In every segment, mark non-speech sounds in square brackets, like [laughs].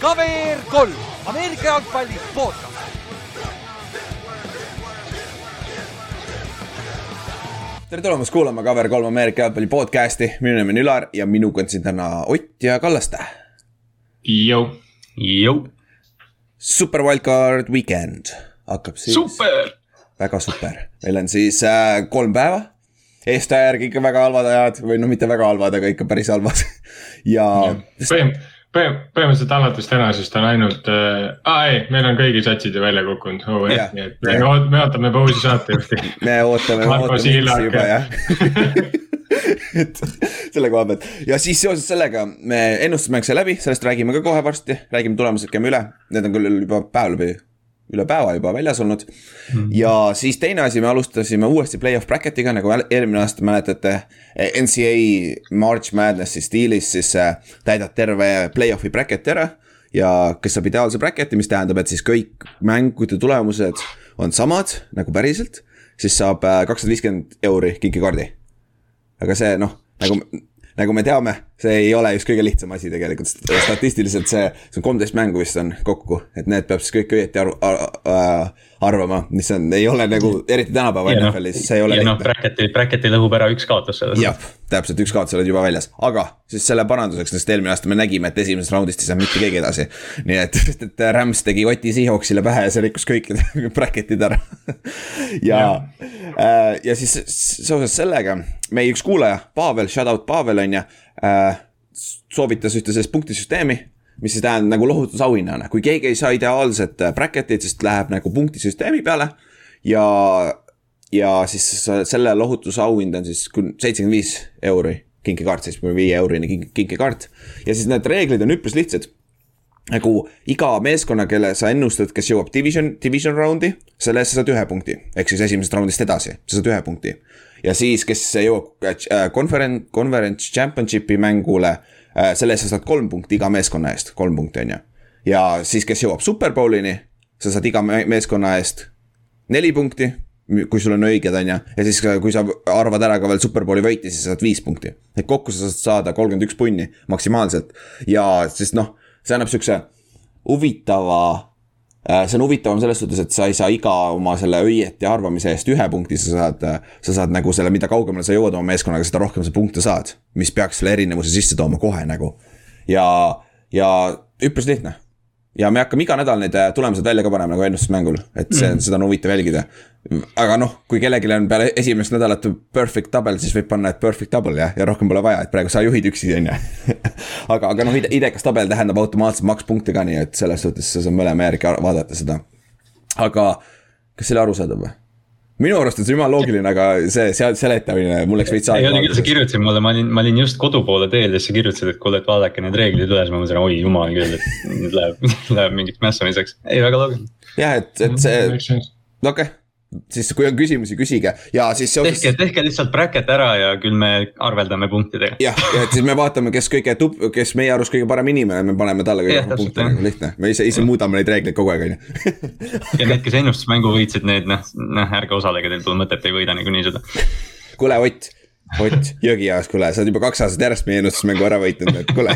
KVR kolm, Ameerika jalgpalli podcast. tere tulemast kuulama Cover3 Ameerika jalgpalli podcast'i, minu nimi on Ülar ja minuga on siin täna Ott ja Kallaste. Jou. Jou. super wildcard weekend hakkab siis. super. väga super, meil on siis äh, kolm päeva. Eestaja järgi ikka väga halvad ajad või no mitte väga halvad, aga ikka päris halvad. [laughs] Ja, ja. põhim-, põhim-, põhimõtteliselt alates tänasest on ainult äh,, aa ei, meil on kõigi satsid ju välja kukkunud. Oh,, nii et me, me ootame pausi saatejuhti. [laughs] me ootame, me ootame juba jah. [laughs] Et selle koha pealt. Ja siis seoses sellega me ennustusmäng sai läbi, sellest räägime ka kohe varsti, räägime tulemused, käime üle, need on küll juba päev läbi üle päeva juba väljas olnud mm. -hmm. ja siis teine asi, me alustasime uuesti play-off bracket'iga, nagu eelmine aasta mäletate. NCAA March Madnessi stiilis siis äh, täidad terve play-off'i bracket'i ära. ja kes saab ideaalse bracket'i, mis tähendab, et siis kõik mängude tulemused on samad nagu päriselt. siis saab äh, kakssada viiskümmend euri kinkikaardi. aga see noh, nagu nagu me teame, see ei ole just kõige lihtsam asi tegelikult, statistiliselt see, see on kolmteist mängu vist on kokku, et need peab siis kõik õieti aru ar, ar, arvama, mis on, ei ole nagu eriti tänapäeva NFL-is, see ei ole. ja noh, bracket'i, bracket'i lõhub ära üks kaotus selles. jah, täpselt, üks kaotus oled juba väljas, aga siis selle paranduseks, sest eelmine aasta me nägime, et esimesest raundist ei saanud mitte keegi edasi. nii et, [laughs] et Rams tegi Oti Seahawksile pähe ja see rikkus kõikide [laughs] bracket'id ära ja, ja., äh, ja siis seoses sellega meie üks kuulaja, Pavel, shout out Pavel on ju äh,, soovitas ühte sellist punktisüsteemi mis siis tähendab nagu lohutusauhinnana, kui keegi ei saa ideaalset äh, bracket'it, siis läheb nagu punktisüsteemi peale. ja, ja siis selle lohutusauhind on siis seitsekümmend viis euri kinkekaart, seitsmekümne viie eurine kink, kinkekaart. ja siis need reeglid on üpris lihtsad. nagu iga meeskonna, kelle sa ennustad, kes jõuab division, division round'i, selle eest sa saad ühe punkti, ehk siis esimesest raundist edasi, sa saad ühe punkti ja siis, kes jõuab äh, conference, conference championship'i mängule, äh, selle eest sa saad kolm punkti iga meeskonna eest, kolm punkti on ju. ja siis, kes jõuab superbowlini, sa saad iga meeskonna eest neli punkti, kui sul on õiged, on ju. ja siis, kui sa arvad ära ka veel superbowli võiti, siis sa saad viis punkti. et kokku sa saad saada kolmkümmend üks punni maksimaalselt ja siis noh, see annab siukse huvitava Äh, see on huvitavam selles suhtes, et sa ei saa iga oma selle õieti arvamise eest ühe punkti, sa saad, sa saad nagu selle, mida kaugemale sa jõuad oma meeskonnaga, seda rohkem sa punkte saad. mis peaks selle erinevuse sisse tooma kohe nagu. ja, ja üpris lihtne. ja me hakkame iga nädal need äh, tulemused välja ka panema nagu ennustusmängul, et see mm., seda on huvitav jälgida. Aga noh, kui kellelgi on peale esimest nädalat perfect double, siis võib panna, et perfect double jah, ja rohkem pole vaja, et praegu sa juhid üksi, on ju. [laughs] aga, aga noh, idekas tabel tähendab automaatselt makspunkte ka, nii et selles suhtes sa saad mõlema järgi vaadata seda. aga kas see oli arusaadav või? minu arust on see jumala loogiline, aga see seal seletamine, mul läks veits aega. ei oli küll, sa kirjutasid mulle, ma olin, ma olin just kodu poole teel ja siis sa kirjutasid, et kuule, et vaadake need reeglid üle, siis ma mõtlesin, oi jumal küll, et nüüd läheb, [laughs] läheb mingiks mässamiseks. ei, väga loogiline. jah, et, et see, okei okay siis kui on küsimusi, küsige ja siis seoses. tehke, tehke lihtsalt bracket ära ja küll me arveldame punktidega. jah, ja et siis me vaatame, kes kõige tub-, kes meie arust kõige parem inimene, me paneme talle kõige rohkem punkte, nagu lihtne. me ise, ise muudame neid reegleid kogu aeg, on ju. ja need, kes ennustusmängu võitsid, need noh, noh ärge osalege, teil pole mõtet, ei võida niikuinii seda. kuule, Ott Ott Jõgiaas, kuule, sa oled juba kaks aastat järjest meie ennustusmängu ära võitnud, et kuule.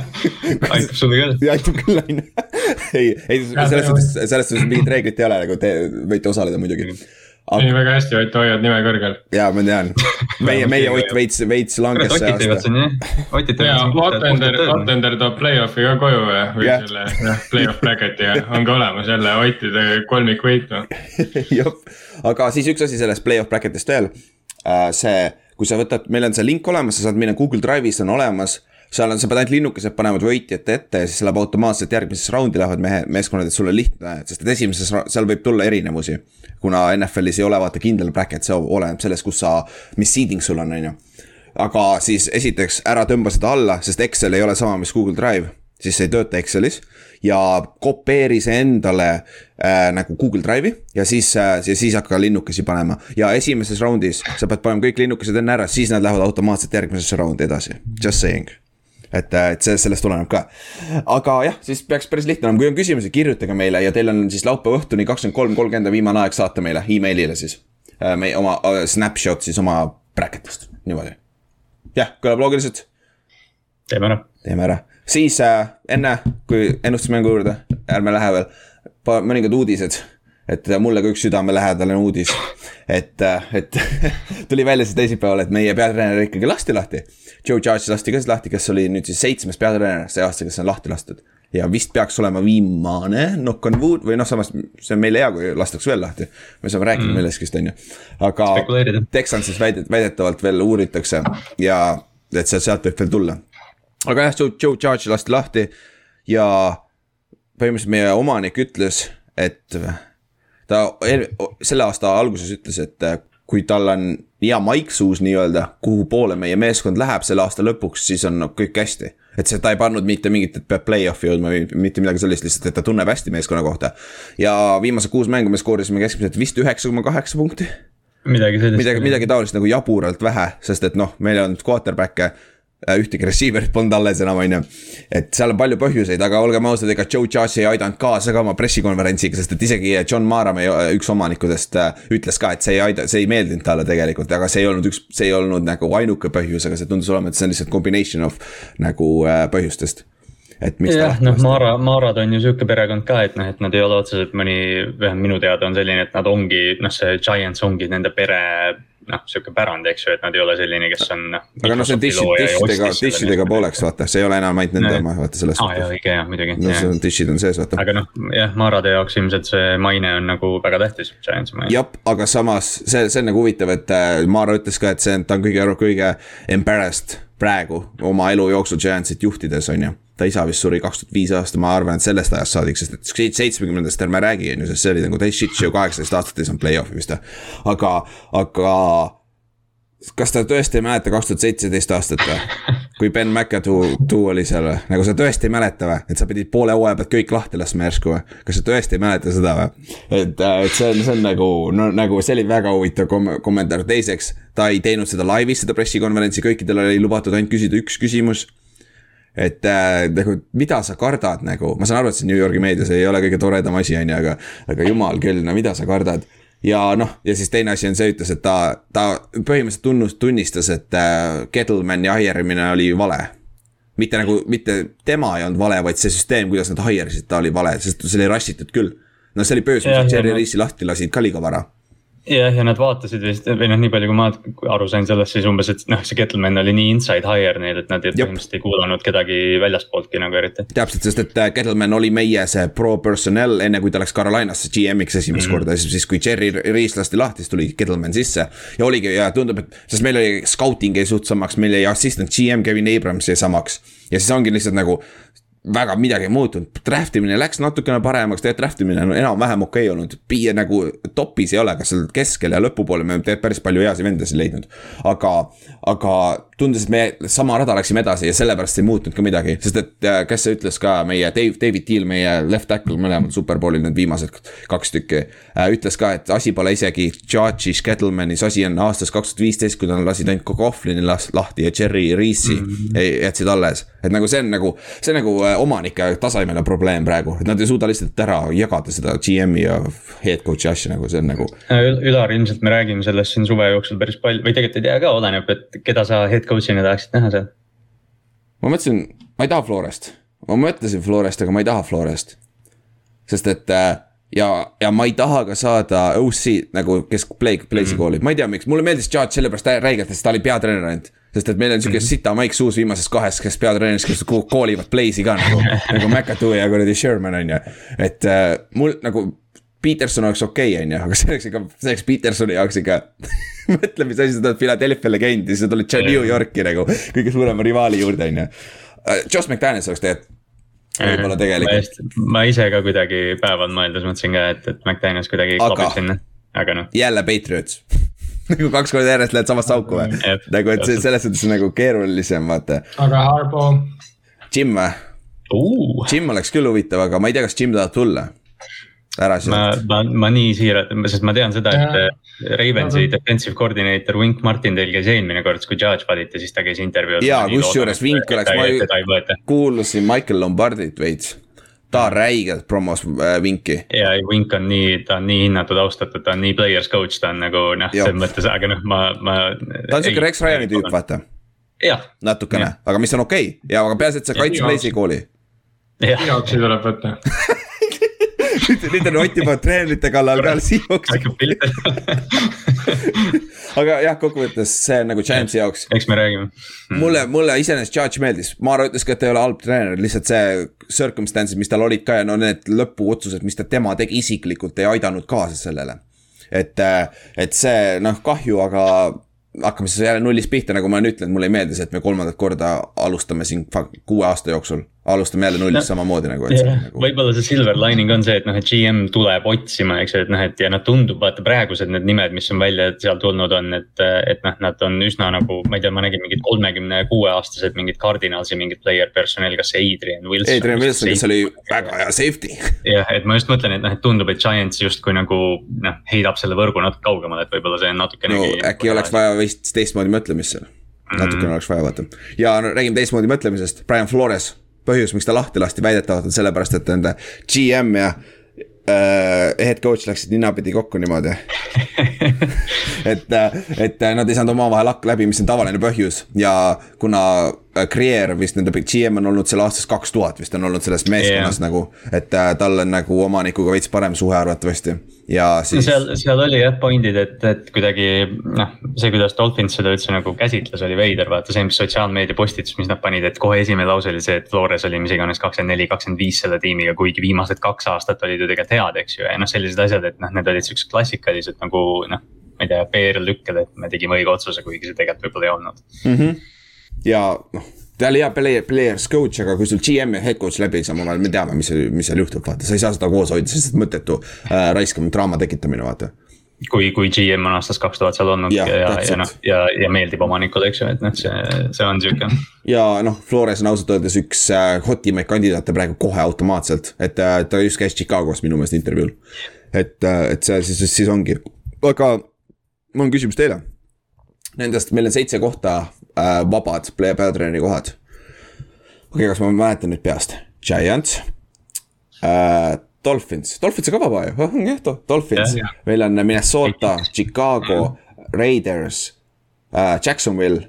aitab sulle küll. aitab küll, on ju. ei, ei selles suhtes, selles suhtes mingit reeglit ei ole, nagu te võite osaleda muidugi Aga... nii väga hästi, Ott, hoiad nime kõrgel. ja ma tean, meie, meie Ott veits, veits langes see aasta. ja Otender, Otender toob play-off'i ka koju või, või yeah. selle noh, play-off bracket'i ja on ka olemas jälle Ottide kolmikvõitu [laughs] jah, aga siis üks asi sellest play-off bracket'ist veel. Äh, see, kui sa võtad, meil on see link olemas, sa saad minna Google Drive'is on olemas seal on, sa pead ainult linnukesed panema võitjate ette ja siis läheb automaatselt järgmisesse raundi lähevad mehe, meeskonnad, et sul on lihtne, sest et esimeses, seal võib tulla erinevusi. Kuna NFL-is ei ole vaata kindel bracket, see oleneb sellest, kus sa, mis seeding sul on, on ju. aga siis esiteks ära tõmba seda alla, sest Excel ei ole sama, mis Google Drive, siis see ei tööta Excelis ja kopeeri see endale äh, nagu Google Drive'i ja siis äh,, ja siis hakka linnukesi panema. ja esimeses raundis sa pead panema kõik linnukesed enne ära, siis nad lähevad automaatselt järgmisesse raundi edasi, just saying et, äh, et see, sellest tuleneb ka. aga jah, siis peaks päris lihtne olema, kui on küsimusi, kirjutage meile ja teil on siis laupäeva õhtuni kakskümmend kolm kolmkümmend on viimane aeg saata meile emailile siis. Äh, meie oma uh, snapshot siis oma bracket'ist, niimoodi. jah, kõlab loogiliselt teeme ära. teeme ära, siis äh, enne kui ennustusmängu juurde, ärme lähe veel, mõningad uudised et mulle ka üks südamelähedane uudis, et, äh, et [laughs] tuli välja see teisipäeval, et meie peatreener ikkagi lasti lahti. Joe Judge lasti ka siis lahti, kes oli nüüd siis seitsmes peatreener see aasta, kes on lahti lastud. ja vist peaks olema viimane, knock on wood või noh, samas see on meile hea, kui lastakse veel lahti. me saame rääkida mm. millestki, on ju. aga Texan siis väidet-, väidetavalt veel uuritakse ja et sealt, sealt võib veel tulla. aga jah, Joe, Joe Judge lasti lahti ja põhimõtteliselt meie omanik ütles, et ta selle aasta alguses ütles, et äh, kui tal on hea maiksuus nii-öelda, kuhu poole meie meeskond läheb selle aasta lõpuks, siis on kõik hästi. et see, ta ei pannud mitte mingit, et peab play-off'i jõudma või mitte midagi sellist, lihtsalt, et ta tunneb hästi meeskonna kohta. ja viimased kuus mängu me skoorisime keskmiselt vist üheksa koma kaheksa punkti. midagi sellist. midagi, midagi taolist nagu jaburalt vähe, sest et noh, meil on quarterback'e Äh, ühtegi receiver'it polnud alles enam, on ju. et seal on palju põhjuseid, aga olgem ausad, ega Joe Judge ei aidanud kaasa ka oma pressikonverentsiga, sest et isegi John Mara, meie üks omanikudest, äh, ütles ka, et see ei aida, see ei meeldinud talle tegelikult, aga see ei olnud üks, see ei olnud nagu ainuke põhjus, aga see tundus olema, et see on lihtsalt combination of nagu äh, põhjustest et miks jah, noh, Maara, Maarad on ju sihuke perekond ka, et noh, et nad ei ole otseselt mõni, vähemalt minu teada on selline, et nad ongi, noh, see Giants ongi nende pere noh, sihuke pärand, eks ju, et nad ei ole selline, kes on noh. aga noh, see on dishi, dishidega, dishidega pooleks vaata, see ei ole enam ainult nende oma, vaata selles suhtes. aa jaa, õige jah, muidugi. no see on, dishid on sees, vaata. aga noh, jah, Maarade jaoks ilmselt see maine on nagu väga tähtis, Giantsi maine. jah, aga samas see, see on nagu huvitav, et äh, Maara ütles ka, et see, ta on kõige, kõige embarrassed praegu oma elu jooksul Giantsit juhtides, on ju ta isa vist suri kaks tuhat viis aasta, ma arvan, et sellest ajast saadik, sest et seitsmekümnendast ärme räägi, on ju, sest see oli nagu täis shit show, kaheksateist aastat ei saanud play-off'i vist. aga, aga kas ta tõesti ei mäleta kaks tuhat seitseteist aastat või? Kui Ben McAdoo oli seal või? nagu sa tõesti ei mäleta või? et sa pidid poole hooaja pealt kõik lahti laskma järsku või? kas sa tõesti ei mäleta seda või? et, äh, et see on, see on nagu, no nagu see oli väga huvitav kom kommentaar, teiseks. ta ei teinud seda laivis, seda pressikonverentsi, kõikidel oli lubatud ainult küsida üks küsimus et äh, nagu, mida sa kardad nagu, ma saan aru, et see New Yorgi meedias ei ole kõige toredam asi, on ju, aga, aga jumal küll, no mida sa kardad ja noh, ja siis teine asi on see, ütles, et ta, ta põhimõtteliselt tunnus, tunnistas, et äh, Kettlemani hire'imine oli vale. mitte nagu, mitte tema ei olnud vale, vaid see süsteem, kuidas nad hire isid, ta oli vale, sest see oli rassitud küll. no see oli pöös, mis Jerry Reisi lahti lasid ka liiga vara jah, ja nad vaatasid vist või noh, nii palju kui ma aru sain sellest, siis umbes, et noh, see Kettleman oli nii inside hire neil, et nad põhimõtteliselt ei kuulanud kedagi väljastpooltki nagu eriti. täpselt, sest et äh, Kettleman oli meie see pro personnel, enne kui ta läks Carolinasse GM-iks esimest mm -hmm. korda, siis, kui Jerry Reis lasti lahti, siis tuli Kettleman sisse. ja oligi ja tundub, et, sest meil oli scouting jäi suht samaks, meil jäi assistant GM Kevin Abrams jäi samaks. ja siis ongi lihtsalt nagu väga midagi ei muutunud, draft imine läks natukene paremaks, tegelikult draft imine on enam-vähem okei okay olnud. Piie nagu topis ei ole, kas seal keskel ja lõpupoole me oleme päris palju heasid vendasid leidnud. aga, aga tundus, et me sama rada läksime edasi ja sellepärast ei muutunud ka midagi, sest et äh, kes see ütles ka meie Dave, David Deal, meie left tackle, mõlemad superbowlil need viimased kaks tükki. Äh, ütles ka, et asi pole isegi Judge'is, Kettlemanis, asi on aastast kaks tuhat viisteist, kui nad lasid ainult Coughlini lahti ja Jerry Reese'i mm -hmm. jätsid alles. et nagu see on nagu, see on nagu äh, omanike tasemele probleem praegu, et nad ei suuda lihtsalt ära jagada seda GM-i ja head coach'i asja nagu see on nagu. Ülar, ilmselt me räägime sellest siin suve jooksul päris palju või tegelikult ei tea ka, oleneb, et keda sa head coach'ina tahaksid näha seal? ma mõtlesin, ma ei taha Florest, ma mõtlesin Florest, aga ma ei taha Florest. sest et äh, ja, ja ma ei taha ka saada OC nagu, kes play, play'si mm -hmm. koolib, ma ei tea, miks, mulle meeldis Judge sellepärast räigelt, sest ta oli peatreener ainult sest et meil on sihuke mm -hmm. sita Mike Suus viimases kahes, kes peatreeneris, kes koolivad play'si ka nagu [laughs] nagu McAdoo ja kuradi Sherman on ju. et äh, mul nagu Peterson oleks okei okay,, on ju, aga see oleks ikka, see oleks Petersoni jaoks ikka [laughs] mõtle, mis asi, sa tuled Philadelphia'le käinud ja siis sa tuled New Yorki nagu kõige suurema rivaali juurde, on ju. Äh, Josh McDaniels oleks tegelikult võib-olla tegelikult. ma ise ka kuidagi päeval mõeldes mõtlesin ka, et, et McDaniels kuidagi klapib sinna, aga noh. jälle Patriots [laughs] [laughs] nagu kaks korda järjest lähed samasse auku või? nagu, et see selles suhtes nagu keerulisem, vaata. aga Harbo. Jim või uh.? Jim oleks küll huvitav, aga ma ei tea, kas Jim tahab tulla. ära sealt. ma, ma, ma nii siiralt, sest ma tean seda, et äh, Ravensi defensive coordinator Wink Martindale käis eelmine kord, kui Judge valiti, siis ta käis intervjuul. jaa, kusjuures Wink oleks, ma kuulasin Michael Lombardit veits ta räigelt promos äh, Vinki. ja Vink on nii, ta on nii hinnatud, austatud, ta on nii players coach, ta on nagu noh, selles mõttes, aga noh, ma, ma. ta on sihuke Rex Ryani tüüp, vaata. jah. natukene, aga mis on okei okay. ja aga peaasi, et sa kaitsed Lazy kooli. Seahawksi tuleb võtta [laughs] nüüd, nüüd on Ott juba treenerite kallal ka Seahawksi [laughs] aga jah, kokkuvõttes see on nagu Giantsi jaoks. eks me räägime. Hmm.. mulle, mulle iseenesest Judge meeldis, Maaro ütles ka, et ta ei ole halb treener, lihtsalt see circumstance'id, mis tal olid ka ja no need lõpuotsused, mis ta, tema tegi isiklikult, ei aidanud kaasa sellele. et, et see noh, kahju, aga hakkame siis jälle nullist pihta, nagu ma olen ütelnud, mulle ei meeldi see, et me kolmandat korda alustame siin kuue aasta jooksul alustame jälle nullist no, samamoodi nagu. Yeah, nagu... võib-olla see silver lining on see, et noh, et GM tuleb otsima, eks ju, et noh, et ja nad tundub, vaata praegused need nimed, mis on välja seal tulnud on, et. et noh, nad on üsna nagu, ma ei tea, ma nägin mingid kolmekümne kuue aastased mingid Cardinalsi mingid player personel, kas see Adrian Wilson. Adrian Wilson, kes oli väga hea safety. jah, et ma just mõtlen, et noh, et tundub, et Giants justkui nagu noh, heidab selle võrgu natuke kaugemale, et võib-olla see on natukenegi no,. äkki oleks vaja vist teistmoodi mõtlemist seal natukene mm. oleks vaja vaata ja no, räägime teistmoodi mõtlemisest, Brian Flores põhjus, miks ta lahti lasti, väidetavalt on sellepärast, et nende GM ja äh, head coach läksid ninapidi kokku niimoodi [laughs] et, äh, et nad ei saanud omavahel hakka läbi, mis on tavaline põhjus ja kuna Creer vist nende GM on olnud seal aastast kaks tuhat vist on olnud selles meeskonnas yeah. nagu. et äh, tal on nagu omanikuga veits parem suhe arvatavasti ja siis no. seal, seal oli jah point'id, et, et kuidagi noh, see, kuidas Dolphins seda üldse nagu käsitles, oli veider, vaata see, mis sotsiaalmeedia postitus, mis nad panid, et kohe esimene lause oli see, et Flores oli mis iganes kakskümmend neli, kakskümmend viis selle tiimiga, kuigi viimased kaks aastat olid ju tegelikult head, eks ju, ja noh, sellised asjad, et noh, need olid siuksed klassikalised nagu noh ma ei tea, PR-lükked, et me tegime õige otsuse, kuigi see tegelikult võib-olla ei olnud mm. -hmm ja noh, ta oli hea player, players coach, aga kui sul GM ja head coach läbi ei saa, me teame, mis, mis seal juhtub, vaata, sa ei saa seda koos hoida, see on lihtsalt mõttetu äh, raiskam draama tekitamine, vaata kui, kui GM on aastast kaks tuhat seal olnud ja, ja, ja noh, ja, ja meeldib omanikule, eks ju, et noh, see, see on sihuke. ja noh, Flores on ausalt öeldes üks äh, hotimaid kandidaate praegu kohe automaatselt, et äh, ta just käis Chicagos minu meelest intervjuul. et äh,, et see siis, siis ongi, aga mul on küsimus teile. Nendest, meil on seitse kohta äh, vabad peatreeneri kohad. okei okay,, kas ma mäletan nüüd peast, Giants äh,, Dolphins, Dolphins on ka vaba ju, jah, Dolphins, meil on Minnesota, Chicago, Raiders äh,, Jacksonville.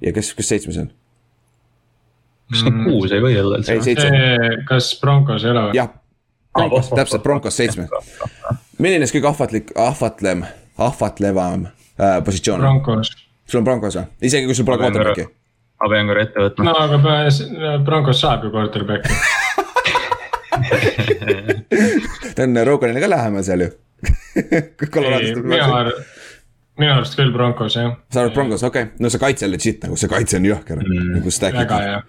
ja kes, kes seitsmes on? kas need kuus ei või olla üldse? ei, seitse. kas Broncos ei ole või? jah, Broncos, täpselt, Broncos seitsme. milline see kõige ahvatlik, ahvatlem, ahvatlevam äh, positsioon on? Broncos sul on Broncos või, isegi kui sul pole quarterback'i? ma pean korra ette võtma. no aga Broncos saab ju quarterback'i [laughs] ta on Roganile ka lähemal seal ju [laughs] minu arust, minu arust küll Broncos jah. sa arvad Broncos, okei okay., no see kaitse on legit nagu, see kaitse on jõhker mm,, nagu stack. väga hea.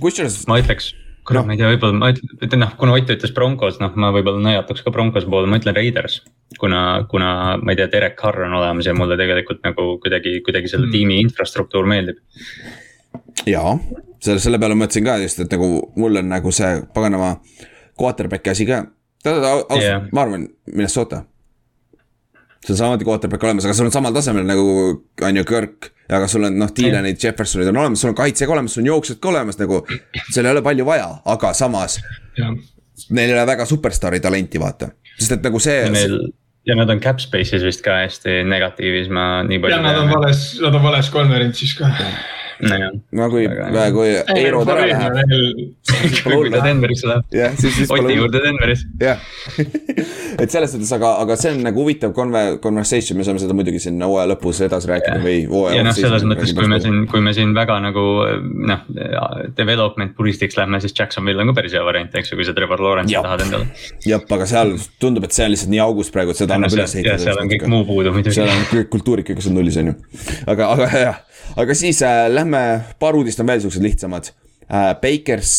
kusjuures. ma ütleks kurat no., ma ei tea, võib-olla ma ütlen, noh, kuna Ott ütles Broncos, noh, ma võib-olla nõjatuks ka Broncos poole, ma ütlen Raiders. kuna, kuna ma ei tea, Derek Carr on olemas ja mulle tegelikult nagu kuidagi, kuidagi selle mm. tiimi infrastruktuur meeldib. jaa, selle, selle peale mõtlesin ka just, et nagu mul on nagu see paganama quarterback'i asi ka. ausalt yeah., ma arvan, Minnesota sul samamoodi quarterback olemas, aga sul on samal tasemel nagu on ju Kirk. aga sul on noh, Dylanid, Jeffersonid on olemas, sul on kaitse ka olemas, sul on jooksjad ka olemas nagu. seal ei ole palju vaja, aga samas. Neil ei ole väga superstaari talenti, vaata, sest et nagu see. Neil ja nad on cap space'is vist ka hästi negatiivis, ma nii palju. ja nad on vales, nad on vales konverentsis ka no kui, kui Eero ära läheb. kui ta Denverisse läheb. jah, siis, siis. Oti juurde Denveris. jah, [laughs] et selles suhtes, aga, aga see on nagu huvitav conve-, conversation, me saame seda muidugi siin hooaja lõpus edasi rääkida või ja noh, selles mõttes, kui me siin, kui me siin väga nagu noh, development puristiks lähme, siis Jacksonville on ka päris hea variant, eks ju, kui sa Trevor Lawrence'i tahad endale. jah, aga seal tundub, et see on lihtsalt nii augus praegu, et seda annab üles ehitada. seal on kõik muu puudu muidugi. seal on kõik kultuurid, kõik on nullis, on ju. aga, aga jah aga siis äh, lähme, paar uudist on veel siuksed lihtsamad äh,. Bakers,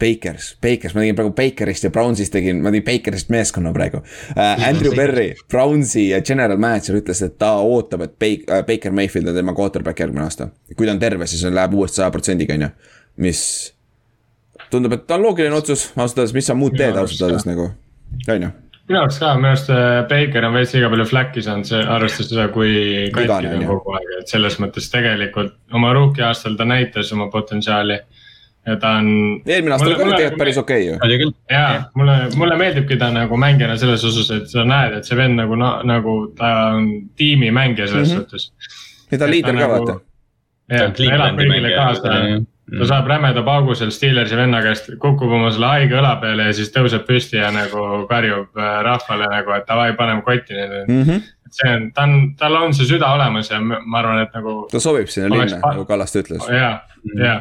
Bakers, Bakers, ma tegin praegu Bakerist ja Brownsist tegin, ma tegin Bakerist meeskonna praegu äh,. Andrew Berry, Brownsi general manager ütles, et ta ootab, et Baker, äh, Baker Mayfield on tema quarterback järgmine aasta. kui ta on terve, siis on, läheb uuesti saja protsendiga, on ju, mis tundub, et ta on loogiline otsus, ausalt öeldes, mis sa muud teed ausalt öeldes nagu, on ju minu arust ka, minu arust äh, Baker on veits liiga palju fläkki saanud, see arvestades seda, kui katki ta on kogu aeg, et selles mõttes tegelikult oma rookie aastal ta näitas oma potentsiaali. ja ta on. eelmine aasta oli ka tegelikult päris okei okay, ju. ja mulle, mulle meeldibki ta nagu mängijana selles osas, et sa näed, et see vend nagu, nagu ta on tiimimängija selles mm -hmm. suhtes ja ta on liider ka vaata. jah, ta elab kõigile kaasa ta mm. saab rämeda paugu seal Steelersi venna käest, kukub oma selle haige õla peale ja siis tõuseb püsti ja nagu karjub äh, rahvale nagu, et davai, paneme kotti nüüd mm. -hmm. see on, ta on, tal on see süda olemas ja ma arvan, et nagu. ta sobib sinna linna, nagu Kallaste ütles. ja, ja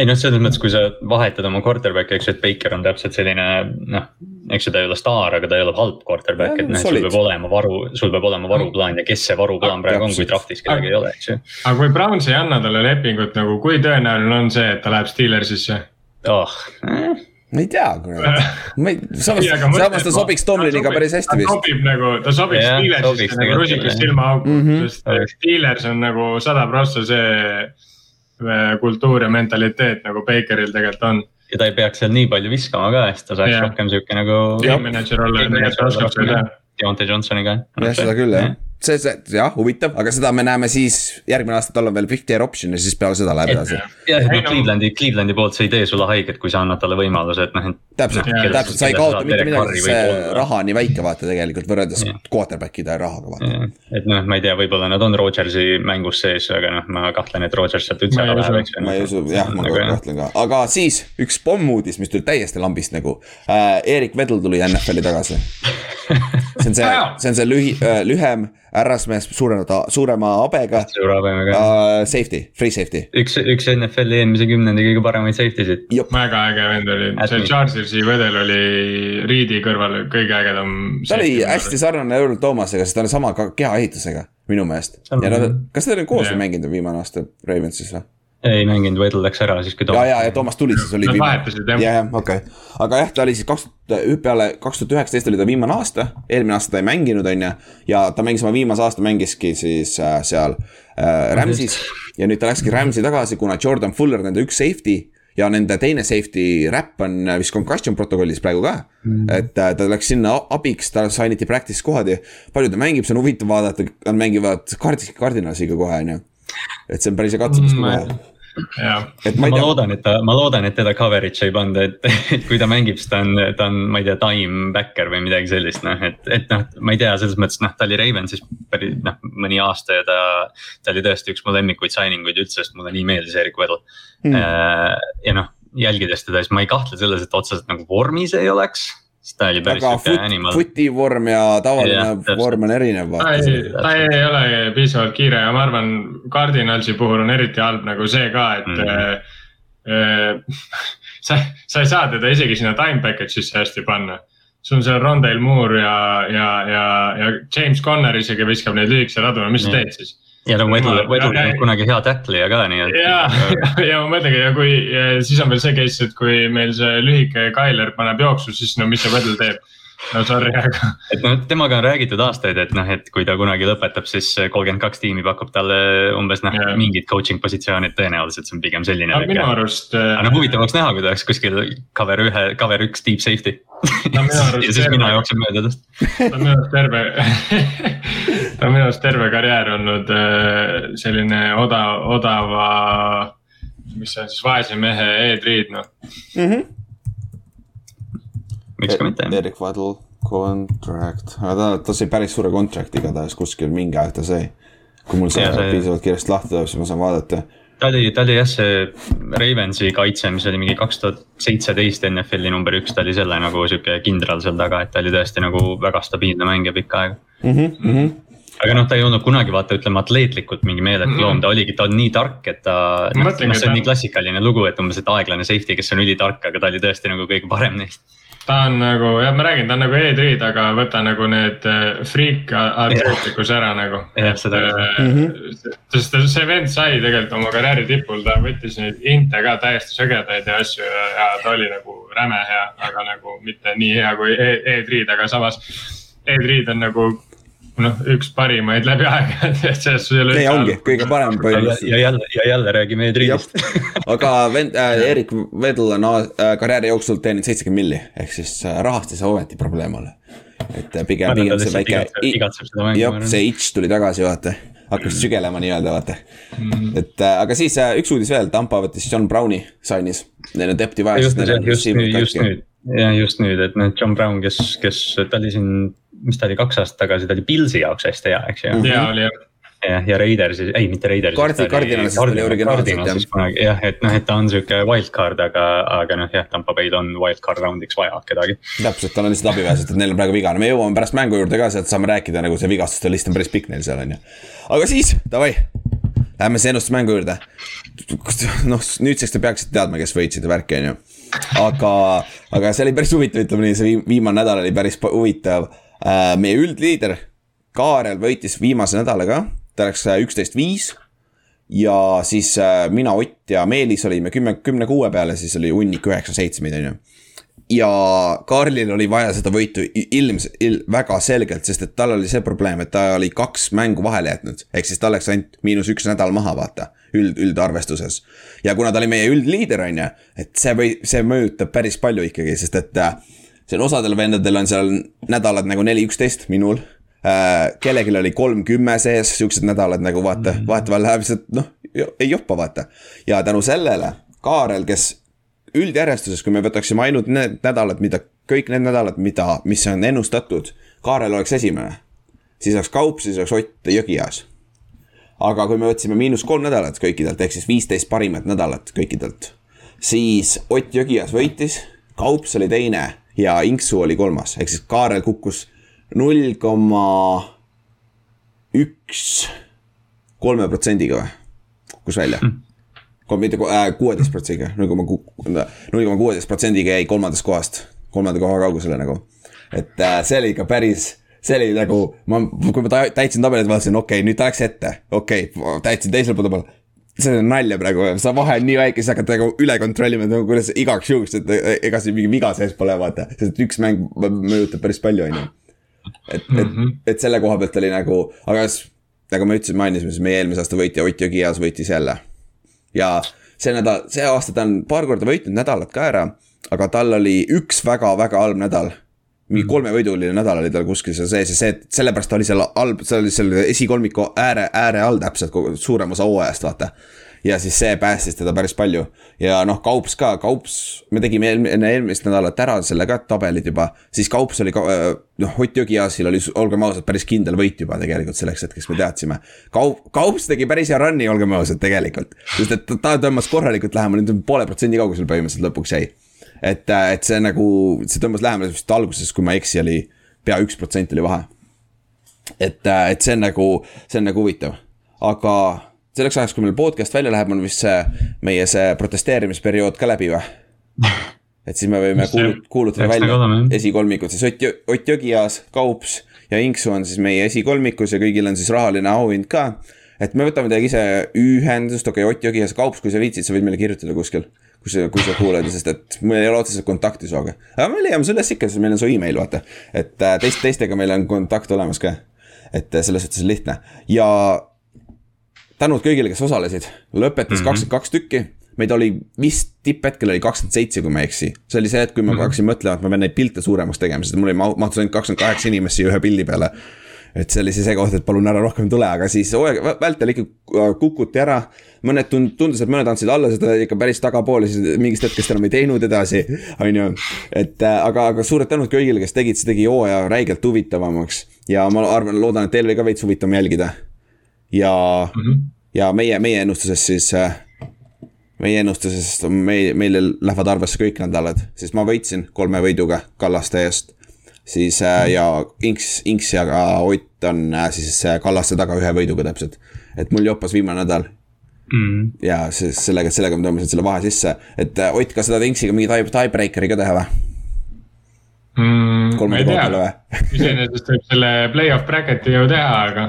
ei noh, selles mõttes, kui sa vahetad oma quarterback'i, eks ju, et Baker on täpselt selline noh, eks ju, ta ei ole staar, aga ta ei ole halb quarterback, et noh, sul peab olema varu, sul peab olema varuplaan ja kes see varuplaan praegu on, kui draft'is kedagi ei ole, eks ju. aga kui Browns ei anna talle lepingut nagu, kui tõenäoline on see, et ta läheb Steelersisse oh.? ma ei tea, kurat, [laughs] ma ei, samas, samas ta sobiks Tomliniga päris hästi vist. ta sobib nagu, ta sobiks Steelersisse nagu rusikas silmaauku mm, -hmm. sest Steelers on nagu sada prossa see kultuur ja mentaliteet nagu Bakeril tegelikult on. ja ta ei peaks seal nii palju viskama ka, siis ta saaks yeah. rohkem sihuke nagu. Game manager olla ja tegelikult oskab seda. Deontay Johnsoniga. jah, seda küll jah see, see jah, huvitav, aga seda me näeme siis järgmine aasta, tal on veel fifty year option ja siis peale seda läheb edasi. jah, et noh, Clevelandi, Clevelandi poolt see ei tee sulle haiget, kui sa annad talle võimaluse, et noh, et. täpselt, täpselt, sa ei kaota mitte midagi, see raha on nii väike vaata tegelikult võrreldes quarterback'ide rahaga vaata. et noh, ma ei tea, võib-olla nad on Rodgersi mängus sees, aga noh, ma kahtlen, et Rodgers sealt üldse ära läheb, eks ju. ma ei usu, jah, ma kahtlen ka, aga siis üks pommuudis, mis tuli täiesti lambist nagu äh,. Erik Vedel tuli NFL-i tagasi see on see, [laughs] see on see lühi- äh,, lühem härrasmees suurema, suurema habega. suure habemega uh,. Safety, free safety. üks, üks NFL-i eelmise kümnendi kõige paremaid safety sid. väga äge vend oli, see Chargersi vedel oli Reedi kõrval kõige ägedam. ta oli hästi sarnane Earl Thomasega, sest ta on sama kehaehitusega minu meelest. ja nad, kas nad olid koos yeah. mänginud viimane aasta Ravensis või? Ei mänginud, Weddle läks ära siis, kui Toomas. ja, ja, ja Toomas tuli siis oli. Nad vahetasid jah. jah, okei okay., aga jah, ta oli siis kaks tuhat, peale kaks tuhat üheksateist oli ta viimane aasta, eelmine aasta ta ei mänginud, on ju. ja ta mängis oma viimase aasta, mängiski siis äh, seal äh, Rams'is ja nüüd ta läkski Rams'i tagasi, kuna Jordan Fuller, nende üks safety ja nende teine safety räpp on äh, vist concussion protokollis praegu ka mm.. et äh, ta läks sinna abiks, ta signiti practice kohad ja palju ta mängib, see on huvitav vaadata, nad mängivad Cardis, Cardinalsiga kohe, on ju. Et see on päris hea katsumus mm, kohe. et ma, ma loodan, et ta, ma loodan, et teda coverage'e ei panda, et, et [laughs] kui ta mängib, siis ta on, ta on, ma ei tea, time backer või midagi sellist, noh, et, et noh, ma ei tea, selles mõttes noh, ta oli Ravensis päris noh, mõni aasta ja ta. ta oli tõesti üks mu lemmikuid signing uid üldse, sest mulle nii meeldis Erik Wedel mm.. ja noh, jälgides teda, siis ma ei kahtle selles, et otseselt nagu vormis ei oleks siis ta oli päris sihuke animal. footi vorm ja tavaline ja, vorm on erinev. ta ei, ta ei ole piisavalt kiire ja ma arvan, Cardinalsi puhul on eriti halb nagu see ka, et mm. -hmm. Äh, [laughs] sa, sa ei saa teda isegi sinna time package'isse hästi panna. sul on seal Rondale Moore ja, ja, ja, ja James Conner isegi viskab neid lühikese radu, no mis sa teed siis ja no Wedel, Wedel on kunagi hea tackleja ka, nii et. ja, [laughs] ja, ja ma mõtlengi ja kui siis on veel see case, et kui meil see lühike Tyler paneb jooksu, siis no mis see Wedel teeb no sorry, aga. [laughs] et noh, temaga on räägitud aastaid, et noh, et kui ta kunagi lõpetab, siis kolmkümmend kaks tiimi pakub talle umbes noh yeah., mingid coaching positsioonid, tõenäoliselt see on pigem selline. aga minu arust. aga noh, huvitav oleks näha, kui ta oleks kuskil cover ühe, cover üks deep safety. [laughs] ja siis mina jooksen mööda tast. ta on minu arust terve [laughs] ta on minu arust terve karjäär olnud äh, selline odav, odava, mis see on siis, vaese mehe Ed-Reed noh mm -hmm miks ka mitte. Erik Vadl, contract, aga ta, ta sai päris suure contract'i igatahes kuskil mingi aeg ta sai. kui mul see piisavalt kiiresti lahti tuleb, siis ma saan vaadata ta oli, ta oli jah, see Ravensi kaitse, mis oli mingi kaks tuhat seitseteist NFL-i number üks, ta oli selle nagu sihuke kindral seal taga, et ta oli tõesti nagu väga stabiilne mängija pikka aega mm. -hmm, mm -hmm aga noh, ta ei olnud kunagi vaata, ütleme atleetlikult mingi meeletu loom, ta oligi, ta on nii tark, et ta. noh, see on nii klassikaline lugu, et umbes, et aeglane safety, kes on ülitark, aga ta oli tõesti nagu kõige parem neist ta on nagu jah, ma räägin, ta on nagu E3-d, aga võta nagu need äh, freak atleetlikkus ära nagu. jah, seda mm. -hmm. sest see vend sai tegelikult oma karjääri tipul, ta võttis neid inte ka täiesti sõgedaid ja asju ja, ja ta oli nagu räme hea, aga nagu mitte nii hea kui E3-d, aga samas. E3-d on nagu noh, üks parimaid läbi aegade, et selles suhtes. see ongi kõige parem põhjus. ja jälle, ja jälle räägime Edridist [laughs] aga vend äh,, Erik Vedel on äh, karjääri jooksul teeninud seitsekümmend milli, ehk siis äh, rahast ei saa ometi probleem olla. et äh, pigem, pigem see väike, jah, see itš tuli tagasi, vaata hakkas mm. sügelema nii-öelda, vaata mm.. et äh, aga siis äh, üks uudis veel, Tampa võttis John Browni sainis, neil on depth'i vaja. just, just, just nüüd, jah, just nüüd, et noh, John Brown, kes, kes, ta oli siin mis ta oli kaks aastat tagasi, ta oli Pilsi jaoks hästi hea, eks ju. ja oli jah jah, ja Raidersis, ei mitte originaalselt, jah. et noh, et ta on sihuke wildcard, aga, aga noh, jah, Tampa Bay'l on wildcard round'iks vaja kedagi. täpselt, tal on lihtsalt abi vaja, sest et neil on praegu viga, no me jõuame pärast mängu juurde ka, sealt saame rääkida nagu see vigastuste list on päris pikk neil seal on ju. aga siis, davai, lähme siis ennustusmängu juurde. noh, nüüdseks te peaksite teadma, kes võitsid ja värki on ju. aga, aga see oli päris huvitav, ütleme nii, see viim- viimane nädal oli päris huvitav. Meie üldliider Kaarel võitis viimase nädalaga, ta läks üksteist viis ja siis äh, mina, Ott ja Meelis olime kümme, kümne kuue peale, siis oli hunnik üheksa-seitsmeid, on ju ja Karlil oli vaja seda võitu i- ilms- il,, väga selgelt, sest et tal oli see probleem, et ta oli kaks mängu vahele jätnud. ehk siis tal läks ainult miinus üks nädal maha, vaata, üld, üldarvestuses. ja kuna ta oli meie üldliider, on ju, et see või, see mõjutab päris palju ikkagi, sest et äh, on osadel vendadel on seal nädalad nagu neli, üksteist, minul äh,. kellelgi oli kolm, kümme sees, siuksed nädalad nagu vaata, vahetevahel läheb lihtsalt noh, ei joppa vaata. ja tänu sellele Kaarel, kes üldjärjestuses, kui me võtaksime ainult need nädalad, mida, kõik need nädalad, mida, mis on ennustatud, Kaarel oleks esimene. siis oleks Kaup, siis oleks Ott Jõgias. aga kui me võtsime miinus kolm nädalat kõikidelt, ehk siis viisteist parimat nädalat kõikidelt, siis Ott Jõgias võitis, Kaups oli teine ja Inksu oli kolmas, ehk siis Kaarel kukkus null koma üks kolme protsendiga või, kukkus välja kolm, mitte äh, kuueteist protsendiga, null koma ku-, null koma kuueteist protsendiga jäi kolmandast kohast, kolmanda koha kaugusele nagu. et äh, see oli ikka päris, see oli nagu, ma, kui ma täitsin tabelit, vaatasin, okei okay,, nüüd ta läks ette, okei okay,, täitsin teisel pool tabel. See on nalja praegu, see vahe on nii väike, siis hakkad nagu üle kontrollima, et nagu kuidas igaks juhuks, et ega siin mingi viga sees pole, vaata, sest üks mäng mõjutab päris palju, on ju. et, et, et selle koha pealt oli nagu, aga nagu me ütlesime, mainisime, siis meie eelmise aasta võitja Ott Jõgias võitis jälle ja see nädal, see aasta ta on paar korda võitnud nädalat ka ära, aga tal oli üks väga-väga halb nädal. Mingi kolmevõiduline nädal oli tal kuskil seal sees ja see, sellepärast ta oli seal halb, see oli seal esikolmiku ääre, ääre all täpselt kogu suurem osa hooajast, vaata. ja siis see päästis teda päris palju ja noh, Kaups ka, Kaups, me tegime enne eelmist nädalat ära selle ka tabelid juba, siis Kaups oli ka noh, Ott Jõgiasil oli, olgem ausad, päris kindel võit juba tegelikult selleks hetkeks me teadsime. Kaup, Kaups tegi päris hea run'i, olgem ausad tegelikult, sest et ta- tõmbas korralikult lähemale, poole protsendi kaugusel põhimõtteliselt lõpuks jäi. et, et see nagu, see tõmbas lähemale vist alguses, kui ma ei eksi, oli pea üks protsent oli vahe. et, et see on nagu, see on nagu huvitav, aga selleks ajaks, kui meil podcast välja läheb, on vist see meie see protesteerimisperiood ka läbi või? [laughs] et siis me võime kuulut-, kuulutada välja esikolmikud, siis Ott, Ott Jõgias, Kaups ja Inksu on siis meie esikolmikus ja kõigil on siis rahaline auhind ka. et me võtame teiega ise ühendust, okei okay,, Ott Jõgias, Kaups, kui sa viitsid, sa võid meile kirjutada kuskil. Kui sa, kui sa kuuled, sest et meil ei ole otseselt kontakti sinuga. aga me leiame su üles ikka, sest meil on su email, vaata. et äh, teist, teistega meil on kontakt olemas ka. et äh, selles suhtes lihtne ja tänud kõigile, kes osalesid, lõpetas kakskümmend kaks tükki. meid oli vist tipphetkel oli kakskümmend seitse, kui ma ei eksi. see oli see hetk, kui ma hakkasin mõtlema, et ma pean neid pilte suuremaks tegema, sest mul ma- mahtus ainult kakskümmend kaheksa inimest siia ühe pildi peale. Et see oli siis see koht, et palun ära rohkem tule, aga siis hooaja vä- vältel ikka äh, kukuti ära. mõned tund-, tundus, et mõned andsid alla seda ikka päris tagapoole, siis mingist hetkest enam ei teinud edasi, [laughs] on ju. et äh, aga, aga suured tänud kõigile, kes tegid, see tegi hooaja räigelt huvitavamaks ja ma arvan, loodan, et teil oli ka veits huvitavam jälgida. ja mm, -hmm. ja meie, meie ennustuses siis äh, meie ennustuses meil, meile lähevad arvesse kõik nädalad, sest ma võitsin kolme võiduga Kallaste eest. Siis äh, ja Inks, Inks ja ka Ott on äh, siis äh, Kallaste taga ühe võiduga täpselt. et mul joppas viimane nädal mm.. ja siis sellega, sellega ma tõmbasin selle vahe sisse, et Ott, kas sa tahad Inksiga mingi tie, tiebreakeri ka teha või? mm,. ma kolmanda koha peale, või? [laughs] iseenesest võib selle play-off bracket'i ju teha, aga,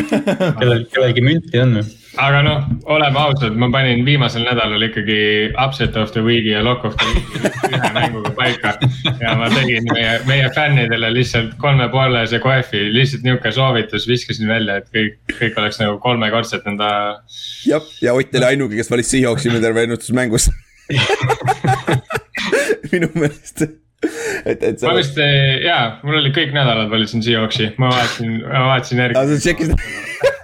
[laughs] kellel, kellelgi münti on või? Aga noh, oleme ausad, ma panin viimasel nädalal ikkagi upset of the week'i ja lock of the week'i ühe mänguga paika. ja ma tegin meie, meie fännidele lihtsalt kolmepoolese koefi, lihtsalt nihuke soovitus viskasin välja, et kõik, kõik oleks nagu kolmekordselt enda. jah, ja Ott oli ainuke, kes valis Seahawksi meil terve ennustusmängus [laughs] minu meelest, et, et ma sa, vist jaa, mul oli kõik nädalad valisin Seahawksi, ma vaatasin, ma vaatasin järgi. sa tšekkisid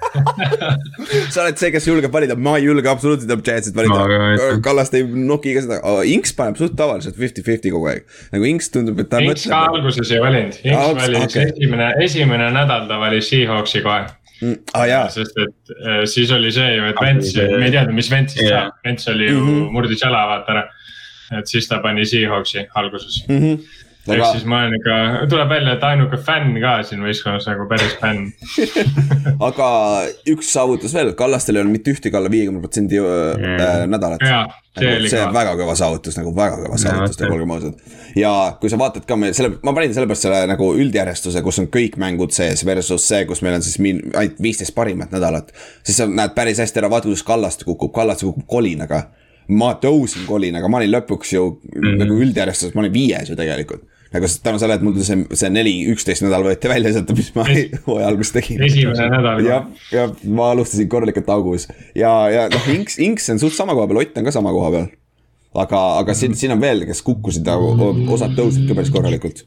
sa oled see, kes julgeb valida, ma ei julge absoluutselt ka ei valida tea.. Kallast ei noki ka seda, Inks paneb suht tavaliselt fifty-fifty kogu aeg. nagu Inks tundub, et ta Inks ka alguses ei valinud, Inks valis okei. okay. esimene, esimene nädal ta valis Seahawksi kohe. ah, jaa. sest et äh, siis oli see ju, et Ah, Vents see-, me ei teadnud, mis Ventsist Jaa. saab, Vents oli ju mm. -hmm. murdis jala vaata ära. et siis ta pani Seahawksi alguses mm. -hmm. Ehk aga siis ma olen ikka, tuleb välja, et ainuke fänn ka siin võistkonnas nagu päris fänn. [laughs] aga üks saavutus veel, Kallastel ei olnud mitte ühtegi alla viiekümne protsendi äh, nädalat. see Nagu, see väga kõva saavutus nagu väga kõva saavutus nagu olgem ausad. ja kui sa vaatad ka meil selle, ma panin sellepärast selle nagu üldjärjestuse, kus on kõik mängud sees versus see, kus meil on siis min- ainult viisteist parimat nädalat. siis sa näed päris hästi ära, vaata kuidas Kallaste kukub, Kallaste kukub kolinaga. ma tõusin kolinaga, ma olin lõpuks ju mm. -hmm. nagu üldjärjestuses, ma olin viies ju tegelikult nagu sest tänu sellele, et mul see, see neli, üksteist nädal võeti välja sealt, mis ma [laughs] hooaja alguses tegin. esimene nädal. jah, ja ma alustasin korralikult augus ja, ja noh, Inks, Inks on suht sama koha peal, Ott on ka sama koha peal. aga, aga siin, siin on veel, kes kukkusid, osad tõusid ka päris korralikult.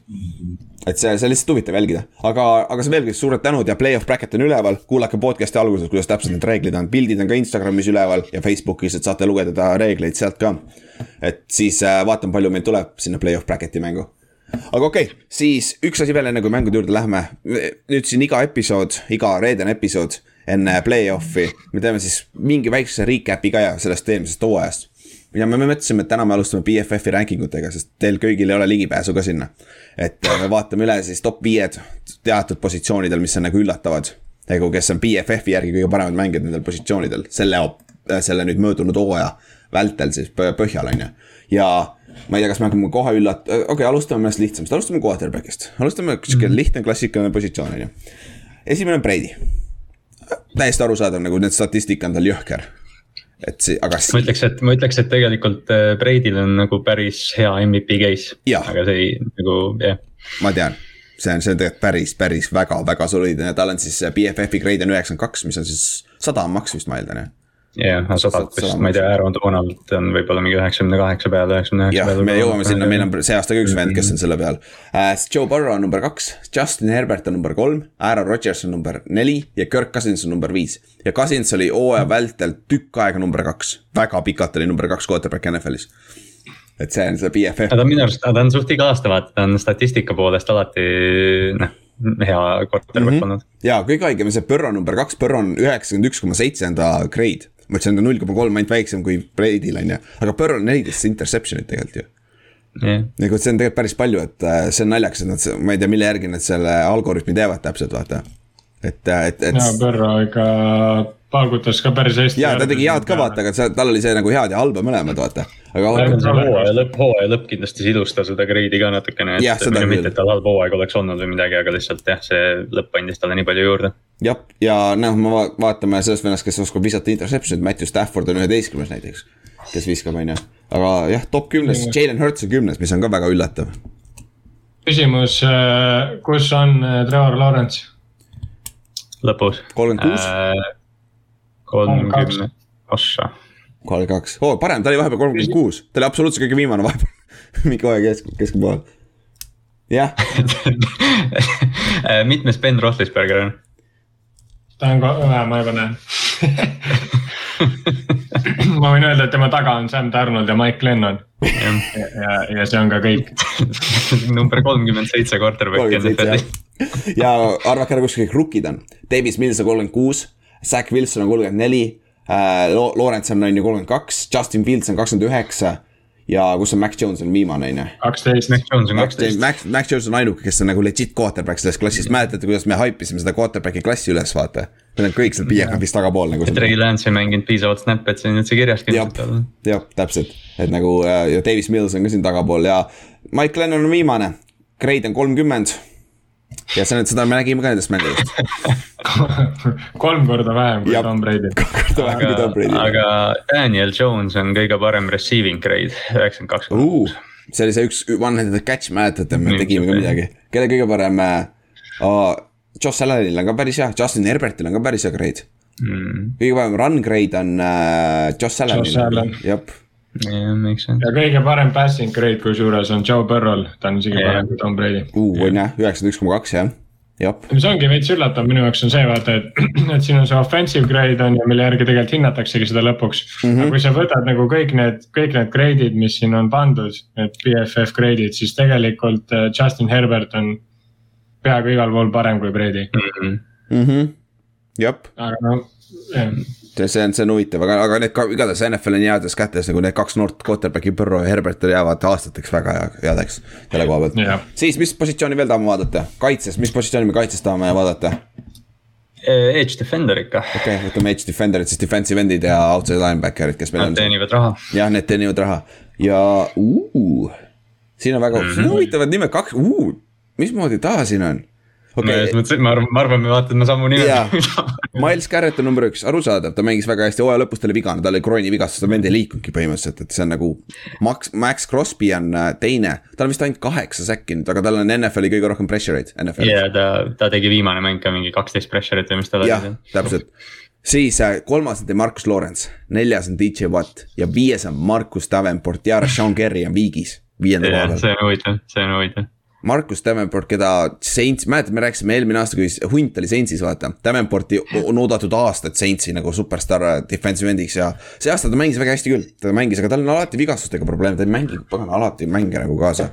et see, see on lihtsalt huvitav jälgida, aga, aga see veelgi suured tänud ja play-off bracket on üleval, kuulake podcast'i alguses, kuidas täpselt need reeglid on, pildid on ka Instagramis üleval ja Facebookis, et saate lugeda reegleid sealt ka. et siis äh, vaatame, palju meil tuleb sinna play-off bracket'i mängu aga okei okay,, siis üks asi veel, enne kui mängude juurde lähme. nüüd siin iga episood, iga reedene episood enne play-off'i, me teeme siis mingi väikse recap'i ka sellest eelmisest hooajast. ja me me mõtlesime, et täna me alustame BFF-i ranking utega, sest teil kõigil ei ole ligipääsu ka sinna. et äh, me vaatame üle siis top viied teatud positsioonidel, mis on nagu üllatavad. nagu kes on BFF-i järgi kõige paremad mängijad nendel positsioonidel, selle, selle nüüd möödunud hooaja vältel siis põ- põhjal on ju. ja ma ei tea, kas me hakkame kohe üllat-, okei okay,, alustame mõnest lihtsamast, alustame quarterback'ist, alustame sihuke lihtne klassikaline positsioon on ju. esimene on Brady. täiesti arusaadav, nagu need statistika on tal jõhker. et see, aga ma ütleks, et ma ütleks, et tegelikult äh, Brady'l on nagu päris hea MVP case. Aga see ei nagu jah, ma tean, see on, see on tegelikult päris, päris väga-väga soliidne tal on siis BFF-i grade on üheksakümmend kaks, mis on siis sada maks vist ma eeldan jah. jah, sada Sada- vist, ma ei tea, Aaron Donald on võib-olla mingi üheksakümne kaheksa peal, üheksakümne üheksa peal., me jõuame sinna, meil on see aasta ka üks vend, kes on selle peal uh,. Joe Burrow on number kaks, Justin Herbert on number kolm, Aaron Rodgers on number neli ja Kirk Cousins on number viis. ja Cousins oli hooaja vältel tükk aega number kaks, väga pikalt oli number kaks quarterback NFL-is. et see on see BFF ta on minu arust, ta on suht iga aasta vaata, ta on statistika poolest alati noh, hea quarterback mm -hmm. olnud. ja kõige haigem on see Burrow number kaks, Burrow on üheksakümmend üks koma seitse on ta grade. Ma ütlesin, ta on null koma kolm ainult väiksem kui Brady'l on ju, aga Burrow on neliteist interception'it tegelikult ju. jah, nagu see on tegelikult päris palju, et äh, see on naljakas, et nad, ma ei tea, mille järgi nad selle algoritmi teevad täpselt, vaata. et, et, et ja Põrro ikka paugutas ka päris hästi. ja ta tegi head ka vaata, aga see, tal oli see nagu head ja halba mõlemad, vaata. aga hooaja lõpp, hooaja lõpp kindlasti sidustas seda grade'i ka natukene, Jah, et seda mitte, et tal halb hooaeg oleks olnud või midagi, aga lihtsalt jah, see lõpp andis talle nii palju juurde. jah, ja noh, me va- vaatame sellest vennast, kes oskab visata interception'it, Matthew Stafford on üheteistkümnes näiteks. kes viskab, on ju, aga jah, top kümnes, Jalen Hurts on kümnes, mis on ka väga üllatav. küsimus, kus on äh, Trevor Lawrence? lõpus. kolmkümmend kuus, Äh, kolmkümmend, ossa. kolmkümmend kaks, oo parem, ta oli vahepeal kolmkümmend kuus, ta oli absoluutselt kõige viimane vahepeal, [laughs] mingi hooaja kesk, keskpool. jah, [laughs] mitmes Ben Roethlisberger on? ta on ka, ma juba näen. [laughs] ma võin öelda, et tema taga on Sam Darnold ja Mike Lennon ja, ja, ja see on ka kõik. number kolmkümmend seitse quarterback'i NFL-is. ja arvake ära, kus kõik rookid on, Davis Mills on kolmkümmend kuus, Zack Wilson on kolmkümmend neli, Lawrence on on ju kolmkümmend kaks, Justin Fields on kakskümmend üheksa ja kus on Mac Jones on viimane, on ju. kaksteist. Mac Jones on kaksteist. Mac, Mac Jones on ainuke, kes on nagu legit quarterback selles klassis, mäletate, kuidas me haipisime seda quarterback'i klassi üles, vaata. Need on kõik seal BFF-is tagapool nagu. Trey Lance ei mänginud piisavalt snap'e, et see on üldse kirjas jah kindlasti., jah, täpselt, et nagu äh, ja Davis Mills on ka siin tagapool ja Mike Lennon on viimane, grade on kolmkümmend. Ja see on, seda me nägime ka nendest mängudest. [laughs] kolm korda vähem kui Jah. Tom Brady. vähem kui aga Tom, Brady. aga Daniel Jones on kõige parem receiving grade, üheksakümmend kaks. Uh, see oli see üks one-handed catch, mäletate, me Nii, tegime ka okei. midagi, kelle kõige parem oh,. Josh Allanil on ka päris hea, Justin Herbertil on ka päris hea grade. Mm, kõige parem run grade on äh, Josh Allanil jah. jah, makes sense. ja kõige parem passing grade kusjuures on Joe Burrow'l, ta on isegi parem kui Tom Brady. Uh, on jah, üheksakümmend üks koma kaks jah, jah. mis ongi veits üllatav minu jaoks on see vaata, et, [clears throat] et siin on see offensive grade on ju, mille järgi tegelikult hinnataksegi seda lõpuks mm. -hmm. aga kui sa võtad nagu kõik need, kõik need grade'id, mis siin on pandud, need BFF grade'id, siis tegelikult äh, Justin Herbert on peaaegu igal pool parem kui Brady. Mhm. mm. -hmm. jah, aga no jah. See on, see on huvitav, aga, aga need ka igatahes NFL on heades kätes nagu need kaks noort quarterback'i, Burrow ja Herbert jäävad aastateks väga hea, headeks selle koha pealt Jah. siis, mis positsiooni veel tahame vaadata, kaitses, mis positsiooni me kaitses tahame vaadata? Edge defender ikka, okei okay,, võtame edge defender'id, siis defensive end'id ja outside linebacker'id, kes meil nad on. teenivad raha. jah, need teenivad raha ja uh, siin on väga mm, -hmm. siin on huvitavad nimed, kaks uh,, mismoodi ta siin on? Okay. okei, mõtlesin, ma arvan, ma arvan, me vaatame samu nime [laughs] Jaa. Miles Garrett on number üks, arusaadav, ta mängis väga hästi, hooaja lõpus ta oli vigane, tal oli kroonivigastus, ta vend ei liikunudki põhimõtteliselt, et see on nagu. Max, Max Crosby on äh, teine, tal on vist ainult kaheksa säkkinud, aga tal on NFL-i kõige rohkem pressure eid NFL-is. ja ta, ta tegi viimane mäng ka mingi kaksteist pressure'it või mis jah oli., täpselt. siis äh, kolmas on Demarcus Lawrence, neljas on DJ Watt ja viies on Marcus Davenport ja Rashawn Kerry on viigis, viienda koha peal. see on huvitav, see on huvitav. Marcus Davenport, keda Saints, mäletad, me rääkisime eelmine aasta, kui Hunt oli Saintsis, vaata. Davenporti on oodatud aastaid Saintsi nagu superstaar defensive end'iks ja see aasta ta mängis väga hästi küll, ta mängis, aga tal on alati vigastustega probleeme, ta ei mängi pagan alati mänge nagu kaasa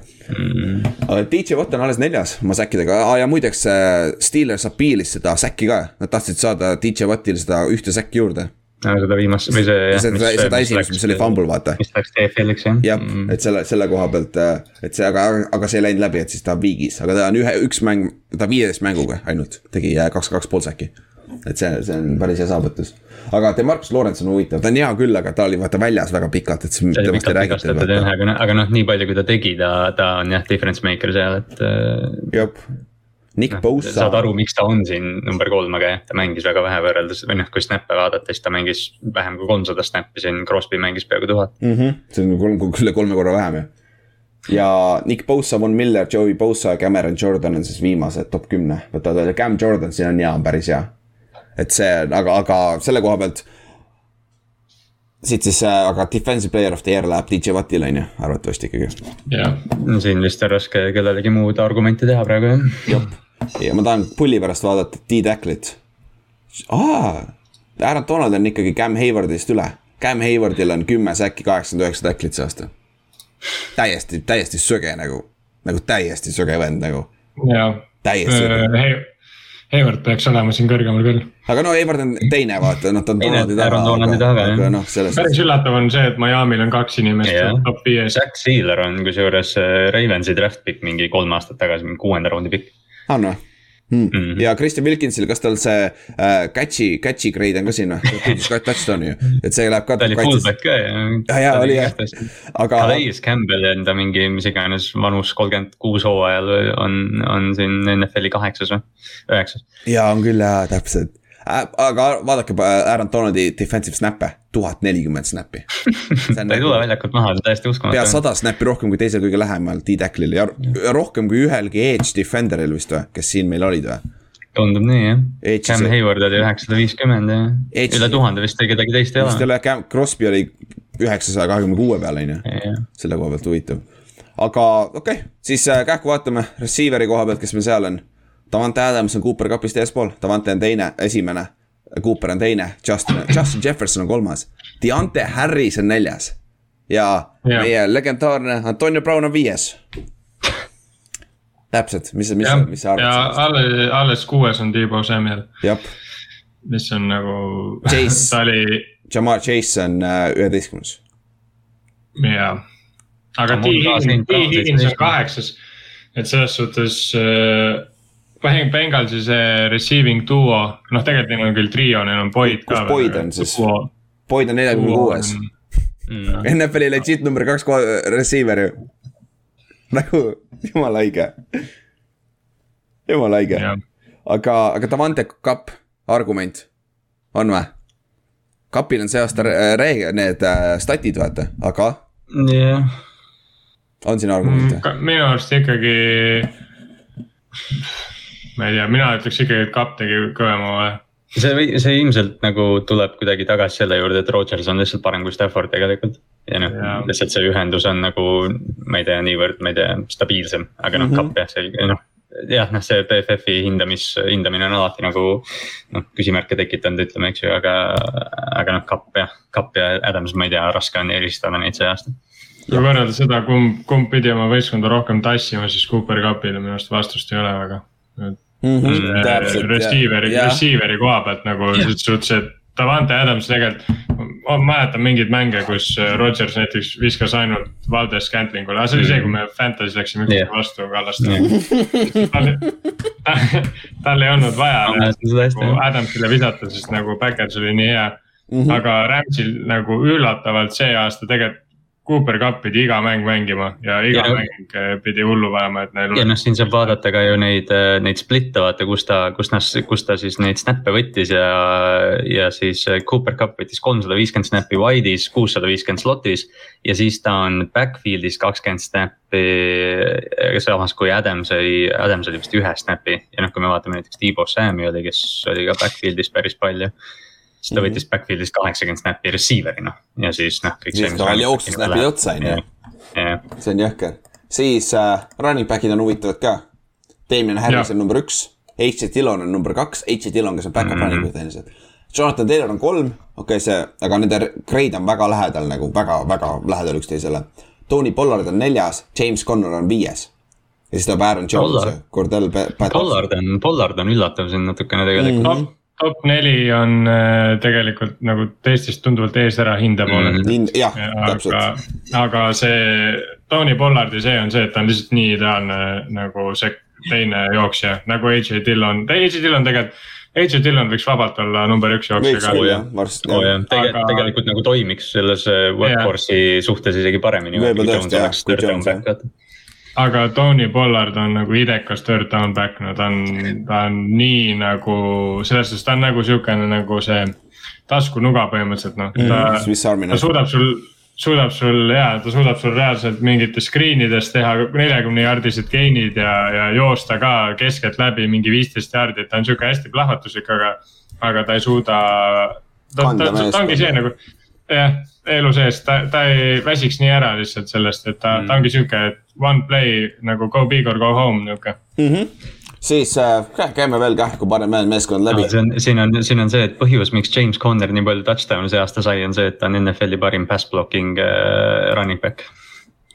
aga DJ Watt on alles neljas oma säkkidega ah, ja muideks äh, Steelers appealis seda säkki ka, nad tahtsid saada DJ Wattile seda ühte säkki juurde. Seda viimast või see. seda, seda esimest, mis oli fumble, vaata mis läks TFL-iks jah. jah mm., et selle, selle koha pealt, et see, aga, aga see ei läinud läbi, et siis ta on viigis, aga ta on ühe, üks mäng, ta viieteist mänguga ainult tegi äh, kaks, kaks pool säki. et see, see on päris hea saavutus. aga Demarcus Lawrence on huvitav, ta on hea küll, aga ta oli vaata väljas väga pikalt, et temast ei jah, aga noh, nii palju, kui ta tegi, ta, ta on jah, difference maker seal, et äh, jah, Nick Bosa saad, aru, miks ta on siin number kolm, aga jah, ta mängis väga vähe võrreldes või noh, kui snap'e vaadata, siis ta mängis vähem kui kolmsada snap'i siin, Crosby mängis peaaegu tuhat. Mhm. see on kolm, üle kolme korra vähem ju. ja Nick Bosa, Von Miller, Joey Bosa ja Cameron Jordan on siis viimased top kümne, võta ta, Cam Jordan siin on hea, on päris hea. et see, aga, aga selle koha pealt. Siit siis, aga defensive player of the year läheb DJ Wattile on ju, arvatavasti ikkagi. jah, siin vist on raske kellelegi muud argumenti teha praegu jah. jah, ja ma tahan pulli pärast vaadata D-Tacklit. aa, Aaron Donald on ikkagi Cam Haywardist üle. Cam Haywardil on kümme säkki, kaheksakümmend üheksa tacklit see aasta. täiesti, täiesti söge nagu, nagu täiesti söge vend nagu, ja täiesti söge. Heivart peaks olema siin kõrgemal küll. aga no Hayward on teine vaata, noh ta on Donaldi Aaron Donaldi taga, taga, aga noh, selles päris üllatav on see, et Miami'l on kaks inimest Jah. top viies. Zack Sealer on kusjuures äh, Ravensi draft pick mingi kolm aastat tagasi, mingi kuuenda raundi pikk on või? Hmm. ja Christian Wilkinsil, kas tal see äh, catch'i, catch'i grade on ka siin või? touchdown'i ju, et see läheb ka ta oli fullback ka ja. Ja, ja, oli, jah. aga Calais Campbell enda mingi mis iganes vanus kolmkümmend kuus hooajal on, on siin NFL-i kaheksas või, üheksas. ja on küll jaa, täpselt. aga vaadake äh, Aaron Donaldi defensive snap'e, tuhat nelikümmend snap'i. [laughs] ta ei tule väljakult maha, see on täiesti pea uskumatu. sada snap'i rohkem kui teisel kõige lähemal D-Tacklil ja rohkem kui ühelgi edge defender'il vist või, kes siin meil olid või? tundub nii jah. Cam Hayward oli üheksasada viiskümmend ja Edge'is- üle tuhande vist kedagi teist ei vist ei ole. ole, Cam Crosby oli üheksasaja kahekümne kuue peal on ju, selle koha pealt huvitav. aga okei okay,, siis äh, kähku vaatame receiver'i koha pealt, kes meil seal on. Davante Adams on Cooper Cupist eespool, Davante on teine, esimene. Cooper on teine, Justin, Justin Jefferson on kolmas, Deontay Harris on neljas. ja Jah. meie legendaarne Antonio Brown on viies. täpselt, mis, mis, mis sa ja arvad sellest? alles, alles kuues on Tiibo Samuel, mis on nagu, Chase. [laughs] ta oli, Jamar Chase on äh, üheteistkümnes. jaa. aga Aga T mul ka siin Higgins, T Brownis Higgins on kaheksas, et selles suhtes äh, Beng- Bengalsi see receiving duo, noh, tegelikult neil on küll trio, neil on Boyd ka. Kus Boyd on siis? Boyd on neljakümne kuues. Mm. [laughs] NFL-i legit number kaks receiver ju. nagu jumala haige. jumala jah, aga, aga Davante Kapp, argument on või? kapil on see aasta re- need äh, statid vaata, aga jah, on siin argumente? Mm, minu arust ikkagi. Ma ei tea, mina ütleks ikkagi, et Kapp tegi kõvema vahe. see see ilmselt nagu tuleb kuidagi tagasi selle juurde, et Rodgers on lihtsalt parem kui Stafford tegelikult. ja noh lihtsalt see ühendus on nagu, ma ei tea, niivõrd, ma ei tea, stabiilsem, aga noh mm -hmm. kapp jah, selge, noh jah, noh, see BFF-i hindamis, hindamine on alati nagu noh, küsimärke tekitanud, ütleme, eks ju, aga, aga noh, kapp jah, kapp ja Adams, ma ei tea, raske on eristada neid see aasta. kui võrrelda seda, kumb, kumb pidi oma võistkonda rohkem tassima, siis Cooper Cupile minu arust vastust ei ole väga. Mhm, täpselt, Receiver'i, receiver'i koha pealt nagu selles suhtes, et Davante Adams tegelikult. ma mäletan mingeid mänge, kus Rodgers näiteks viskas ainult Valdes Scantlingule, aga see oli see, kui me Fantasy läksime üksteise Jah. vastu Kallaste. tal, tal ei olnud vaja nagu. Adamsile visata, sest nagu backers oli nii hea mm. -hmm. aga Ramsil nagu üllatavalt see aasta tegelikult Cooper Cup pidi iga mäng mängima ja iga Ja mäng eh, pidi hullu vajama, et neil ja noh, siin saab vaadata ka ju neid, neid split'e vaata, kus ta, kus nad, kus ta siis neid snap'e võttis ja, ja siis Cooper Cup võttis kolmsada viiskümmend snap'i wide'is, kuussada viiskümmend slot'is. ja siis ta on backfield'is kakskümmend snap'i, samas kui Adams oli, Adams oli vist ühe snap'i ja noh, kui me vaatame näiteks Tiibo Sam'i oli, kes oli ka backfield'is päris palju. Siis ta Mhm. võttis backfield'is kaheksakümmend snap'i receiver'ina ja siis noh. siis ka veel jooksis läbi otsa, on ju. see on jõhker. siis äh, running back'id on huvitavad ka. Damien Harris on number üks, H. Dillon on number kaks, H. Dillon, kes on back-up mm. -hmm. running back tehniliselt. Jonathan Taylor on kolm, okei okay,, see, aga nende grade on väga lähedal nagu väga-väga lähedal üksteisele. Tony Pollard on neljas, James Connor on viies. ja siis tuleb Aaron Jones Cordell Patterson. Pollard on, Pollard on üllatav siin natukene tegelikult Mhm. top, top neli on äh, tegelikult nagu teistest tunduvalt ees ära hinde poolelt mm. jah, täpselt aga, see Tony Pollardi see on see, et ta on lihtsalt nii ideaalne nagu see teine jooksja nagu AJ Dillon, AJ Dillon tegelikult. AJ Dillon võiks vabalt olla number üks jooksja ka küll jah, varsti oo jah. jah, tegelikult tegelikult nagu toimiks selles äh, workforce'i suhtes isegi paremini. Võib-olla tõesti, jah, kui Jones, jah. Aga Tony Pollard on nagu idekas third down back, no ta on, ta on nii nagu selles suhtes, ta on nagu siukene nagu see taskunuga põhimõtteliselt noh, ta Swiss Army ta knife. suudab sul, suudab sul ja ta suudab sul reaalselt mingites screen ides teha neljakümne jaardised gain'id ja, ja joosta ka keskeltläbi mingi viisteist jaardi, et ta on sihuke hästi plahvatuslik, aga, aga ta ei suuda. ta, ta, ta, ta ongi meeskonda. see nagu jah, elu sees, ta, ta ei väsiks nii ära lihtsalt sellest, et ta mm., ta ongi sihuke, et one play nagu go big or go home nihuke. siis äh, käime veel kah, kui parem meeskond läbi. see on, siin on, siin on see, et põhjus, miks James Conner nii palju touchdown'e see aasta sai, on see, et ta on NFL-i parim pass blocking äh, running back.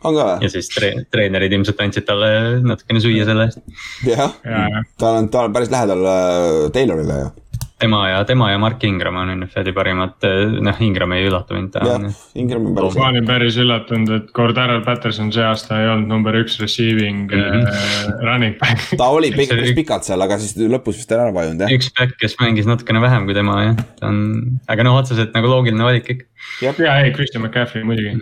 on ka ja või? siis tre treenerid ilmselt andsid talle natukene süüa selle eest. jah, ja, ja ta on, ta on päris lähedal äh, Taylorile ju. Tema ja, tema ja Mark Ingram on NFL-i parimad, noh Ingram ei üllata mind, jah Ingram on päris ma hea. olin päris üllatunud, et Cordarrelle Patterson see aasta ei olnud number üks receiving mm. -hmm. running back. ta oli oli- päris pikalt seal, aga siis lõpus vist ära vajunud jah. üks back, kes mängis natukene vähem kui tema jah, ta on, aga noh, otseselt nagu loogiline valik ikka. ja ei, Christian McCaffrey muidugi.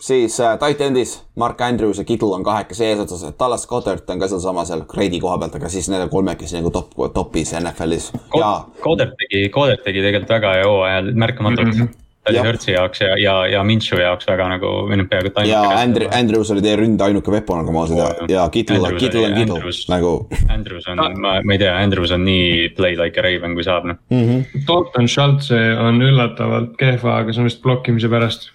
Siis äh, tight end'is Mark Andrews ja Kittle on kahekesi eesotsas, Dallas Goddard on ka sealsama seal grade'i koha pealt, aga siis need on kolmekesi nagu top, top'is NFL-is ja Koder tegi, Koder tegi tegelikult väga hea hooaja märkamatult mm. -hmm. ta oli. Hertzi jaoks ja, ja, ja Minshew jaoks väga nagu, või noh, peaaegu et ja. Andrew, Andrews oli teie ründe ainuke weapon, nagu ma ausalt ja, ja Kittle, Andrews Kittle on Kittle nagu Andrews on, ma, ma ei tea, Andrews on nii play like a raven, kui saab noh. mm. -hmm. Dalton Schultz on üllatavalt kehva, aga see on vist blokkimise pärast.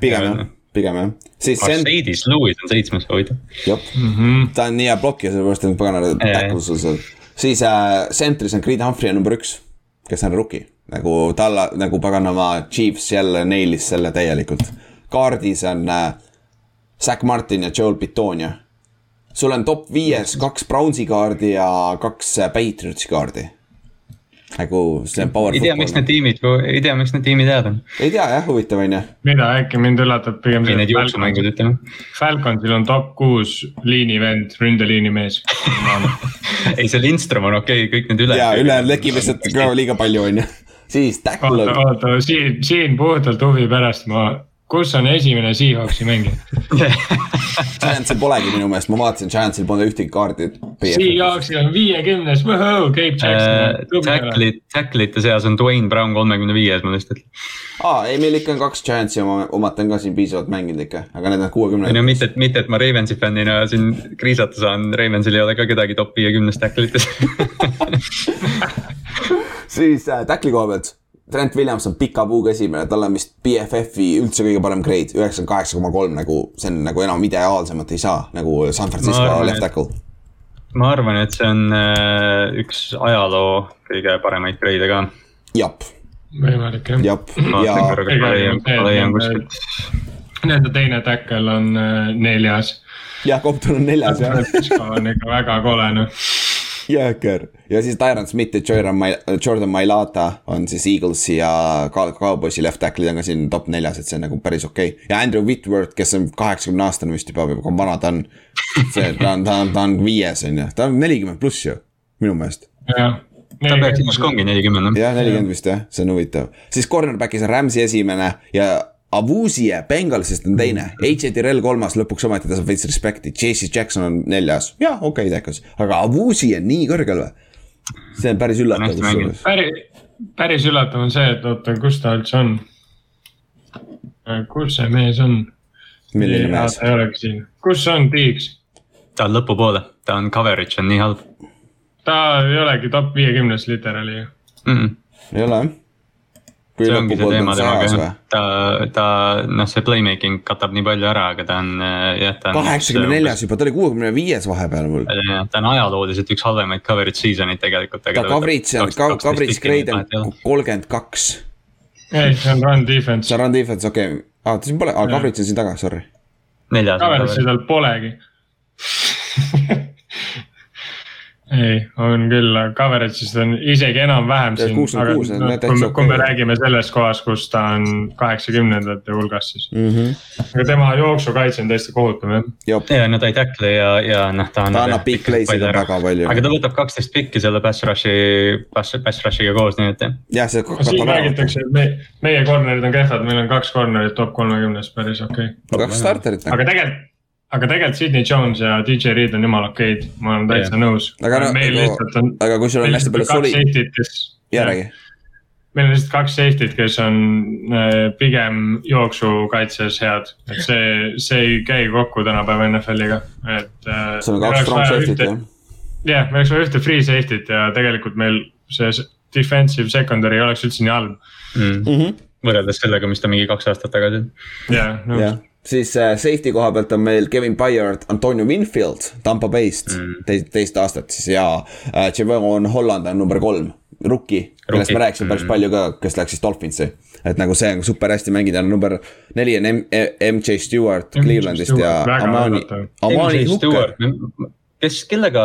Pigem jah, pigem jah. siis Mercedes Lewis on seitsmes, huvitav. jah, ta on nii hea blokkija, sellepärast et pagana Jaa. tackle sul seal. siis äh, centris on Creed Humphrey on number üks, kes on rookie, nagu talle nagu paganama Chiefs jälle nailis selle täielikult. kaardis on äh, Zack Martin ja Joel Pitonia. sul on top viies kaks Brownsi kaardi ja kaks äh, Patriotsi kaardi. Nagu see on power ei tea, miks need tiimid, ei tea, miks need tiimid head on. ei tea jah, huvitav on ju. mida äkki mind üllatab pigem või need jooksumängud, ütleme. Falconsil on top kuus liinivend, ründeliini mees. [laughs] ei, see Lindstrom on okei okay,, kõik need üle. ja ülejäänud lekib lihtsalt liiga palju on ju. siis tackle oota, oota, siin, siin puhtalt huvi pärast ma, kus on esimene Seahawksi mängija? [laughs] Giantsil polegi minu meelest, ma vaatasin, Giantsil pole ühtegi kaardi. Seahawksil on viiekümnes, Cape Jackson. Tacklit, tacklite seas on Dwayne Brown kolmekümne viies, ma lihtsalt ütlen. aa, ei, meil ikka on kaks Giantsi oma, omat on ka siin piisavalt mänginud ikka, aga need on ei kuuekümne no. mitte, et, mitte, et ma Ravensi fännina siin kriisata saan, Ravensil ei ole ka kedagi top viiekümnes tacklites. [laughs] siis äh, tackli koha pealt. Trent Williams on pika puuga esimene, tal on vist BFF-i üldse kõige parem grade, üheksakümmend kaheksa koma kolm nagu, see on nagu enam ideaalsemat ei saa, nagu San Francisco arvan, left tackle. ma arvan, et see on äh, üks ajaloo kõige paremaid grade'e ka. jap, võimalik jah. ma ja. Nende teine tackle on äh, neljas. jah, Compton on neljas jah. On ikka väga kole noh. Jõhker ja siis Tyron Smith ja Jordan Jordan Mailata on siis Eaglesi ja Cowboysi left tackle'id on ka siin top neljas, et see on nagu päris okei. Okay.. ja Andrew Whitworth, kes on kaheksakümne aastane vist juba, kui vana ta on. see, ta on, ta on, ta on viies on ju, ta on nelikümmend pluss ju, minu meelest. jah ta peaks ilmselt ongi nelikümmend jah, nelikümmend vist jah, see on huvitav, siis cornerback'is on Rams'i esimene ja Avuzie Bengalsist on teine, AJ Tirel kolmas, lõpuks ometi ta saab veits respekti, JC Jackson on neljas, jah, okei okay, tekas, aga Avuzie on nii kõrgel või? see on päris üllatav kusjuures. päris, päris üllatav on see, et oota, kus ta üldse on? kus see mees on? milline mees? ta ei olegi siin, kus on Tiiks? ta on lõpupoole, ta on coverage on nii halb. ta ei olegi top viiekümnes literaali ju mm. -mm. ei ole jah see ongi see teema temaga jah, ta, ta noh, see playmaking katab nii palju ära, aga ta on jah, ta on. kaheksakümne neljas juba, ta oli kuuekümne viies vahepeal mul. ta on ajalooliselt üks halvemaid coverage season'id tegelikult. ta coverage on, coverage grade on kolmkümmend kaks. ei, see on run defense. see on run defense, okei okay., aa siin pole, aa coverage on siin taga, sorry. neljas. Coverage'i tal polegi [laughs] ei, on küll, coverage'ist on isegi enam-vähem siin, aga no, kui, kui me räägime sellest kohast, kus ta on kaheksakümnendate hulgas, siis mm. -hmm. aga tema jooksukaitse on täiesti kohutav jah. ja no ta ei tackle ja, ja noh, ta annab. ta annab big play'sid väga palju. aga ta võtab kaksteist pikki selle pass rush'i, pass, pass rush'iga koos, nii et jah. jah, see. siin räägitakse, et me, meie corner'id on kehvad, meil on kaks corner'it top kolmekümnes, päris okei okay.. kaks starterit. aga tegelikult aga tegelikult Sydney Jones ja DJ Reed on jumala okeid, ma olen täitsa yeah. nõus. aga no, aga, aga kui sul on hästi palju soli. jaa, räägi. meil on lihtsalt kaks safety't, kes on äh, pigem jooksukaitses head, et see, see ei käi kokku tänapäeva NFL-iga, et. Äh, sul on kaks strong safety't jah? jah, meil oleks vaja ühte free safety't ja tegelikult meil see defensive secondary ei oleks üldse nii halb mm. -hmm. võrreldes sellega, mis ta mingi kaks aastat tagasi. jah, nõus siis äh, safety koha pealt on meil Kevin Byard, Antonio Winfield Tampa Bay'st mm. teist, teist aastat siis ja äh, Javon Holland on number kolm, rookie, kellest me rääkisime päris mm. palju ka, kes läks siis Dolphinsi. et nagu see on super hästi mängida, number neli on M MJ Stewart Clevelandist ja Amani, Amani Hooker. kes, kellega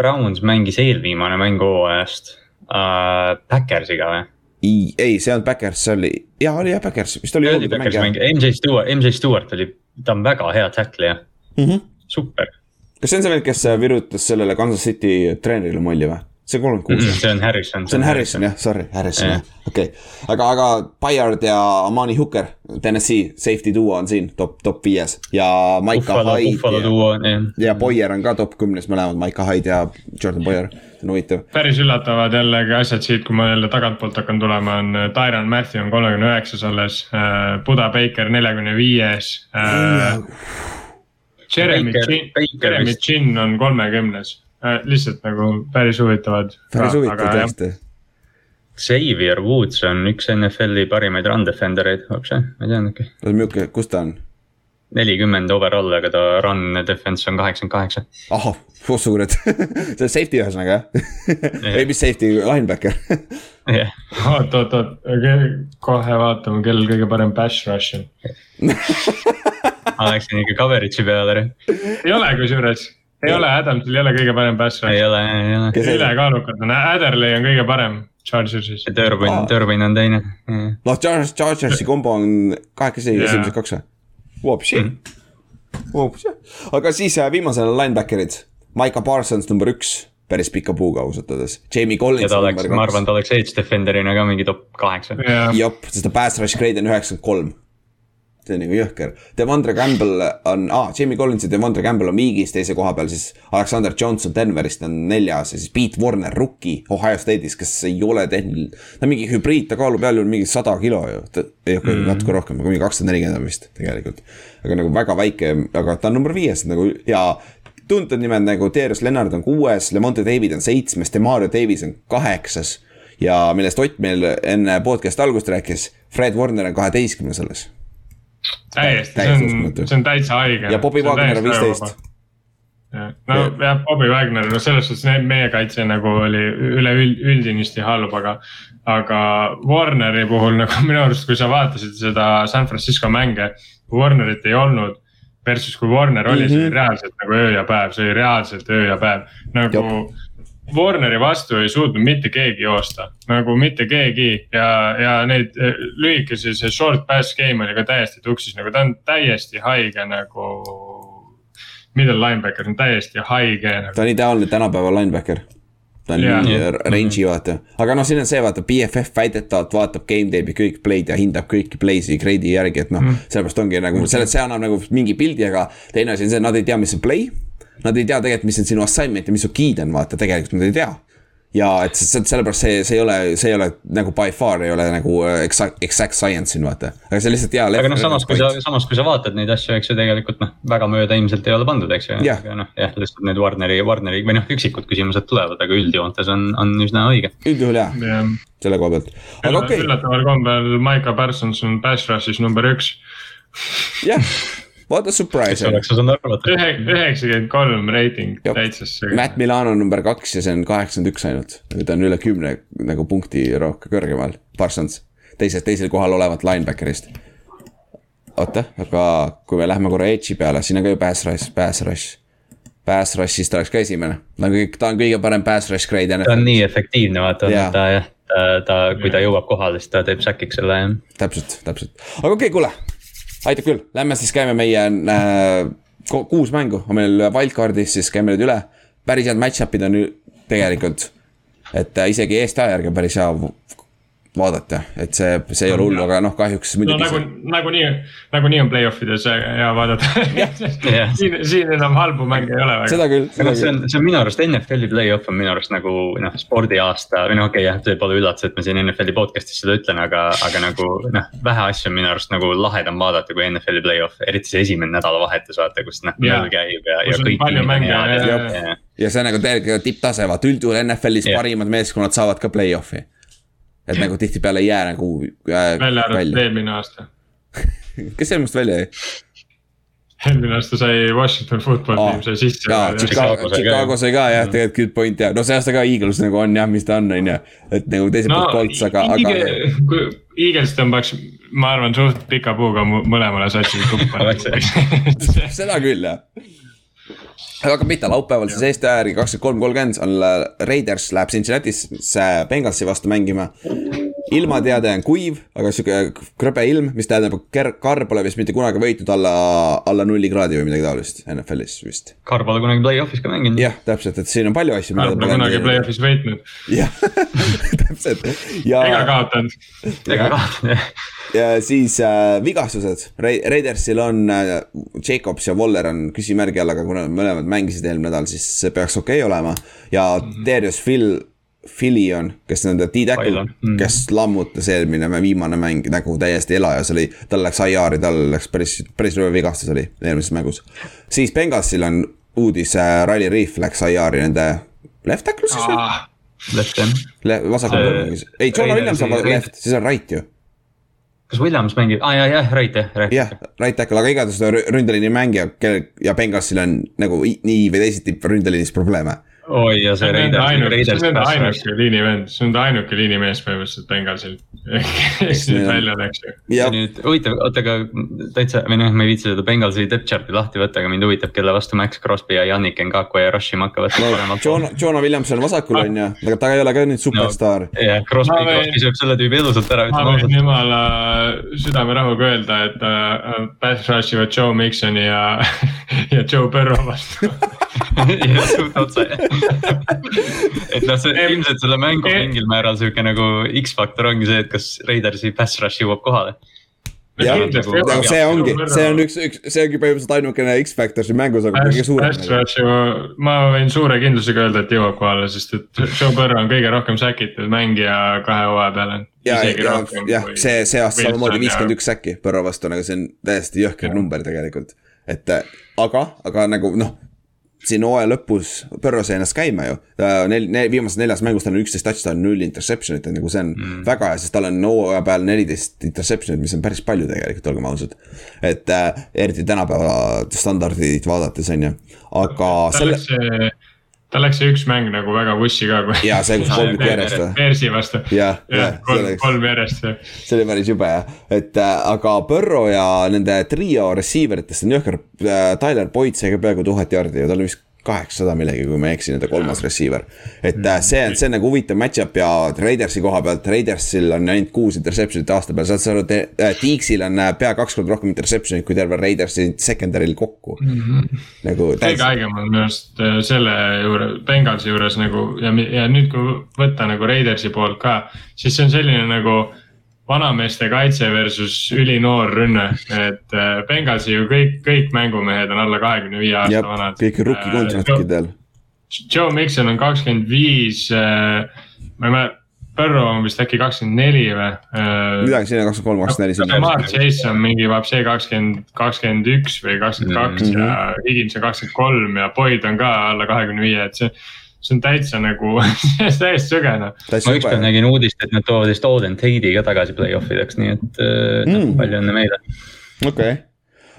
Browns mängis eelviimane mäng hooajast uh,, Backersiga või? Ei, see on Backers, see oli, jaa oli jah Backers, vist oli. oli Backers mäng, MJ Stewart, MJ Stewart oli, ta on väga hea tackleja mm, -hmm. super. kas see on see vend, kes virutas sellele Kansas City treenerile mulli või? See on kolmkümmend kuus. see on Harrison. see on Harrison jah, sorry, Harrison jah, okei okay.. aga, aga Bayard ja Amani Hooker, Tennessee safety duo on siin top, top viies ja Maika Hyde ja, ja Boyer on ka top kümnes mõlemad, Maika Hyde ja Jordan Boyer, see on huvitav. päris üllatavad jällegi asjad siit, kui ma jälle tagantpoolt hakkan tulema, on äh, Tyron Matthew on kolmekümne üheksas alles, äh, Buda Baker neljakümne viies. Äh, Jeremy Chin, Jeremy Chin on kolmekümnes äh,, lihtsalt nagu päris huvitavad. päris huvitav tõesti. Xavier Woods on üks NFL-i parimaid run defender eid, hoopis jah, ma ei teadnudki. oota, milline, kus ta on? nelikümmend overall, aga ta run defense on kaheksakümmend kaheksa. ahah, oh suured [laughs] see on safety ühesõnaga jah ei, mis safety, linebacker [laughs] jah. oot, oot, oot, kohe vaatame, kellel kõige parem pass rush on ma läksin ikka coverage'i peale. ei ole kusjuures ei ole, Adamsil ei ole kõige parem pass rush. ei ole, ei ole. ülekaalukad on, Adderley on kõige parem Chargersis. Turbin oh., Turbin on teine. noh, Chargers, Chargersi kombo on kahekesi yeah. esimesed kaks või? Whoopsi mm. -hmm. Whoopsi, aga siis äh, viimasena linebacker'id, Maiko Parsons number üks päris pika puuga ausalt öeldes. Jamie Collins. ma arvan, ta oleks edge defender'ina ka mingi top kaheksa yeah.. jep, sest ta pass rush grade on üheksakümmend kolm see on nagu jõhker. Devondre Campbell on ah,, Jamie Collins ja Devondre Campbell on viigis teise koha peal, siis Alexander Johnson Denverist on neljas ja siis Pete Warner, rookie Ohio State'is, kes ei ole tehniline. ta on mingi hübriid, ta kaalub jälle mingi sada kilo ju, ei okei okay, mm., natuke rohkem, aga mingi kakssada nelikümmend on vist tegelikult. aga nagu väga väike, aga ta on number viies nagu ja tuntud nimed nagu Darius Leonard on kuues, Lemonte David on seitsmes, Demario Davis on kaheksas. ja millest Ott meil enne podcast'i algust rääkis, Fred Warner on kaheteistkümnes alles täiesti, see on, see on täitsa haige. ja Bobby Wagner viisteist. no ja. jah, Bobby Wagner, no selles suhtes meie kaitse nagu oli üleüldinisti halb, aga. aga Warneri puhul nagu [laughs] minu arust, kui sa vaatasid seda San Francisco mänge, Warnerit ei olnud. Versus kui Warner oli mm, -hmm. see oli mhm. reaalselt nagu öö ja päev, see oli reaalselt öö ja päev, nagu. Warneri vastu ei suutnud mitte keegi joosta, nagu mitte keegi ja, ja neid eh, lühikesi, see short pass game oli ka täiesti tuksis, nagu ta on täiesti haige nagu. Middle linebacker on täiesti haige nagu. ta on ideaalne tänapäeva linebacker ta on yeah. range'i vaata, aga noh, siin on see vaata, BFF väidetavalt vaatab game tape'i kõik play'd ja hindab kõiki play'si grade'i järgi, et noh mm.. sellepärast ongi nagu selle, see annab nagu mingi pildi, aga teine asi on see, nad ei tea, mis on play. Nad ei tea tegelikult, mis on sinu assignment ja mis su key on, vaata tegelikult nad ei tea. ja et sellepärast see, see ei ole, see ei ole nagu by far ei ole nagu äh, exact, exact science siin vaata, aga see on lihtsalt hea. aga noh, samas kui sa, samas kui sa vaatad neid asju, eks ju tegelikult noh, väga mööda ilmselt ei ole pandud, eks ju. Aga noh, jah, lihtsalt need Warneri, Warneri või noh, üksikud küsimused tulevad, aga üldjoontes on, on üsna õige. üldjuhul jah, selle koha pealt, aga okei okay., üllataval kombel Maiko Parsons on pass rush'is number üks. jah, [laughs] what a surprise kes. oleks osanud arvata. ühe, üheksakümmend kolm reiting Jop. täitsa see. Matt Milano on number kaks ja see on kaheksakümmend üks ainult, ta on üle kümne nagu punkti rohkem kõrgemal, Parsons, teisel, teisel kohal olevalt linebacker'ist. oota, aga kui me läheme korra edge'i peale, siin on ka ju pass rush, pass rush. Pass rush'is ta oleks ka esimene, ta on kõik, ta on kõige parem pass rush grade ta on nii efektiivne, vaata yeah., ta jah, ta, ta, kui ta jõuab kohale, siis ta teeb säkiks selle jah. täpselt, täpselt, aga okei okay,, kuule. Aitab küll, lähme siis käime meie äh, kuus mängu on meil wildcard'is, siis käime need üle. päris head match-up'id on tegelikult, et äh, isegi eest-aja järgi on päris hea vaadata, et see, see ei ole hullu, aga noh, kahjuks no muidugi nagu see-, nagunii, nagunii on play-off ides hea vaadata. [laughs] Siin, siin enam halbu mänge ei ole väga. seda küll, see on, see on minu arust NFL-i play-off on minu arust nagu noh, spordiaasta või noh, okei okay, jah, see pole üllatus, et ma siin NFL-i podcast'is seda ütlen, aga, aga nagu noh, vähe asju on minu arust nagu lahedam vaadata kui NFL-i play-off, eriti see esimene nädalavahetus, vaata, kus noh, möll käib ja, ja kõik. palju mänge, jah, jah, ja, ja see on nagu täielik tipptase, vaata üldjuhul NFL-is parimad meeskonnad saavad ka play-off'i. Et nagu tihtipeale ei jää nagu äh, välja arvatud välja, eelmine aasta. [laughs] kes eelmist välja jäi? eelmine aasta sai Washington football Aa, team sai sisse. jaa, Chicago, Chicago sai ka, ka jah, tegelikult good point jah, no see aasta ka Eagles nagu on jah, mis ta on, on ju. et nagu teiselt no poolt Colts, aga, aga kui Eagles tõmbaks, ma arvan, suht pika puuga mõlemale satsile tuppa [laughs] seda küll jah. Aga pihta, laupäeval siis Eesti aja järgi kakskümmend kolm, kolmkümmend on Raiders läheb Cincinnati'sse Bengalsi vastu mängima. Ilmateade on kuiv, aga sihuke krõbe ilm, mis tähendab, et Carr pole vist mitte kunagi võitnud alla, alla nulli kraadi või midagi taolist NFL-is vist. Carr pole kunagi play-off'is ka mänginud. jah, täpselt, et siin on palju asju. Pole kunagi play-off'is võitnud jah, [laughs] täpselt ja ega kaotanud. ega ka, ja siis äh, vigastused, Raidersil on äh, Jacobs ja Waller on küsimärgi all, aga kuna mõlemad mängisid eelmine nädal, siis see peaks okei okay olema. ja Darius Phil, Filion, kes nende Philon, mm., kes lammutas eelmine viimane mäng nagu täiesti elajas oli, tal läks IR-i, tal läks päris, päris rööv vigastus oli eelmises mängus. siis Bengalsil on uudis äh,, Riley Reef läks IR-i nende left tackle siis või? left jah. Vasakul ei, John Williams on left, siis on right ju kas Williams mängib, aa jah, jah, right jah, right. jah, right tackle, aga igatahes ta rü- ründeliini mängija, kelle ja Bengalsil on nagu nii või teisiti ründeliinis probleeme. Oi ja see ainuke, see on nende ainuke liinivend, see on nende ainuke liinimees põhimõtteliselt Bengalsil. [laughs] kes nüüd välja läks ju. ja nüüd huvitav, oota, aga täitsa või noh, ma ei viitsi seda Bengalsi depth chart'i lahti võtta, aga mind huvitab, kelle vastu Max Crosby ja Yannick Ngakwe ja rush ima hakkavad no,. John, John Williams on vasakul on ju, aga ta ei ole ka nüüd superstaar no.. jah, Crosby Ma, võin- Crosby sööb selle tüübi elusalt ära, ma võin jumala südamerahuga öelda, et äh, pass rush ivad Joe Miksoni ja, [laughs] ja Joe Burrow vastu. suht otse. [laughs] et noh, see ilmselt selle mängu Em- mingil määral sihuke nagu X-faktor ongi see, et kas Raidersi pass rush jõuab kohale. jah, nagu see ongi see on Burrow. üks, üks, see ongi põhimõtteliselt ainukene X-Factor siin mängus, aga kõige suurem. nagu. rush ju, ma võin suure kindlusega öelda, et jõuab kohale, sest et Joe Burrow on kõige rohkem säkitud mängija kahe hooaja peale. ja, ja, jah, see, see aasta samamoodi viiskümmend üks säki Põrro vastu, aga see on täiesti jõhker Jah. number tegelikult. et aga, aga nagu noh, siin hooaja lõpus sai ennast käima ju. Nel-, viimases neljas mängus tal on üksteist touchdown'i, null interception'it, et nagu see on mm. väga hea, sest tal on hooaja peal neliteist interception'it, mis on päris palju tegelikult, olgem ausad. et äh, eriti tänapäeva standardid vaadates on ju, aga tal selle läks see, tal läks see üks mäng nagu väga vussi ka. Jaa, see, kus [laughs] kolm järjest või? Bearsi vastu. jah, kolm, kolm järjest. see oli päris jube jah, et äh, aga Burrow ja nende trio receiver itest on jõhker äh,, Tyler Boyd sai ka peaaegu tuhat jardi ja tal vist kaheksasada millegi, kui ma ei eksi, nende kolmas receiver. et äh, see on, see on nagu huvitav match-up ja Raidersi koha pealt, Raidersil on ainult kuus interception'it aasta peal, saad sa aru, et äh, on äh, pea kaks korda rohkem interception'it kui tervel Raidersi secondary'l kokku mm. -hmm. nagu. kõige haigem on minu arust selle juures, Bengalsi juures nagu ja, ja nüüd, kui võtta nagu Raidersi poolt ka, siis see on selline nagu vanameeste kaitse versus ülinoor rünne, et äh, Bengalsi ju kõik, kõik mängumehed on alla kahekümne viie aasta vanad. kõik rookie kontraktidel äh,. Joe Mikson on kakskümmend viis, äh, ma ei mäleta, Burrow on vist äkki kakskümmend neli või? Midagi selline, kakskümmend kolm, kakskümmend neli. Lamar Chase on mingi vapsee kakskümmend, kakskümmend üks või kakskümmend kaks ja mhm. Higgins on kakskümmend kolm ja Boyd on ka alla kahekümne viie, et see see on täitsa nagu [laughs] täiesti süge noh. ma ükspäev nägin uudist, et nad toovad vist Auden Tate'i ka tagasi play-off ideks, nii et äh, noh, mm. palju õnne meile. okei okay.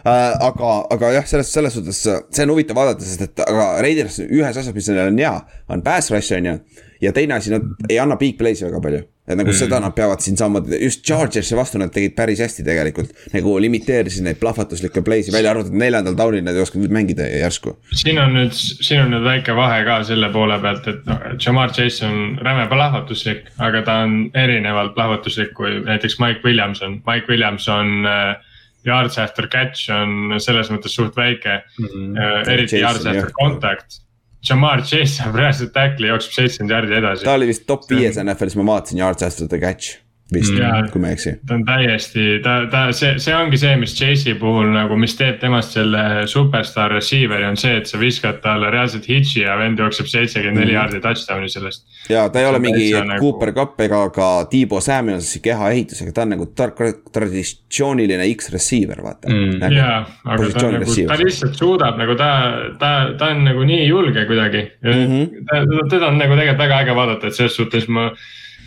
äh,, aga, aga jah, selles, selles suhtes see on huvitav vaadata, sest et aga Raiders ühes asjas, mis neil on hea, on pass rush on ju. ja teine asi, nad ei anna big play'si väga palju et nagu mm. seda nad peavad siin saama, just Chargersi vastu nad tegid päris hästi tegelikult. nagu limiteerisid neid plahvatuslikke play'si, välja arvatud neljandal taunil nad ei osanud mängida järsku. siin on nüüd, siin on nüüd väike vahe ka selle poole pealt, et noh, Jamar Chase on räme plahvatuslik, aga ta on erinevalt plahvatuslik kui näiteks Mike Williamson, Mike Williamson äh, yards after catch on selles mõttes suht väike mm, -hmm. eriti yards after jah. contact Jamar Chase saab reaalselt tackli, jookseb seitsekümmend jardi edasi. ta oli vist top viies NFL-is, ma vaatasin yards after the catch vist mm., kui ma ei eksi. ta on täiesti, ta, ta, see, see ongi see, mis Chase'i puhul nagu, mis teeb temast selle superstaar receiver'i on see, et sa viskad talle reaalselt hitch'i ja vend jookseb seitsekümmend neli jaardi mm. touchdown'i sellest. ja ta ei ole mingi nagu... Cooper Cup ega ka Tiibo Samuelsi kehaehitusega, ta on nagu tar traditsiooniline X-receiver, vaata mm.. Nagu, jaa, aga ta nagu, ta lihtsalt suudab nagu ta, ta, ta on nagu nii julge kuidagi mm. -hmm. teda on nagu tegelikult väga äge vaadata, et selles suhtes ma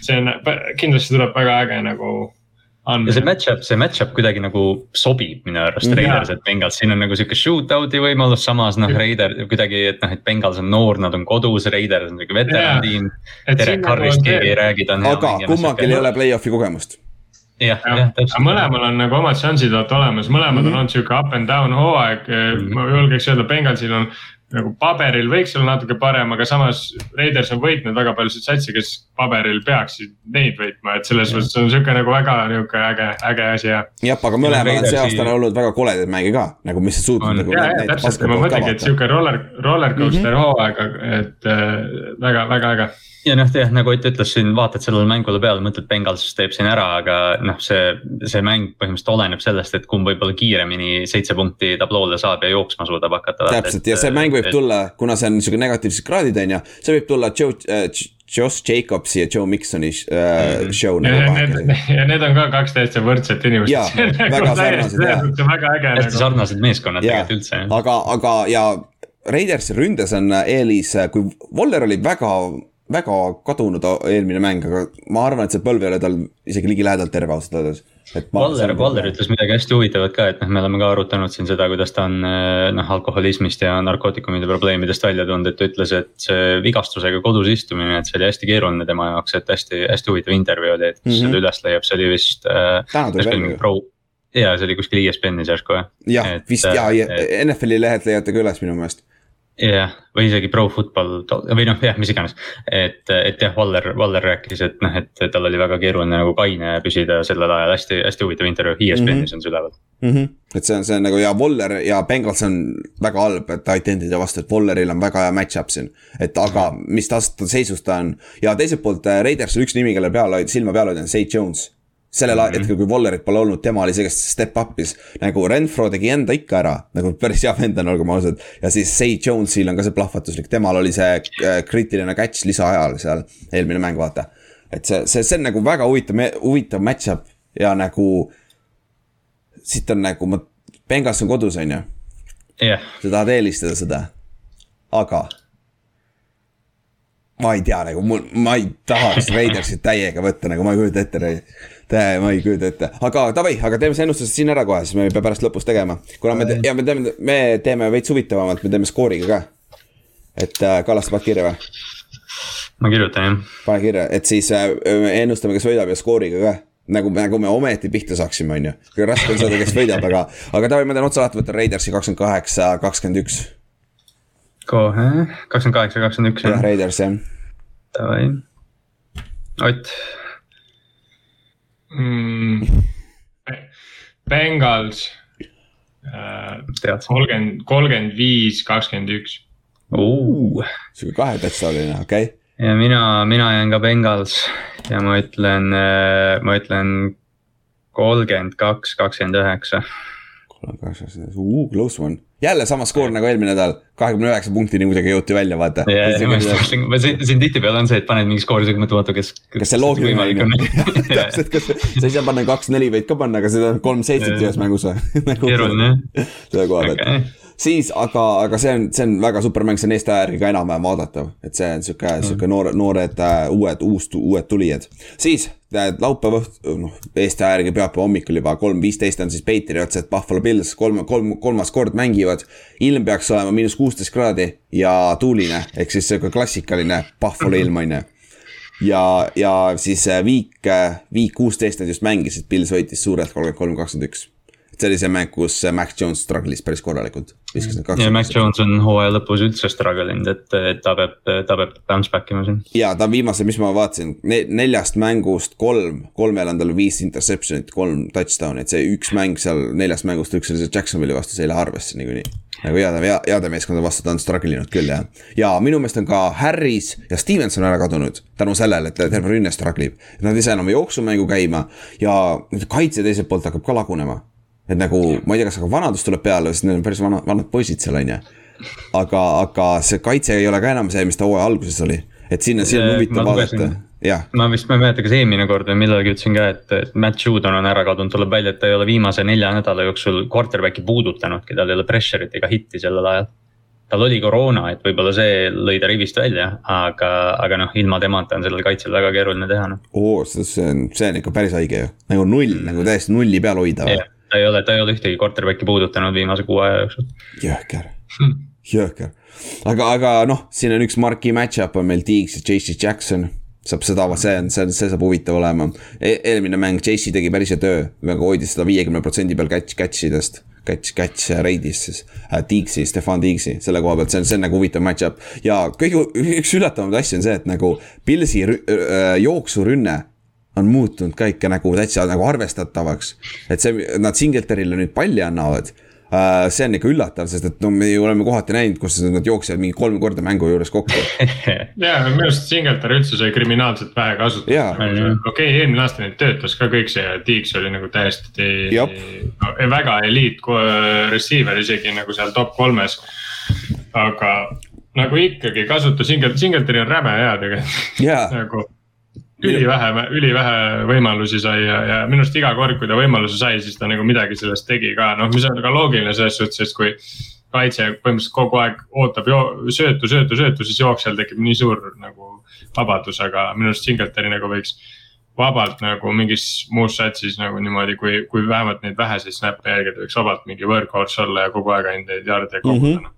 see on, kindlasti tuleb väga äge nagu on. ja see match-up, see match-up kuidagi nagu sobib minu arust mm, Raiders, et Bengals, siin on nagu sihuke shootout'i võimalus, samas noh, Raider kuidagi, et noh, et Bengals on noor, nad on kodus, Raiders on sihuke veteran tiim. Derek Carrist nagu keegi ei räägi, ta on. aga kummalgi ei ole play-off'i kogemust jah, jah, täpselt. mõlemal on nagu omad šansid olemas, mõlemad mm -hmm. on olnud sihuke up and down hooaeg mm, -hmm. ma julgeks öelda, Bengalsil on nagu paberil võiks olla natuke parem, aga samas Raiders on võitnud väga paljusid satsi, kes paberil peaksid neid võitma, et selles mõttes on sihuke nagu väga nihuke äge, äge asi ja. jah, aga mõlemal on see aasta olnud väga koledaid mänge ka, nagu mis suutnud nagu. ja, ja täpselt, ma mõtlengi, et sihuke roller, roller coaster mm -hmm. hooaeg, et äh, väga, väga äge ja noh, jah, nagu Ott ütles siin, vaatad sellele mängule peale, mõtled, Bengals teeb siin ära, aga noh, see, see mäng põhimõtteliselt oleneb sellest, et kumb võib-olla kiiremini seitse punkti tabloole saab ja jooksma suudab hakata. täpselt et, ja see mäng võib et... tulla, kuna see on niisugune negatiivsed kraadid, on ju, see võib tulla Joe äh,, Josh Jacobsi ja Joe Miksoni äh, -hmm. show nagu vahel. [laughs] ja need on ka kaks täiesti võrdset inimest. jaa, [laughs] väga sarnased jah. väga äge. hästi nagu. sarnased meeskonnad tegelikult üldse. aga, aga ja Raidersi ründes on eelis, kui Waller oli väga väga kadunud eelmine mäng, aga ma arvan, et see põlv ei ole tal isegi ligilähedalt terve ausalt öeldes. Valler, Valler ütles midagi hästi huvitavat ka, et noh, me oleme ka arutanud siin seda, kuidas ta on eh, noh, alkoholismist ja narkootikumide probleemidest välja tulnud, et ta ütles, et see vigastusega kodus istumine, et see oli hästi keeruline tema jaoks, et hästi, hästi huvitav intervjuu oli, et kus mm -hmm. selle üles leiab, see oli vist äh,. Pro, ja see oli kuskil ESPN-is järsku jah. jah, vist ja, ja NFL-i lehelt leiate ka üles minu meelest jah, või isegi Pro Football või noh, jah, mis iganes. et, et jah, Waller, Waller rääkis, et noh, et tal oli väga keeruline nagu kaine püsida sellel ajal, hästi, hästi huvitav intervjuu, ESPN-is mm -hmm. on see üleval mm. -hmm. et see on, see on nagu ja Waller ja Bengals on väga halb titanide vastu, et Walleril on väga hea match-up siin. et aga mis taust seisus ta on ja teiselt poolt äh, Raidersil üks nimi, kelle peal hoida, silma peal hoida on St Jones sellel mm -hmm. hetkel, kui Wallerit pole olnud, tema oli see, kes step up'is nagu Renfro tegi enda ikka ära, nagu päris hea vend on, olgem ausad. ja siis Say Jones'il on ka see plahvatuslik, temal oli see äh, kriitiline catch lisaajal seal, eelmine mäng, vaata. et see, see, see on nagu väga huvitav, huvitav match-up ja nagu. siit on nagu, ma, Bengas on kodus, on ju. sa tahad eelistada seda, aga ma ei tea nagu mul, ma ei tahaks Raidersit täiega võtta, nagu ma ei kujuta ette tähe, ma ei kujuta ette, aga davai, aga teeme see ennustuse siin ära kohe, siis me ei pea pärast lõpus tegema. kuna me, ja me teeme, me teeme veits huvitavamalt, me teeme skooriga ka. et äh, Kallaste paned kirja või? ma kirjutan jah. pane kirja, et siis äh, ennustame, kes võidab ja skooriga ka nagu, nagu me ometi pihta saaksime, on ju. raske on saada, kes võidab, aga, aga davai, ma teen otsa lahti, võtan Raidersi kakskümmend kaheksa, kakskümmend üks. Kohe, kakskümmend kaheksa, kakskümmend üks. jah, Raiders jah. Davai, Ott mm,. Bengals kolmkümmend, kolmkümmend viis, kakskümmend üks. sihuke kahe touchdown'ina, okei okay.. ja mina, mina jään ka Bengals ja ma ütlen, ma ütlen kolmkümmend kaks, kakskümmend üheksa. Kolmkümmend kaks, kakskümmend üheksa, close one jälle sama skoor nagu eelmine nädal, kahekümne üheksa punktini kuidagi jõuti välja, vaata. siin, siin tihtipeale on see, et paned mingi skoori, sa mõtled, oota, kas. kas see loogiline on? [laughs] täpselt, kas sa ei saa panna kaks-neli, võid ka panna, aga seda on kolm-seitset ühes mängus või? [laughs] Nagu keeruline jah. selle koha pealt siis, aga, aga see on, see on väga super mäng, see on Eesti ajärgi ka enam-vähem vaadatav, et see on sihuke mm., sihuke noored, noored uh, uued, uus, uued tulijad. siis laupäeva õhtu, noh, Eesti aja järgi pühapäeva hommikul juba kolm viisteist on siis Patriots, et Buffalo Bills kolm, kolm, kolmas kord mängivad. ilm peaks olema miinus kuusteist kraadi ja tuuline, ehk siis sihuke klassikaline Buffalo ilm on ju. ja, ja siis viik, viik kuusteist nad just mängisid, Bills võitis suurelt kolmkümmend kolm, kakskümmend üks et see oli see mäng, kus Mac Jones struggle'is päris korralikult. Ja Mac Jones on hooaja lõpus üldse struggle inud, et, et ta peab, ta peab bounce back ima siin. ja ta viimase, mis ma vaatasin ne, neljast mängust kolm, kolmel on tal viis interception'it, kolm touchdown'i, et see üks mäng seal neljast mängust, üks oli see Jacksonville'i vastu, see ei lähe arvesse niikuinii nagu heade, heade meeskonda vastu ta on struggle inud küll jah. ja minu meelest on ka Harris ja Stevenson ära kadunud tänu sellele, et terve rünne struggle ib. Nad ei saa enam jooksumängu käima ja kaitse teiselt poolt hakkab ka lagunema et nagu ma ei tea, kas aga vanadus tuleb peale, sest need on päris vana, vanad poisid seal on ju. aga, aga see kaitse ei ole ka enam see, mis ta hooaja alguses oli, et sinna, sinna on huvitav vaadata jah. ma vist, ma ei mäleta, kas eelmine kord või millalgi ütlesin ka, et, Matt Judon on ära kadunud, tuleb välja, et ta ei ole viimase nelja nädala jooksul quarterback'i puudutanudki, tal ei ole pressure'it ega hit'i sellel ajal. tal oli koroona, et võib-olla see lõi ta rivist välja, aga, aga noh, ilma temata on sellel kaitsel väga keeruline teha noh. oo, see on, see on ikka päris haige ju, nagu null, nagu täiesti nulli peal hoida yeah ta ei ole, ta ei ole ühtegi quarterback'i puudutanud viimase kuu aja jooksul. jõhker, jõhker. aga, aga noh, siin on üks marquee match-up on meil Deeks ja JC Jackson saab seda, see on, see, see saab huvitav olema e. eelmine mäng, JC tegi päris hea töö, nagu hoidis seda viiekümne protsendi peal catch, catch idest. Catch, catch rate'is siis äh,, Deeksi, Stefan Deeksi, selle koha pealt, see on, see on nagu huvitav match-up. ja kõige, üks üllatavamaid asju on see, et nagu Pilsi äh, jooksurünne on muutunud ka ikka nagu täitsa nagu arvestatavaks. et see, nad Singletarile nüüd palli annavad uh,. see on ikka üllatav, sest et no me ju oleme kohati näinud, kus nad jooksevad mingi kolm korda mängu juures kokku [laughs] ja minu arust Singletar üldse sai kriminaalselt vähe kasutada. okei okay,, eelmine aasta neid töötas ka kõik see ja Tiiks oli nagu täiesti no, väga eliit receiver isegi nagu seal top kolmes. aga nagu ikkagi kasuta Singletari, Singletari on räme hea tegelikult yeah. [laughs] nagu ülivähe, ülivähe võimalusi sai ja, ja minu arust iga kord, kui ta võimaluse sai, siis ta nagu midagi sellest tegi ka, noh, mis on ka loogiline selles suhtes, sest kui. kaitse põhimõtteliselt kogu aeg ootab söötu, söötu, söötu, siis jooksjal tekib nii suur nagu vabadus, aga minu arust Singletary nagu võiks vabalt nagu mingis muus satsis nagu niimoodi, kui, kui vähemalt neid väheseid snap'e jälgida, võiks vabalt mingi workhorse olla ja kogu aeg ainult neid jarde koguda mm -hmm.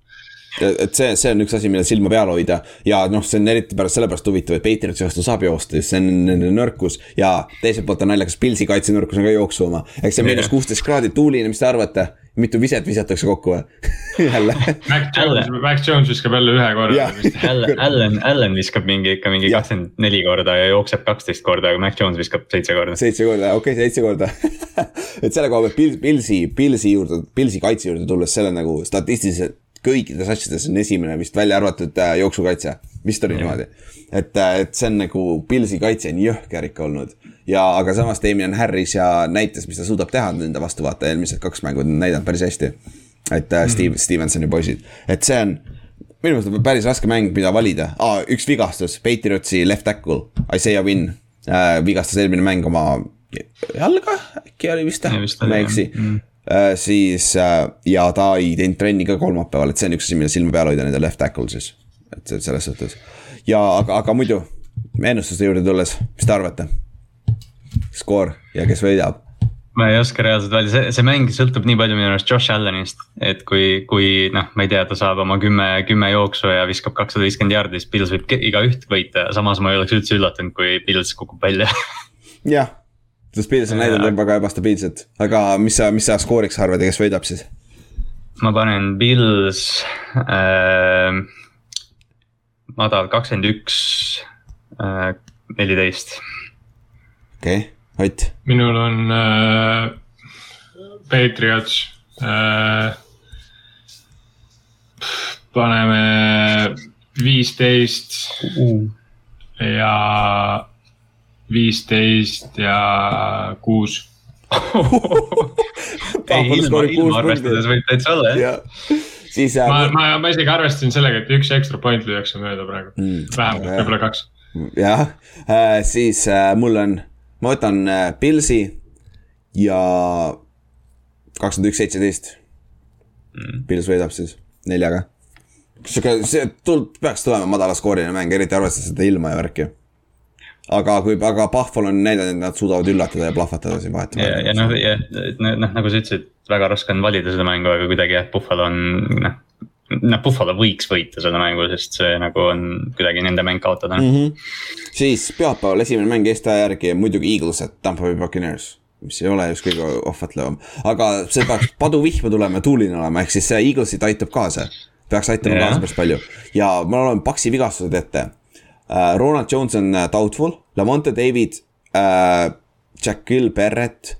Et see, see on üks asi, millel silma peal hoida ja noh, see on eriti pärast sellepärast huvitav, et Patriotsi vastu saab joosta, sest see on nende nõrkus. ja teiselt poolt on naljakas, Pilsi kaitsenõrkus on ka jooksu oma, eks see on miinus kuusteist kraadi tuuline, mis te arvate? mitu viset visatakse kokku või [laughs] jälle Mac Jones, Mac Jones viskab jälle ühe korra. Allan, Allan, Allan viskab mingi ikka mingi kakskümmend neli korda ja jookseb kaksteist korda, aga Mac Jones viskab seitse korda. seitse korda, okei okay,, seitse korda [laughs] et selle koha pealt Pilsi, Pilsi juurde, Pilsi kaitse juurde tulles, selle nagu statistiliselt kõikides asjades on esimene vist välja arvatud äh, jooksukaitse, vist oli niimoodi. et, äh, et see on nagu Pilsi kaitse on jõhker ikka olnud. Ja, aga samas Damien Harris ja näitas, mis ta suudab teha nende vastu, vaata eelmised kaks mängu on näidanud päris hästi. et äh, Steve mm. Stevensoni poisid, et see on minu meelest on päris raske mäng, mida valida. Ah,, üks vigastus, Patriotsi left tackle, Isaiah Win. Äh, vigastas eelmine mäng oma jalga, äkki oli vist, ma ei eksi. mm. Äh, siis äh, ja ta ei teinud trenni ka kolmapäeval, et see on üks asi, mille silma peal hoida nende left tackle siis. et selles suhtes ja aga, aga muidu ennustuste juurde tulles, mis te arvate? skoor ja kes võidab? ma ei oska reaalselt välja, see, see mäng sõltub nii palju minu arust Josh Allanist, et kui, kui noh, ma ei tea, ta saab oma kümme, kümme jooksu ja viskab kakssada viiskümmend jaardi, siis Pils võib igaüht võita, samas ma ei oleks üldse üllatunud, kui Pils kukub välja jah sest Pils on näidanud väga ebastabiilset, aga mis sa, mis sa skooriks arvad ja kes võidab siis? ma panen Pils äh, madal kakskümmend üks, äh, neliteist. okei okay., Ott. minul on äh, Patriots äh,. paneme viisteist ja viisteist ja kuus [laughs] ei, ilma, ilma arvestades võib täitsa olla jah. siis äh,. ma, ma, ma isegi arvestasin sellega, et üks ekstra point lüüakse mööda praegu mm,, vähemalt võib-olla kaks. jah äh,, siis äh, mul on, ma võtan äh, Pilsi ja kakskümmend üks, seitseteist. Mm. Pils võidab siis neljaga. sihuke, see tul-, peaks tulema madalaskooriline mäng, eriti arvestades seda ilma ja värki aga kui, aga Pahval on näidanud, et nad suudavad üllatada ja plahvatada siin vahetevahel. ja, ja noh, ja noh, nagu sa ütlesid, väga raske on valida seda mängu, aga kuidagi jah, Buffalo on noh. noh, Buffalo võiks võita seda mängu, sest see nagu on kuidagi nende mäng kaotada mm. -hmm. siis pühapäeval esimene mäng Eesti aja järgi muidugi Eagles, et Tampa Bay Buccaneers mis ei ole just kõige ohvatlevam, aga see peaks paduvihma tulema ja tuuline olema, ehk siis see Eaglesit aitab kaasa. peaks aitama yeah. kaasa päris palju ja ma olen paksi vigastused ette äh,. Ronald Jones on äh, doubtful, Lamonte David äh,, Jackil Barrett,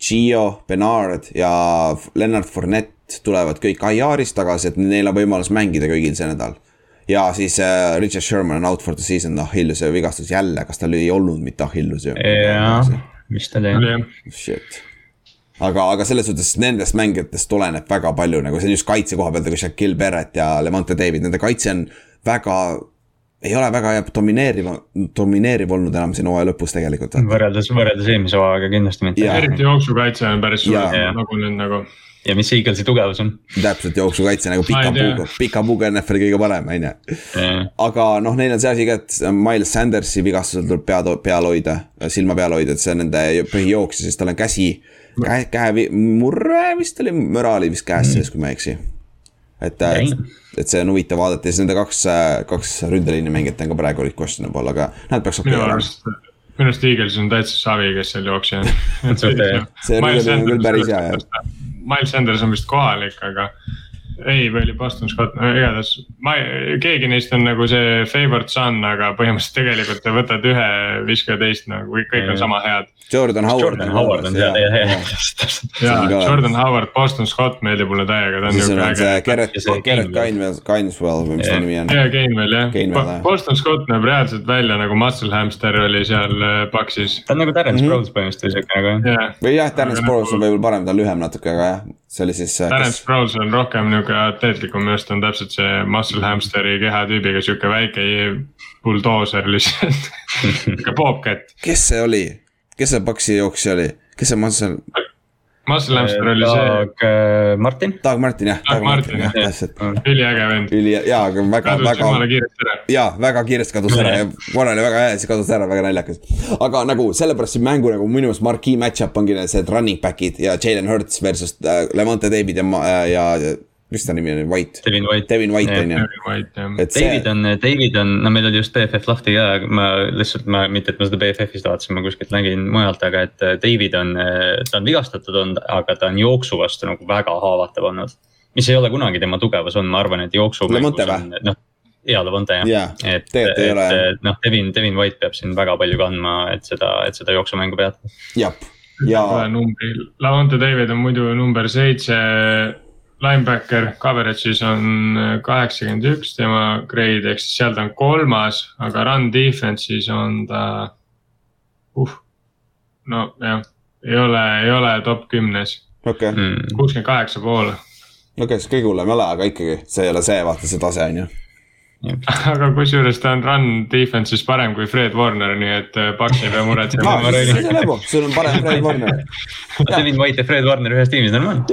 Gio, Bernard ja Leonard Fournette tulevad kõik IR-ist tagasi, et neil on võimalus mängida kõigil see nädal. ja siis äh, Richard Sherman on out for the season, Achilleuse vigastus jälle, kas tal ei olnud mitte Achilleus ju? jah, vist oli jah. Shit aga, aga selles suhtes nendest mängijatest oleneb väga palju nagu see on just kaitse koha pealt nagu Shaquille Barrett ja Lemonte David, nende kaitse on väga ei ole väga hea domineeriv, domineeriv olnud enam siin hooaja lõpus tegelikult. võrreldes, võrreldes eelmise hooajaga kindlasti mitte. eriti jooksukaitse on päris suur nagu nüüd nagu. ja mis see Eaglesi tugevus on? täpselt jooksukaitse nagu pika puuga, pika puuga NFL-i kõige parem, on ju. aga noh, neil on see asi ka, et Miles Sandersi vigastusel tuleb pea, peal hoida, silma peal hoida, et see on nende põhijooksja, siis tal on käsi, käe, käe murre vist oli, müra oli vist käes sees mm., kui ma ei eksi. Et, et et see on huvitav vaadata ja siis nende kaks, kaks ründeliini mängijat on ka praegu olid questionable, aga nad peaks okei okay olema. minu arust Eagles on täitsa savi, kes seal jooksja on. [laughs] see ründeline on küll päris hea jah. Miles Sanders on vist kohalik, aga ei, või oli Boston Scott, no igatahes ma, keegi neist on nagu see favorite son, aga põhimõtteliselt tegelikult sa võtad ühe, viska teist nagu kõik on sama head. Jordan Howard. Jordan Howard on hea, hea, hea. ja Jordan Howard, Boston Scott meeldib mulle täiega, ta on niuke äge. Garrett, Garrett Gainwell, Gaineswell või mis ta nimi on. ja Gainwell jah, Boston Scott näeb reaalselt välja nagu muscle hamster oli seal Paxis. Äh, ta on nagu Terence mhm. Sproles põhimõtteliselt siuke nagu. või jah, Terence Sproles on võib-olla parem, ta on lühem natuke, aga jah see oli siis. Terence kes... Sprouse on rohkem nihuke atleetlikum, minu arust on täpselt see muscle hamsteri kehatüübiga sihuke väike buldooser lihtsalt [laughs] sihuke bobcat. kes see oli, kes see paksi jooksja oli, kes see muscle? Muscle Hamster oli see. Doug Martin. Doug Martin jah. Doug Martin jah, täpselt. üliäge vend. üli, jaa, aga väga, väga. jaa, väga kiiresti kadus ära ja korra oli väga hea, siis kadus ära, väga naljakas. aga nagu sellepärast see mängu nagu minu meelest marquee match-up ongi need running back'id ja Jalen Hurts versus äh, Levante David ja, ja, ja mis ta nimi oli, White? Devin White. Devin White on ju. David on, David on, no meil oli just BFF lahti ka, ma lihtsalt ma, mitte et ma seda BFF-ist vaatasin, ma kuskilt nägin mujalt, aga et äh, David on, äh, ta on vigastatud olnud, aga ta on jooksu vastu nagu väga haavatav olnud. mis ei ole kunagi tema tugevus olnud, ma arvan, et jooksu. Noh, hea Levante jah yeah,. et, et noh, Devin, Devin White peab siin väga palju kandma, et seda, et seda jooksumängu peatada. jah, ja. numbri, Lavonte David on muidu number seitse linebacker coverage'is on äh, kaheksakümmend üks tema grade ehk siis seal ta on kolmas, aga run defense'is on ta uh,. no jah, ei ole, ei ole top kümnes. okei. Hmm. kuuskümmend kaheksa pool. okei okay,, siis kõige hullem ei ole, aga ikkagi see ei ole see, vaata see tase on ju aga kusjuures ta on run defense'is parem kui Fred Warner, nii et äh, Paks ei pea muretsema [laughs] sul on parem Fred Warner. Devin White ja Fred Warner ühes tiimis, normaalne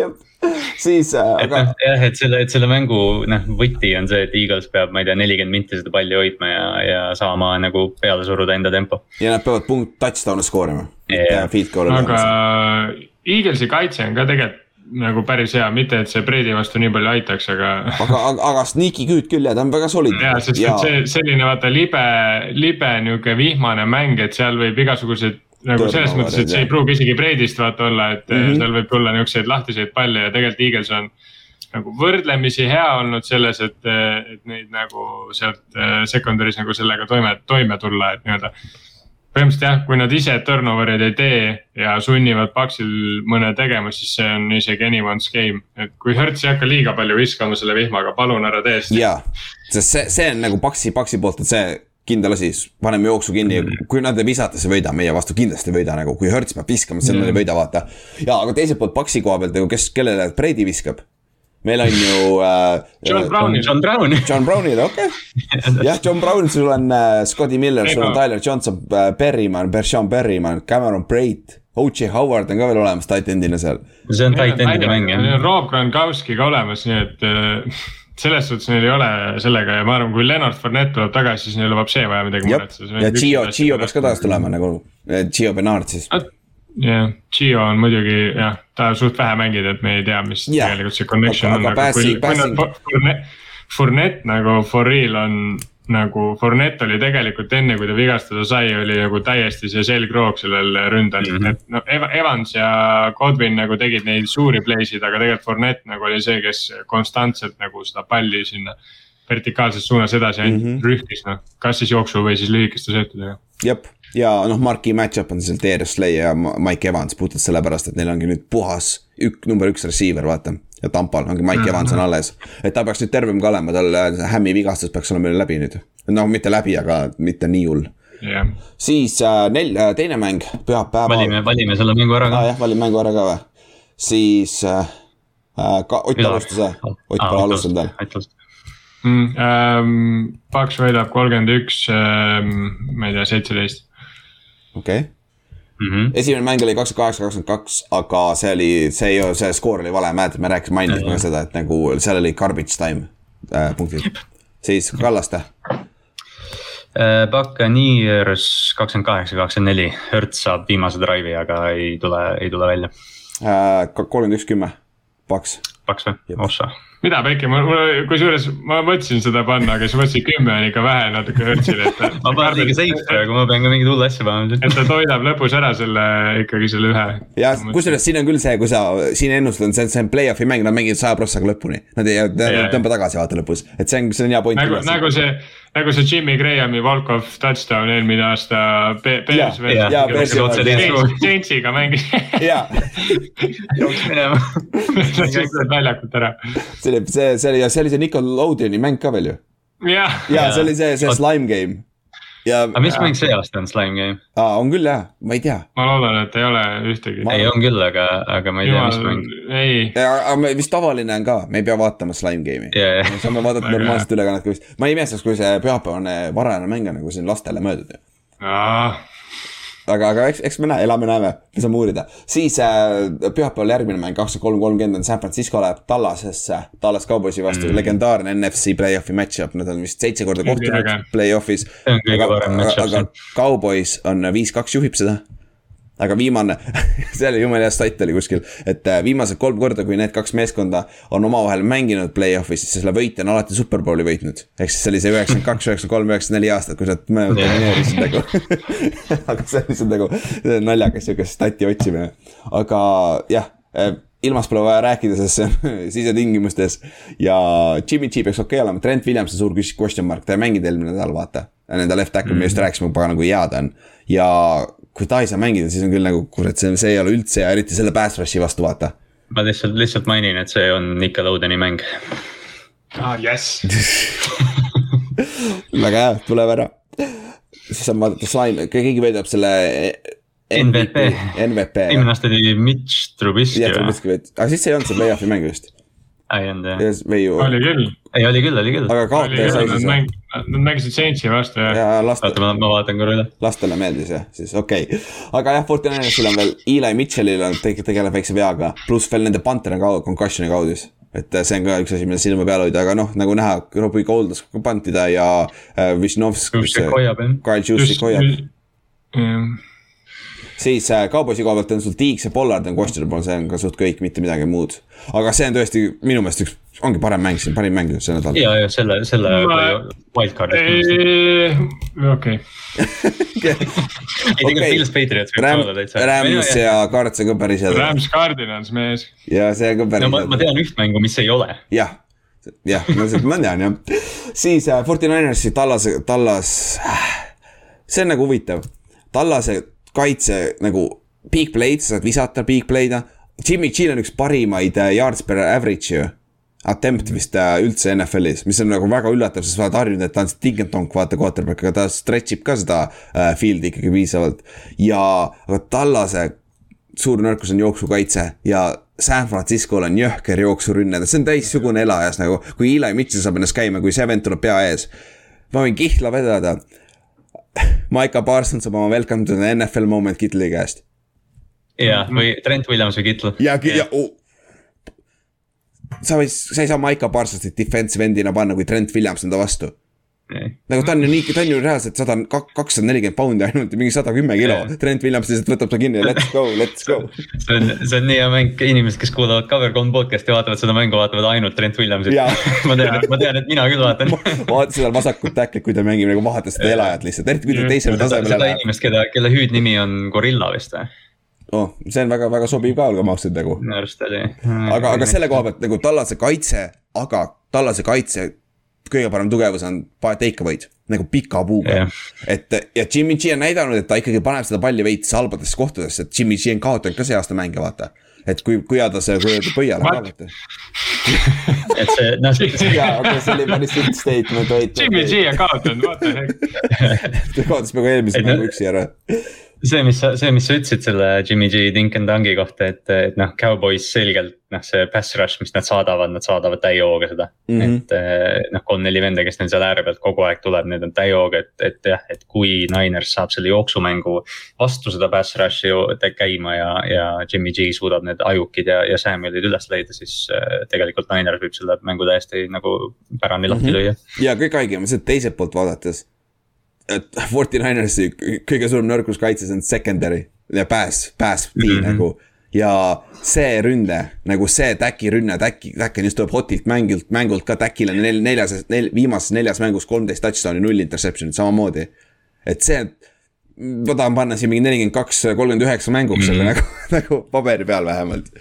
[laughs] siis äh,, aga. jah, et selle, et selle mängu noh, võti on see, et Eagles peab, ma ei tea, nelikümmend minti seda palli hoidma ja, ja saama nagu peale suruda enda tempo. ja nad peavad punkt touchdown'e skoorima yeah.. aga Eaglesi kaitse on ka tegelikult nagu päris hea, mitte et see Brady vastu nii palju aitaks, aga. [laughs] aga, aga, aga sneaky good küll ja ta on väga solid. ja, sest ja. et see selline vaata libe, libe nihuke vihmane mäng, et seal võib igasuguseid nagu selles mõttes, et see ei pruugi isegi Brady'st vaata olla, et mm -hmm. seal võib tulla niukseid lahtiseid palle ja tegelikult Eagles on nagu võrdlemisi hea olnud selles, et, et neid nagu sealt secondary's nagu sellega toime, toime tulla, et nii-öelda põhimõtteliselt jah, kui nad ise turnover'id ei tee ja sunnivad Paksil mõne tegema, siis see on isegi anyone's game. et kui Hertz ei hakka liiga palju viskama selle vihmaga, palun ära tee seda. jaa, sest see, see on nagu Paksi, Paksi poolt, et see kindel asi, paneme jooksu kinni mm, -hmm. kui nad ei visata, siis ei võida, meie vastu kindlasti ei võida nagu, kui Hertz peab viskama, siis mm -hmm. nad ei võida, vaata. ja, aga teiselt poolt Paksi koha pealt nagu, kes, kellele Brady viskab meil on ju äh,. John Brownil. John Brown. John Brownil, okei okay.. [laughs] jah, John Brown, sul on äh, Scotty Miller, sul on Tyler Johnson äh,, Berryman, Bershon Berryman, Cameron Braid. O.J. Howard on ka veel olemas titan'ina seal. see on titan'ide mäng jah. Rob Gronkowski ka olemas, nii et äh, [laughs] selles suhtes neil ei ole sellega ja ma arvan, kui Leonard Fournette tuleb tagasi, siis neil lubab see vaja midagi muretseda. ja Gio, Gio peaks ka tagasi tulema nagu, Gio Bernard siis jah, Gio on muidugi jah, ta suht vähe mängib, et me ei tea, mis yeah. tegelikult see connection aga, on. aga pääsi, pääsi. Fournette nagu for real on nagu Fournette oli tegelikult enne, kui ta vigastada sai, oli nagu täiesti see selgroog sellel ründel mm, -hmm. et no Evans ja Godwin nagu tegid neid suuri play sid, aga tegelikult Fournette nagu oli see, kes konstantselt nagu seda palli sinna vertikaalses suunas edasi mm -hmm. rühkis, noh, kas siis jooksu või siis lühikeste söötudega. jep, ja noh, Marki match-up on seal Darius Slay ja Mike Evans puhtalt sellepärast, et neil ongi nüüd puhas ük, number üks receiver, vaata. Ja Tampal ongi Mike -hmm. Evans on alles, et ta peaks nüüd tervem ka olema, tal hämmi vigastus peaks olema läbi nüüd. noh, mitte läbi, aga mitte nii hull yeah.. siis äh, nel- äh,, teine mäng, pühapäeval. valime, valime selle mängu ära ka ah,. jah, valime mängu ära ka või, siis äh, äh ka Ott alustas jah, Ott pole alustanud veel mm,. Ähm, Paks võidab kolmkümmend üks, ähm, ma ei tea, seitseteist. okei okay. Mm -hmm. esimene mäng oli kakskümmend kaheksa, kakskümmend kaks, aga see oli, see ju, see skoor oli vale, mäletad, me rääkisime, mainisime ka seda, et nagu seal oli garbage time äh, punktid. siis Kallaste äh,. Buccaneers kakskümmend kaheksa, kakskümmend neli, Hertz saab viimase drive'i, aga ei tule, ei tule välja äh,. kolmkümmend üks, kümme, Paks. Paks või, oh sa mida mul, mul, kusjuures ma mõtlesin seda panna, aga siis mõtlesin, kümme on ikka vähe natuke Hertzile, et. [laughs] ma panen liiga safe praegu, ma pean ka mingit hullu asja panema. et ta toidab lõpus ära selle ikkagi selle ühe. ja kusjuures siin on küll see, kui sa siin ennustad, see on, see on play-off'i mäng, nad mängivad saja prossaga lõpuni. Nad ei, tõmba tagasi vaata lõpus, et see on, see on hea point. nagu, nagu see nagu see Jimmy Grahami walk-off touchdown eelmine aasta Bears. Saintsiga mängis. jooks minema. [laughs] Läksid väljakult ära. See oli, see, see oli ja see oli see Nickelodeoni mäng ka veel ju. ja, ja see oli see, see slime game ja. aga mis mäng see aasta on, Slime Game? aa, on küll jah, ma ei tea. ma loodan, et ei ole ühtegi. ei, on küll, aga, aga ma ei Jumal, tea, mis mäng. ei. aga vist tavaline on ka, me ei pea vaatama Slime Game'i yeah,. Yeah. saame vaadata normaalset ülekannet ka vist, ma ei imestaks, kui see pühapäevane varajane mäng on nagu siin lastele mõeldud ju aga, aga eks, eks me näe, elame-näeme, me saame uurida. siis äh, pühapäeval järgmine mäng, kakskümmend kolm, kolmkümmend on San Francisco läheb Tallasesse, Tallas Cowboysi vastu mm., legendaarne NFC play-off'i match-up, nad on vist seitse korda kohtunud play-off'is. aga, aga, aga Cowboys on viis-kaks juhib seda aga viimane [laughs] see oli jumala hea stat oli kuskil, et äh, viimased kolm korda, kui need kaks meeskonda on omavahel mänginud play-off'is, siis selle võitja on alati superbowli võitnud. ehk siis see oli see üheksakümmend kaks, üheksakümmend kolm, üheksakümmend neli aastat, kui nad mõlemad domineerisid nagu [laughs] aga see on lihtsalt nagu naljakas sihuke stati otsimine, aga jah äh, ilmast pole vaja rääkida, sest see on [laughs] sisetingimustes. ja Jimmy G peaks okei okay olema, Trent Williams on suur question mark, ta ei mänginud eelmine nädal, vaata. Nende left tackle mm, -hmm. me just rääkisime, pagan nagu hea ta on ja kui ta ei saa mängida, siis on küll nagu kurat, see, see ei ole üldse hea, eriti selle pass rush'i vastu, vaata. ma lihtsalt, lihtsalt mainin, et see on Nickelodeoni mäng. aa ah,, jess [laughs] väga hea, tuleb ära. siis saab vaadata slime, keegi võidab selle. MVP, MVP. eelmine aasta oli Mitch Trubisky. jah, Trubisky võitis, aga siis ei olnud see play-off'i mäng vist ei olnud jah. või ju. oli küll. ei, oli küll, oli küll. aga kaotaja sai siis või? Nad mängisid Saintsi vastu jah. ja lastel. oota, ma, vaatan korra üle. lastele meeldis jah, siis okei okay.. aga jah, Fortinanersil on veel, Eli Mitchellil on, tegeleb väikse veaga, pluss veel nende Panther on ka concussion'i kaudis et äh, see on ka üks asi, mida silma peal hoida, aga noh, nagu näha, Robbie Goldas pantida ja äh, Višnovsk. Kyle Juszczyk hoiab. jah siis äh, kauboisi koha pealt on sul Tiiks ja Pollard on questionable, see on ka suht kõik, mitte midagi muud. aga see on tõesti minu meelest üks, ongi parem mäng siin, parim mäng see nädal. ja, ja selle, selle Ma- wildcard'i. okei, [laughs] ei, tegelikult Pils Patriots võib Ram- olla, täitsa. Rams ja Cards on ka päris head Rams Cardinals mees. ja see on ka no päris ma, ma head. tean üht mängu, mis ei ole. jah, jah, no seda ma tean jah. siis äh, Forty Ninersi Tallase, Tallas, see on nagu huvitav. Tallase kaitse nagu big play'd, sa saad visata big play'd. Jimmy G on üks parimaid äh, yards per average ju. Attempt vist äh, üldse NFL-is, mis on nagu väga üllatav, sest sa oled harjunud, et ta on see ting-tonk, vaata quarterback, aga ta stretch ib ka seda äh, field'i ikkagi piisavalt. ja, aga Tallase suur nõrkus on jooksukaitse ja San Francisco'l on jõhker jooksurünne, see on täissugune elajas nagu, kui Eli Mitchell saab ennast käima, kui see vend tuleb pea ees. ma võin kihla vedada. Maiko Parsons saab oma welcome to the NFL moment Kitli käest. ja, või Trent Williams või Kittel. ja, ja oh. sa võid, sa ei saa Maiko Parsonsit defensive end'ina panna, kui Trent Williams on ta vastu. Nagu ta on ju nii, ta on ju reaalselt sada, kakssada nelikümmend poundi ainult ja mingi sada kümme kilo. Trent Williams lihtsalt võtab ta kinni ja let's go, let's go. see on, see on nii hea mäng, inimesed, kes kuulavad Cover3 podcast'i, vaatavad seda mängu, vaatavad ainult Trent Williamsit [laughs] ma tean, ma tean, et mina küll vaatan. vaata seda vasakut tacklit, kui ta mängib nagu vahetas seda elajat lihtsalt, eriti kui ta teisele seda, tasemele seda läheb. inimest, keda, kelle hüüdnimi on Gorilla vist või? oh, see on väga-väga sobiv ka, olgem ausad nagu. minu arust oli. aga, aga selle koha pealt nagu Tallase kaitse, aga Tallase kaitse kõige parem tugevus on pa- take away'd nagu pika puuga Jah. et ja Jimmy G on näidanud, et ta ikkagi paneb seda palli veits halbadesse kohtadesse, et Jimmy G on kaotanud ka see aasta mänge, vaata. et kui, kui ta see, kui ta pöiale ka What? vaata. et see, noh, see, [laughs] jaa, okei, see oli päris sitt statement, wait. Jimmy G on kaotanud, heck. ta kaotas peaaegu eelmise mängu üksi ära. see, mis sa, see, mis sa ütlesid selle Jimmy G Dink and Dungi kohta, et, et noh, Cowboys selgelt noh, see pass rush, mis nad saadavad, nad saadavad täie hooga seda mm. -hmm. et eh, noh, kolm-neli venda, kes neil seal ääre pealt kogu aeg tuleb, need on täie hooga, et, et jah, et kui Niners saab selle jooksumängu vastu seda pass rush'i käima ja, ja Jimmy G suudab need ajukid ja, ja Samuelid üles leida, siis eh, tegelikult Niners võib selle mängu täiesti nagu pärani lahti Mhm. lüüa. ja kõik haigem on see, et teiselt poolt vaadates. Et [laughs] Forty Ninersi kõige suurem nõrkus kaitses on secondary ja pass, pass B mm. -hmm. nagu. ja see rünne, nagu see täki rünne, täki, täk on just tuleb hotilt mängilt, mängult ka täkile nel, neljas, nel, viimases neljas mängus kolmteist touchdown'i, null interception'it samamoodi. et see, ma tahan panna siin mingi nelikümmend kaks, kolmkümmend üheksa mänguks selle Mhm. nagu, [laughs] nagu paberi peal vähemalt.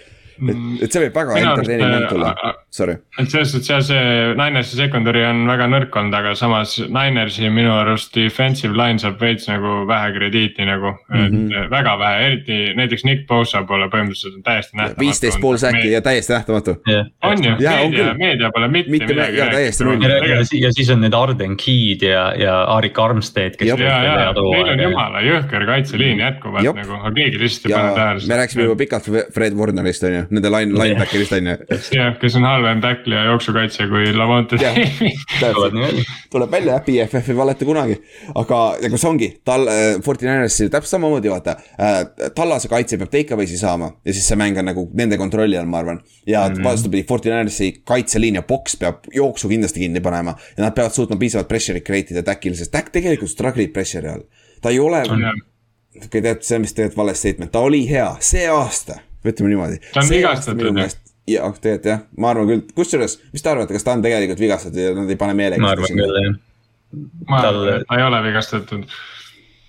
et, et see võib väga entertaining mäng äh, tulla äh,, sorry. et selles suhtes jah, see Ninersi secondary on väga nõrk olnud, aga samas Ninersi minu arust defensive line saab veits nagu vähe krediiti nagu mm, Mhm. -hmm. et väga vähe, eriti näiteks Nick Bosa pole põhimõtteliselt täiesti nähtamatu. viisteist pool säki ja täiesti nähtamatu. on ju, meedia küll., meedia pole mitte, Mitte midagi null. ja, siis on need Arden Key'd ja, ja Arik Armstead, kes. Jab. ja, ja neil on jumala jõhker kaitseliin jätkuvalt nagu, aga keegi lihtsalt ei ja pane tähele. me rääkisime juba pikalt Fred Warnerist on ju, nende line, linebacker'ist on ju. jah, kes on halvem tackle ja jooksukaitse kui Lavonte. Davis. [laughs] tuleb välja. jah, BFF ei valeta kunagi, aga nagu see ongi, tal äh,, Forty Ninersil täpselt samamoodi vaata äh,. Tallase kaitse peab take away'si saama ja siis see mäng on nagu nende kontrolli all, ma arvan. ja mm -hmm. vastupidi, Forty Ninersi kaitseliin ja boks peab jooksu kindlasti kinni panema ja nad peavad suutma piisavalt pressure'it create ida Täkile, sest Täkk tegelikult struggle ib pressure'i all. ta ei ole, okei tead, see on vist tegelikult vale statement, ta oli hea see aasta, ütleme niimoodi. Ta on vigastatud ju. jah, tegelikult jah, ma arvan küll, kusjuures, mis te arvate, kas ta on tegelikult vigastatud ja nad ei pane meelega ma arvan küll jah. ma arvan, et ta ei ole vigastatud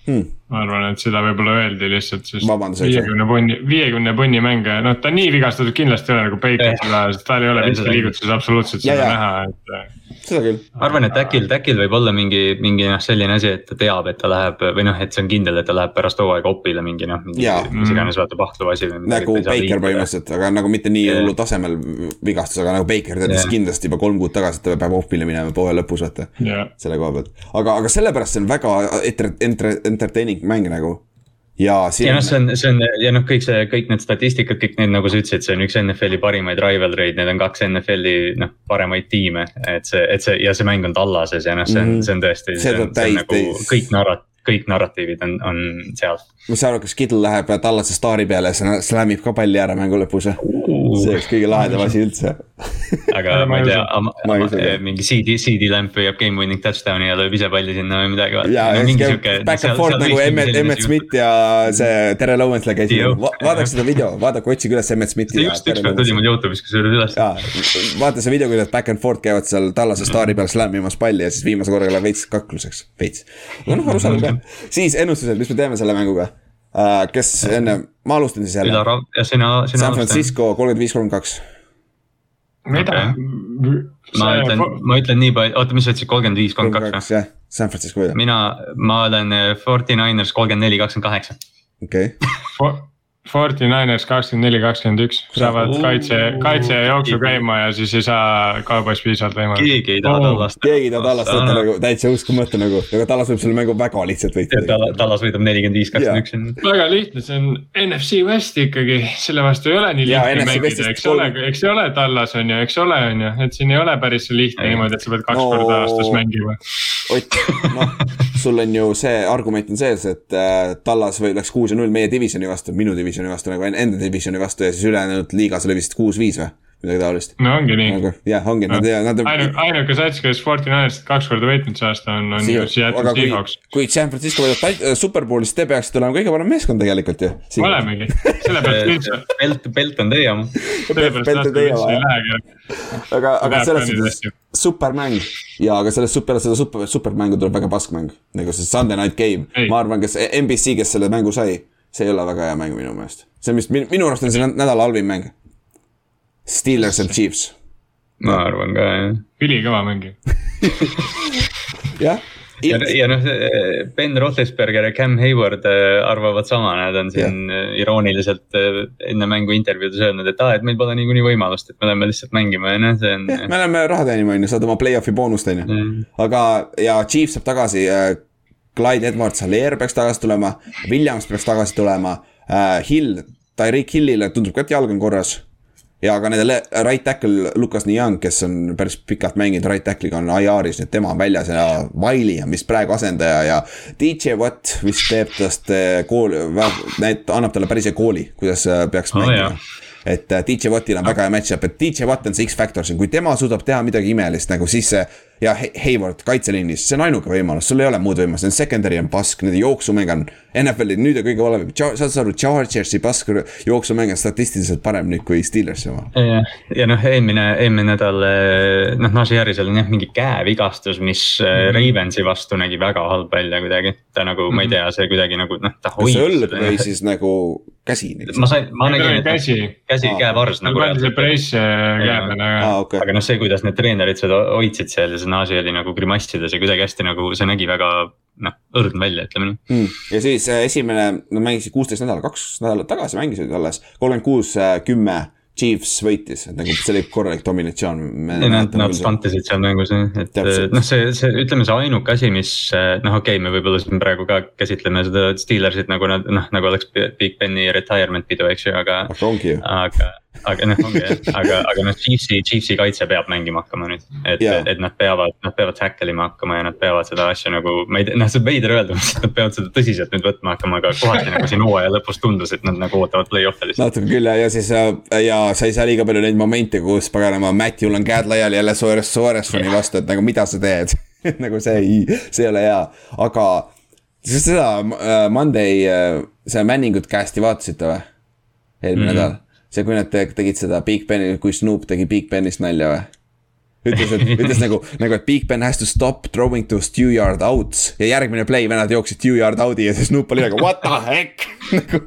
Hmm. Ma arvan, et seda võib-olla öeldi lihtsalt, sest viiekümne punni, viiekümne punni mänge, noh, ta nii vigastatud kindlasti ei ole nagu Baker Eh. seda, sest tal ei ole miski liigutuses absoluutselt Ja, seda ja. näha, et. äh, seda küll. ma arvan, et äkil, äkil võib olla mingi, mingi noh, selline asi, et ta teab, et ta läheb või noh, et see on kindel, et ta läheb pärast hooaega opile mingi noh, mingi mis iganes vaata pahtuv asi või nagu Baker põhimõtteliselt, aga nagu mitte nii hullu tasemel vigastus, aga nagu Baker teadis kindlasti juba kolm kuud tagasi, et ta peab offile minema poole lõpus, vaata. selle koha pealt, aga, aga sellepärast see on väga enter-, enter-, entertaining mäng nagu. ja siin ja noh, see on, see on ja noh, kõik see, kõik need statistikad, kõik need, nagu sa ütlesid, see on üks NFL-i parimaid rivalry'd, need on kaks NFL-i noh, paremaid tiime. et see, et see ja see mäng on Tallases ja noh, see on, see on tõesti, See on, see on nagu kõik narrat-, kõik narratiivid on, on seal. ma saan aru, kas Kittel läheb Tallase staari peale ja slämmib ka palli ära mängu lõpus või? see oleks kõige lahedam asi üldse. Aga ma ei tea, ka. mingi CD, CD lamp hüüab game winning touchdown'i ja lööb ise palli sinna või midagi. ja, käib back and forth nagu Emmet, Emmet. Smith ja see Terrel Owens'le käisid Dio. Va, vaadake seda video, vaadake, otsige üles Emmet Smithi just Terrel ükskord tuli mul Youtube'is kusjuures üles. vaata see video, kuidas back and forth käivad seal tallase staari peal slammimas palli ja siis viimase korraga läheb veits kakluseks, veits. aga noh, arusaadav ka. siis ennustused, mis me teeme selle mänguga uh,? kes enne, ma alustan siis jälle. Sina, sina San. Francisco kolmkümmend viis, kolmkümmend kaks. mida? ma ütlen, ma ütlen nii palju, oota, mis sa ütlesid, kolmkümmend viis, kolmkümmend kaks või? San Francisco mina, ma olen eh, Forty Niners kolmkümmend neli, kakskümmend kaheksa. okei okay.. Forty Niners kakskümmend neli, kakskümmend üks, saavad kaitse, kaitse ja jooksu käima ja siis ei saa kaubois piisavalt võimalust. keegi ei taha Tallast. keegi ei taha Tallast võtta nagu täitsa uskumatu nagu, aga Tallas võib selle mängu väga lihtsalt võita. Tallas võidab nelikümmend viis, kakskümmend üks. väga lihtne, see on NFC West ikkagi, selle vastu ei ole nii lihtne mängida, eks ole eks ole Tallas on ju, eks ole, on ju, et siin ei ole päris lihtne niimoodi, et sa pead kaks No. korda aastas mängima. Ott, noh, sul on ju see argument on sees, et äh, Tallas või läks kuus ja null meie divisioni vastu, minu divisioni vastu nagu en- enda divisioni vastu ja siis ülejäänud liigas oli vist kuus-viis või midagi taolist. no ongi nii. nagu jah, ongi nad ja nad. ainuke, ainuke sats, kes Forty Ninersit kaks korda võitnud see aasta on, on ju Seattle Seahawks., kui San Francisco võidab äh, superbowli, siis te peaksite olema kõige parem meeskond tegelikult ju. olemegi, sellepärast [laughs] üldse, Belt, Belt on teie oma. sellepärast Pelt on teie oma, lähegi. aga, aga selles suhtes supermäng ja aga sellest super, seda super, supermängu tuleb väga pask mäng. nagu see Sunday night game, ma arvan, kes NBC, kes selle mängu sai, see ei ole väga hea mäng minu meelest. see on vist minu, minu arust on see nä- nädala halvim mäng. Steelers and Chiefs, ma arvan ka jah. ülikõva mäng ju. jah. [laughs] ja, ja noh, Ben Roethlisberger ja Cam Hayward äh, arvavad sama, nad on siin yeah. irooniliselt äh, enne mängu intervjuudes öelnud, et aa, et meil pole niikuinii võimalust, et me läheme lihtsalt mängima ja noh, see on. me läheme raha teenima, on ju, saad oma play-off'i boonust, on ju. Aga, ja Chiefs saab tagasi äh,. Clyde Edwards Hilaire peaks tagasi tulema, Williams peaks tagasi tulema äh,, Hill, Tyreek Hillile tundub ka, et jalg on korras. ja ka nende right tackle Lukas Niang, kes on päris pikalt mänginud right tackle'iga on IR-is, nii et tema on väljas ja Wiley on vist praegu asendaja ja DJ Watt vist teeb tast äh, kooli, annab talle päris hea kooli, kuidas äh, peaks Oh, mängima jah. et DJ Wattil on väga hea match-up, et DJ Watt on see X-Factor siin, kui tema suudab teha midagi imelist nagu siis see. Ja He- Hayward kaitseliinis, see on ainuke võimalus, sul ei ole muud võimalust, nende secondary on pask, nende jooksumäng on. NFL-i nüüd on kõige valem, saad sa aru, Chargersi pask jooksumäng on statistiliselt parem nüüd kui Steelersi oma. ja, ja noh, eelmine, eelmine nädal eh, noh, Najee Harrisel on jah mingi käevigastus, mis mm. Ravensi vastu nägi väga halb välja kuidagi. ta nagu mm, -hmm. ma ei tea, see kuidagi nagu noh, ta kas hoidis õlg või siis nagu käsi? [laughs] ma sain, ma nägin, et käsi, käsi Aa. käevarss nagu. pandi see press äh, käe peale, aga aga noh, see, kuidas need treenerid seda hoidsid seal ja see Najee oli nagu grimassides ja kuidagi hästi nagu see nägi väga noh, õrn välja, ütleme nii. mm.. ja siis äh, esimene, nad mängisid kuusteist nädalat, kaks nädalat tagasi mängisid alles, kolmkümmend kuus, kümme. Chiefs võitis, et nagu see oli korralik dominatsioon. Nad, nad stuntisid seal mängus jah, et Täpselt. noh, see, see ütleme, see ainuke asi, mis noh, okei okay,, me võib-olla siin praegu ka käsitleme seda Steelersit nagu nad noh, nagu oleks Big Beni retirement pidu, eks ju, aga. aga ongi ju. aga, aga noh, ongi jah, aga, aga noh, Chiefsi, Chiefsi kaitse peab mängima hakkama nüüd. et yeah., et nad peavad, nad peavad tackle ima hakkama ja nad peavad seda asja nagu, ma ei tea, noh, see on veider öelda, [laughs] nad peavad seda tõsiselt nüüd võtma hakkama, aga kohati nagu siin hooaja lõpus tundus, et nad nagu ootavad play-off'e lihtsalt. natuke küll ja, ja siis äh, ja sa ei saa liiga palju neid momente, kus paganama Matthew'l on käed laiali jälle Suarez, Suarezoni vastu, et nagu mida sa teed. [laughs] nagu see ei, see ei ole hea, aga siis seda äh, Monday äh,, seda Manningut cast'i vaatasite või? eelmine mm. -hmm. nädal, see, kui nad te- tegid seda Big Beni, kui Snoop tegi Big Benist nalja või? ütles, et ütles nagu, nagu, et Big Ben has to stop throwing to stew yard outs ja järgmine play vennad jooksid stew yard out'i ja siis Snoop oli nagu what the heck [laughs] nagu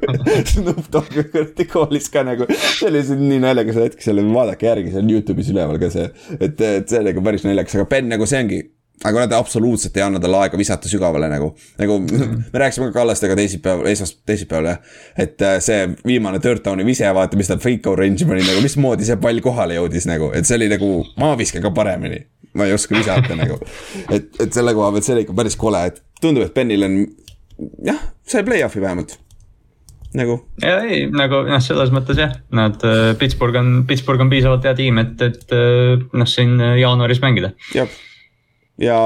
Snoop Dogg kuradi koolis ka nagu, see oli see nii naljakas hetk seal, vaadake järgi, see on Youtube'is üleval ka see, et, et see oli nagu päris naljakas, aga Ben nagu see ongi aga nad absoluutselt ei anna talle aega visata sügavale nagu, nagu me rääkisime ka Kallastega teisipäeval, esmas-, teisipäeval jah. et äh, see viimane third down'i vise, vaata, mis ta fake range'i pani nagu, mismoodi see pall kohale jõudis nagu, et see oli nagu, ma viskan ka paremini. ma ei oska visata nagu, et, et selle koha pealt see oli ikka päris kole, et tundub, et Benil on jah, sai play-off'i vähemalt. nagu ja ei, nagu noh, selles mõttes jah, nad äh, Pittsburgh on, Pittsburgh on piisavalt hea tiim, et, et äh, noh, siin jaanuaris mängida. jah. Ja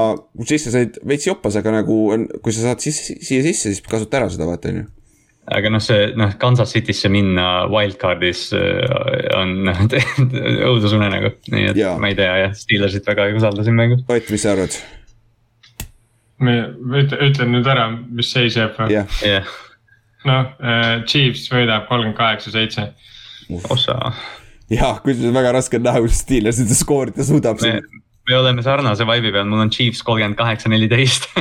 sisse said veits joppas, aga nagu on, kui sa saad sisse, siia sisse, siis kasuta ära seda, vaata on ju. aga noh, see noh, Kansas City'sse minna wildcard'is äh, on [laughs] õudusunenägu, nii et Jaa. ma ei tea jah, Steelersit väga ei usalda siin mängus. Ott, mis sa arvad? ütle, ütlen nüüd ära, mis seis jääb või? jah, jah, noh, Chiefs võidab kolmkümmend kaheksa, seitse. ossa, ja kusjuures väga raske on näha, kuidas Steelers seda skoorida suudab me, me oleme sarnase vibe'i peal, mul on Chiefs kolmkümmend kaheksa, neliteist. [laughs]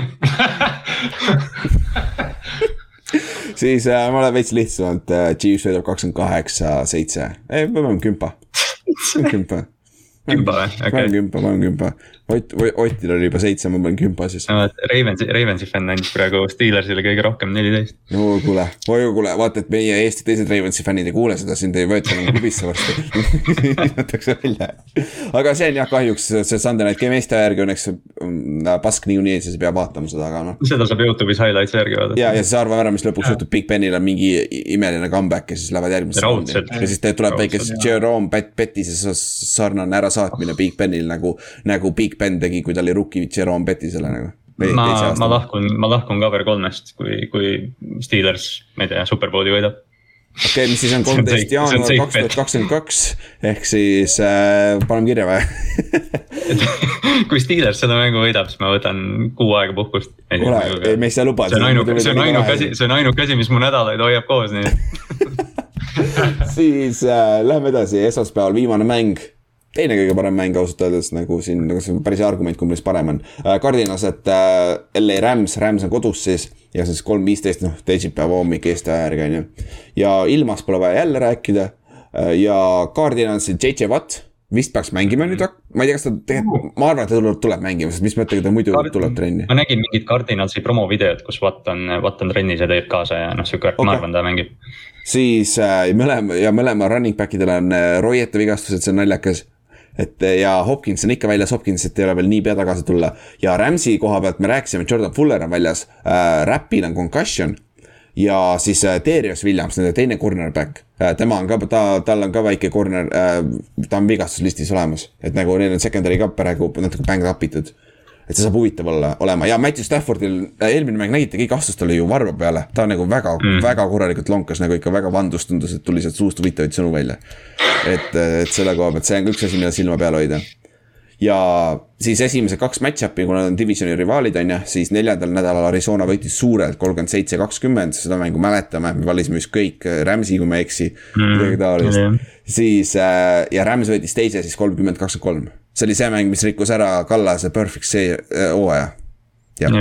siis äh, ma olen veits lihtsamalt äh,, Chiefs võidab kakskümmend kaheksa, seitse, ei, me paneme kümpa, [laughs] kümpa. Kümpa või? Okei. kümpa, panen kümpa, Ott, Otil oli juba seitse, ma panen kümpa siis. Ravensi, Ravensi fänn andis praegu Steelersile kõige rohkem neliteist. no kuule, oi kuule, vaata, et meie Eesti teised Ravensi fännid ei kuule seda, sind ei võeta enam klubisse varsti. [laughs] jätakse välja. aga see on jah, kahjuks see Sunday Night Game Eesti aja järgi õnneks mm, pask niikuinii, siis ei pea vaatama seda, aga noh. seda saab Youtube'is highlights'i järgi vaadata. ja, ja siis arva ära, mis lõpuks juhtub, Big Benil on mingi imeline comeback ja siis lähevad järgmisse ja siis tuleb väike Jerome Pet- Pettis'e sarnane ärasaatmine Big Benil nagu, nagu Big Ben tegi, kui ta oli rookie Jerome Pettisele nagu. ma, ma lahkun, ma lahkun cover kolmest, kui, kui Steelers, ma ei tea, superbowli võidab. okei okay,, mis siis on [laughs] kolmteist jaanuar kaks tuhat kakskümmend kaks ehk siis äh, paneme kirja või? [laughs] kui Steelers seda mängu võidab, siis ma võtan kuu aega puhkust. kuule, ei me ei saa lubada. see on ainuke, see on ainuke asi, see on ainuke asi, mis mu nädalaid hoiab koos, nii et [laughs] siis äh, läheme edasi, esmaspäeval viimane mäng teine kõige parem mäng ausalt öeldes nagu siin, nagu see on päris hea argument, kumb neist parem on äh,. Cardinas, et äh, LA Rams, Rams on kodus siis ja siis kolm viisteist, noh teisipäeva hommik Eesti aja järgi on ju. ja ilmast pole vaja jälle rääkida äh, ja Cardinalsil JJ Watt vist peaks mängima nüüd, ma ei tea, kas ta tegelikult, ma arvan, et ta tuleb, tuleb mängima, sest mis mõttega ta muidu Card- tuleb trenni. ma nägin mingit Cardinalsi promovideot, kus Watt on, Watt on trennis ja teeb kaasa ja noh, sihuke okay., ma arvan, ta mängib. siis äh, mõlema ja mõlema running back idel on äh, roiete vigastused, see on naljakas. Et äh, ja Hopkins on ikka väljas, Hopkinsit ei ole veel niipea tagasi tulla. Ja Rams'i koha pealt me rääkisime, Jordan Fuller on väljas äh,, Rapil on concussion. ja siis äh, Darius Williams, nende teine cornerback äh,, tema on ka, ta, tal on ka väike corner äh,, ta on vigastuslistis olemas, et nagu neil on secondary ka praegu natuke banged up itud et see saab huvitav olla, olema ja Matthew Staffordil äh, eelmine mäng nägite, kõik astus talle ju varba peale, ta nagu väga mm., väga korralikult lonkas nagu ikka väga vandus, tundus, et tuli sealt suust huvitavaid sõnu välja. et, et selle koha pealt, see on ka üks asi, mida silma peal hoida. ja siis esimesed kaks match-up'i, kuna nad on divisioni rivaalid, on ju, siis neljandal nädalal Arizona võitis suurelt kolmkümmend seitse, kakskümmend, seda mängu mäletame, me valisime vist kõik äh, Rams'i, kui ma ei eksi mm., midagi taolist jah. siis äh, ja Rams võitis teise siis kolmkümmend, kakskümmend kolm. See oli see mäng, mis rikkus ära Kallase perfect see äh, hooaja. jah,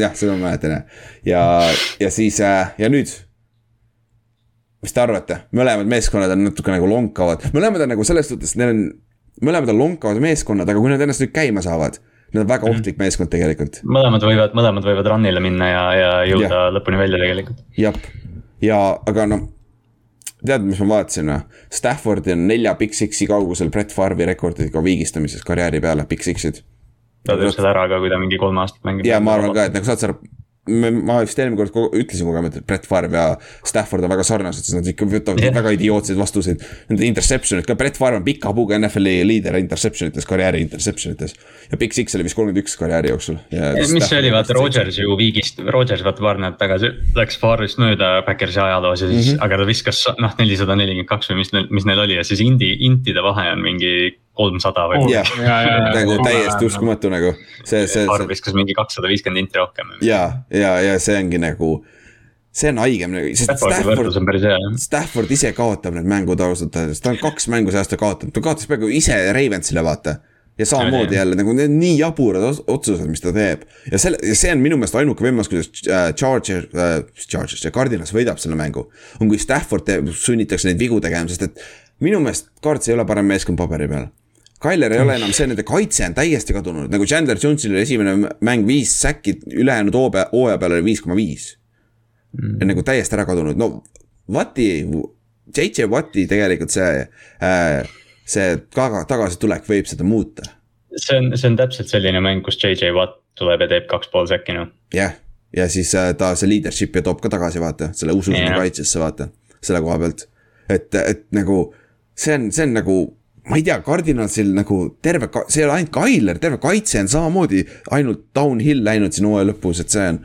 jah, seda ma mäletan jah. ja, ja siis äh, ja nüüd. mis te arvate, mõlemad meeskonnad on natuke nagu lonkavad, mõlemad on nagu selles suhtes, neil on, mõlemad on lonkavad meeskonnad, aga kui nad ennast nüüd käima saavad. Need on väga ohtlik meeskond tegelikult, mõlemad võivad, mõlemad võivad run'ile minna ja, ja jõuda Jah. lõpuni välja tegelikult. jah, ja aga noh. tead, mis ma vaatasin või? Stafford on nelja Big Six'i kaugusel Brett Farvi rekordiga vigistamises karjääri peale, Big Six'id. ta teeb seda ära ka, kui ta mingi kolm aastat mängib. ja ma arvan ka, et nagu saad sa aru, ma vist eelmine kord ko- ütlesin kogemata, et Brett Favre ja Stafford on väga sarnased, sest nad ikka võtavad yeah. väga idiootseid vastuseid. Nende interception'id ka, Brett Favre on pika puuga NFL-i liider interception ites, karjääri interception ites. ja Big Six oli vist kolmkümmend üks karjääri jooksul. mis see oli, vaata Rodgers ju viigist, Rodgers vaata paar nädalat tagasi läks Favre'ist mööda Backersi ajaloos ja siis mm, -hmm. aga ta viskas noh, nelisada nelikümmend kaks või mis neil, mis neil oli ja siis Indi, Intide vahe on mingi kolmsada või. ja, ja. nagu täiesti uskumatu nagu, see, see, see viskas mingi kakssada viiskümmend inti rohkem. ja, ja, ja see ongi nagu, see on haigem nagu, sest Stafford. Stafford ise kaotab need mängud ausalt öeldes, ta on kaks mängu see aasta kaotanud, ta kaotas peaaegu ise Ravensile, vaata. ja samamoodi jälle nagu need nii jaburad otsused, mis ta teeb ja selle, ja see on minu meelest ainuke võimalus, kuidas äh, Charger äh,, Chargers ja Cardinals võidab selle mängu. on, kui Stafford teeb, sunnitakse neid vigu tegema, sest et minu meelest Cards ei ole parem meeskond paberi peal. Tyler ei ole enam see, nende kaitse on täiesti kadunud, nagu Chandler Jones'il oli esimene mäng viis säkki, ülejäänud hooaja, hooaja peal oli viis koma viis. ja nagu täiesti ära kadunud, no Wati, JJ Wati tegelikult see äh,, see taga, tagasitulek võib seda muuta. see on, see on täpselt selline mäng, kus JJ Watt tuleb ja teeb kaks pool säkki noh. jah, ja siis äh, ta see leadership ja toob ka tagasi, vaata, selle usu Jah. kaitsesse, vaata, selle koha pealt. et, et nagu see on, see on nagu ma ei tea, Cardinalsil nagu terve, see ei ole ainult Tyler, terve kaitse on samamoodi ainult downhill läinud siin hooaja lõpus, et see on.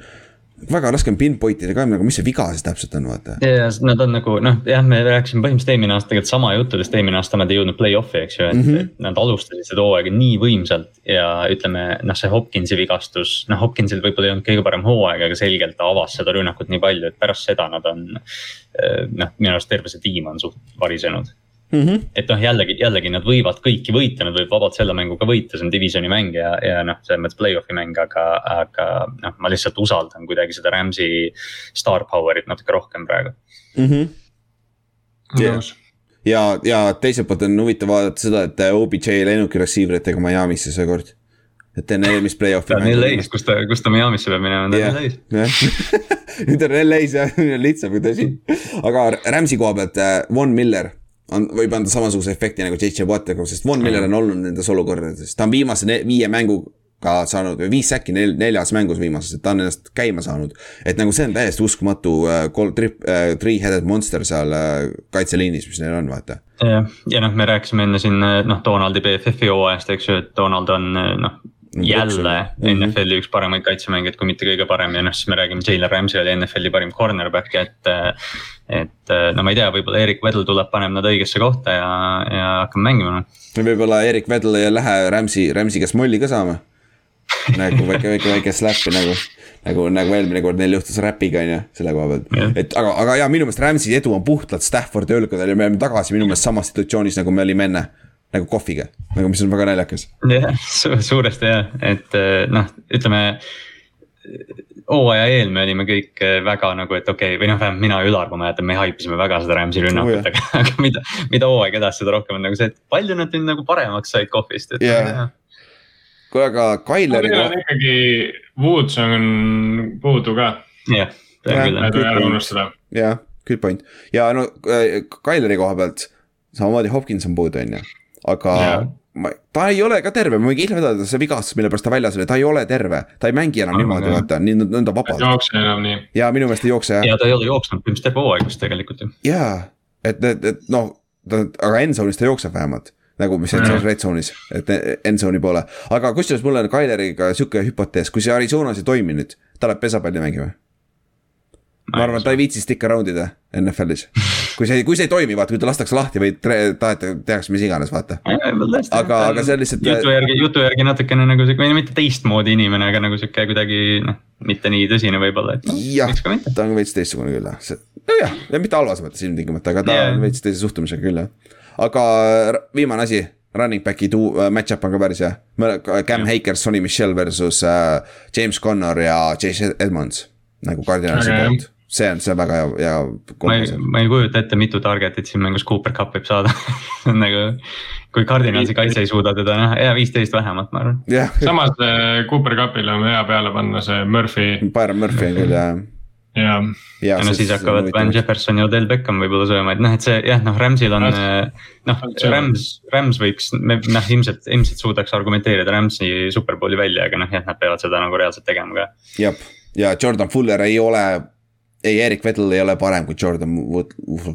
väga raske on pinpoint ida ka nagu, mis see viga siis täpselt on, vaata. ja nad on nagu noh, jah, me rääkisime põhimõtteliselt eelmine aasta tegelikult sama juttudest, eelmine aasta nad ei jõudnud play-off'i, eks ju, et mm -hmm. nad alustasid seda hooaega nii võimsalt. ja ütleme noh, see Hopkinsi vigastus, noh Hopkinsil võib-olla ei olnud kõige parem hooaeg, aga selgelt ta avas seda rünnakut nii palju, et pärast seda nad on. Eh, noh, minu arust terve see tiim on suht varisenud Mm -hmm. et noh, jällegi, jällegi nad võivad kõiki võita, nad võivad vabalt selle mängu ka võita, see on divisioni mäng ja, ja noh, selles mõttes play-off'i mäng, aga, aga noh, ma lihtsalt usaldan kuidagi seda Rams'i star power'it natuke rohkem praegu mm. -hmm. Yeah. ja, ja teiselt poolt on huvitav vaadata seda, et OBJ ei läinudki receiver itega Miami'sse seekord et enne eelmist play-off'i. ta on LA-s, kus ta, kus ta Miami'sse peab minema, ta on LA-s. nüüd on LA-s jah, [laughs] lihtsam kui tõsi. aga Rams'i koha pealt, äh, Von Miller on, võib anda samasuguse efekti nagu JJ Wattega, sest Von Miller on olnud nendes olukordades, ta on viimase viie mänguga saanud viis säki nel, neljas mängus viimases, et ta on ennast käima saanud. et nagu see on täiesti uskumatu äh, kolm, trip äh,, three-headed monster seal äh, kaitseliinis, mis neil on, vaata. jah, ja noh, me rääkisime enne siin äh, noh, Donaldi BFF-i hooajast, eks ju, et Donald on äh, noh jälle. NFL-i üks paremaid kaitsemängijaid, kui mitte kõige parem ja noh, siis me räägime, Jalen Ramsey oli NFL-i parim cornerback, et. et no ma ei tea, võib-olla Erik Vedel tuleb, paneb nad õigesse kohta ja, ja hakkame mängima võib-olla Erik Vedel ei lähe Ramsey, Ramsey käest molli ka saama. nagu väike, väike, väike slap'i nagu, nagu, nagu eelmine kord neil juhtus Räpiga on ju, selle koha pealt. et aga, aga jaa, minu meelest Ramsey edu on puhtalt Staffordi õlgadel ja me oleme tagasi minu meelest samas situatsioonis, nagu me olime enne nagu kohviga, nagu mis on väga naljakas. jah su, suuresti jah, et eh, noh, ütleme hooaja eel me olime kõik eh, väga nagu, et okei okay,, või noh, vähemalt mina ja Ülar, ma mäletan, me haipisime väga seda Rams'i rünnakut oh,, aga, [laughs] aga mida, mida hooaeg edasi, seda rohkem on nagu see, et palju nad nüüd nagu paremaks said kohvist, et yeah.. kuule, aga Kaileri. ikkagi Woods on puudu ka. jah, peab küll. ära unustada. jah, good point ja no äh, Kaileri koha pealt samamoodi Hopkins on puudu, on ju aga yeah. ma, ta ei ole ka terve, ma võin kindlalt vedada, see vigastus, mille pärast ta väljas oli, ta ei ole terve. ta ei mängi enam niimoodi, vaata, nii nõnda vabalt. ei jookse enam nii. ja minu meelest ei jookse jah. ja ta ei ole jooksnud põhimõtteliselt terve hooaeg vist tegelikult ju. jaa, et, et, et noh, ta, aga endzone'is ta jookseb vähemalt nagu mis mm., red zone'is, et endzone'i poole. aga kusjuures mul on Kaileriga sihuke hüpotees, kui see Arizonas ei toimi nüüd, ta läheb pesapalli mängima ma arvan, et ta ei viitsi stick around ida NFL-is. [laughs] kui see, kui see ei toimi, vaata, kui ta lastakse lahti või tahate, tehakse mis iganes, vaata. aga, aga see on lihtsalt. jutu järgi, jutu järgi natukene nagu sihuke, mitte teistmoodi inimene, aga nagu sihuke kuidagi noh, mitte nii tõsine võib-olla, et noh. jah, ta on veits teistsugune küll jah, see, nojah, ja mitte halvas mõttes ilmtingimata, aga ta yeah. on veits teise suhtumisega küll jah. aga viimane asi running back'i tuu- uh,, match-up on ka päris hea. Cam Hakers, Sonny Michel versus uh, James Connor ja Chase Edmonds nagu Cardinalsi poolt. See on, see on väga hea, hea. ma ei, ma ei kujuta ette, mitu target'it siin mängus Cooper Cup võib saada. [laughs] Nagu kui Cardinalsi kaitse ei suuda teda näha, ja viisteist vähemalt, ma arvan. Yeah.. samas äh, Cooper Cupile on hea peale panna see Murphy. Byron Murphy on küll jah. Ja, ja no siis hakkavad Van Jefferson ja Odell Beckham võib-olla sööma, et noh, et see jah, noh Rams'il on noh, Rams, Rams võiks, me noh, ilmselt, ilmselt suudaks argumenteerida Rams'i superbowli välja, aga noh, jah, nad peavad seda nagu reaalselt tegema ka. jah, ja Jordan Fuller ei ole ei, Erik Vettel ei ole parem kui Jordan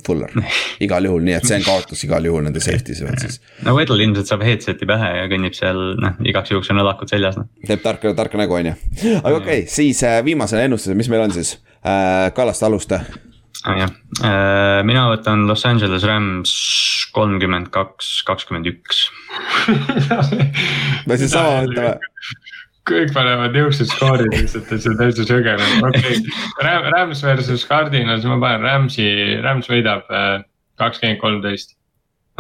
Fuller, [laughs] igal juhul, nii et see on kaotus igal juhul nende safety's veel siis. [laughs] no Vettel ilmselt saab headset'i pähe ja kõnnib seal noh, igaks juhuks on õlakud seljas noh. teeb tarka, tarka nägu on ju, aga okei okay,, siis äh, viimasena ennustuse, mis meil on siis äh,, Kallaste alusta ah,. jah äh,, mina võtan Los Angeles Rams kolmkümmend kaks, kakskümmend üks. [laughs] me siis sama mõtleme kõik panevad niuksed skoorid lihtsalt, et see on täitsa sõge nagu, okei okay.. Rams versus Cardinals, ma panen Ramsi, Rams võidab äh, kakskümmend kolmteist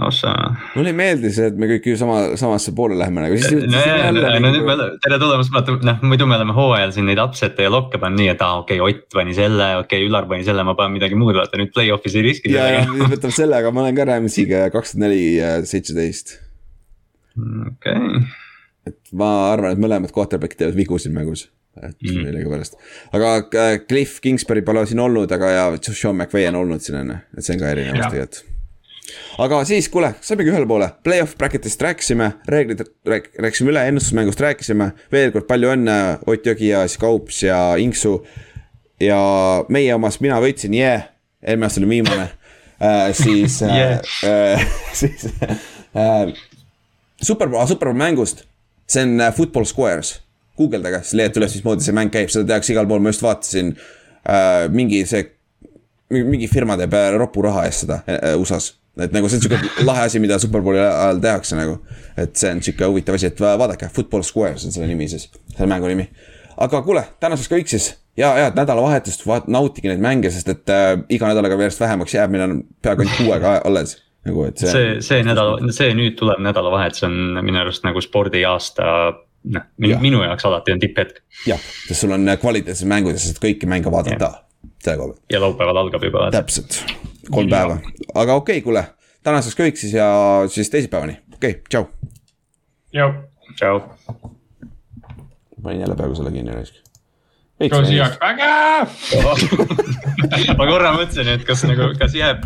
ossa. mulle ei meeldi see, et me kõik ju sama, samasse poole läheme nagu siis. no ja, no nüüd nagu- me, tere tulemast, vaata noh, muidu me oleme hooajal siin neid upset'e ja lokke pannud nii, et aa ah, okei okay,, Ott pani selle, okei okay,, Ülar pani selle, ma panen midagi muud, vaata nüüd play-off'is ei riski. ja, ja nüüd võtame selle, aga ma olen ka Ramsiga kakskümmend neli, seitseteist. okei okay et ma arvan, et mõlemad quarterback'id teevad vigu siin mängus. et mm. millegipärast, aga äh, Cliff Kingsbury pole siin olnud, aga ja Sean McVay on olnud siin on ju, et see on ka erinevus tegelikult aga siis, kuule, saimegi ühele poole, play-off bracket'ist rääkisime, reeglid rääk-, rääkisime üle, ennustusmängust rääkisime. veel kord palju õnne, Ott Jõgi ja siis Kaups ja Inksu. ja meie omas, mina võitsin, jee yeah., eelmine aasta oli viimane äh,. siis yeah. äh, [laughs] siis äh, Superbowl, Superbowl mängust see on äh, Football Squares, guugeldage, siis leiate üles, mismoodi see mäng käib, seda tehakse igal pool, ma just vaatasin äh,. mingi see, mingi firma teeb ropu raha eest seda äh, USA-s. et nagu see on sihuke [laughs] lahe asi, mida Superbowli ajal tehakse nagu. et see on sihuke huvitav asi, et va- vaadake, Football Squares on selle nimi siis, selle mängu nimi. aga kuule, tänaseks kõik siis ja, ja et nädalavahetust vaat-, nautige neid mänge, sest et äh, iga nädalaga järjest vähemaks jääb, meil on peaaegu ainult kuu aega alles. nagu, et see, see, see nädal, see nüüd tulev nädalavahetus on minu arust nagu spordiaasta, noh minu, jaoks alati on tipphetk jah, sest sul on äh, kvaliteetsed mängud ja saad kõiki mänge vaadata selle koha pealt, ja laupäeval algab juba. täpselt, kolm päeva, aga okei okay,, kuule, tänaseks kõik siis ja siis teisipäevani, okei okay,, tšau. jah, tšau. panin jälle peaaegu selle kinni raisk. go Seahawks, vägev. [laughs] ma korra mõtlesin, et kas nagu, kas jääb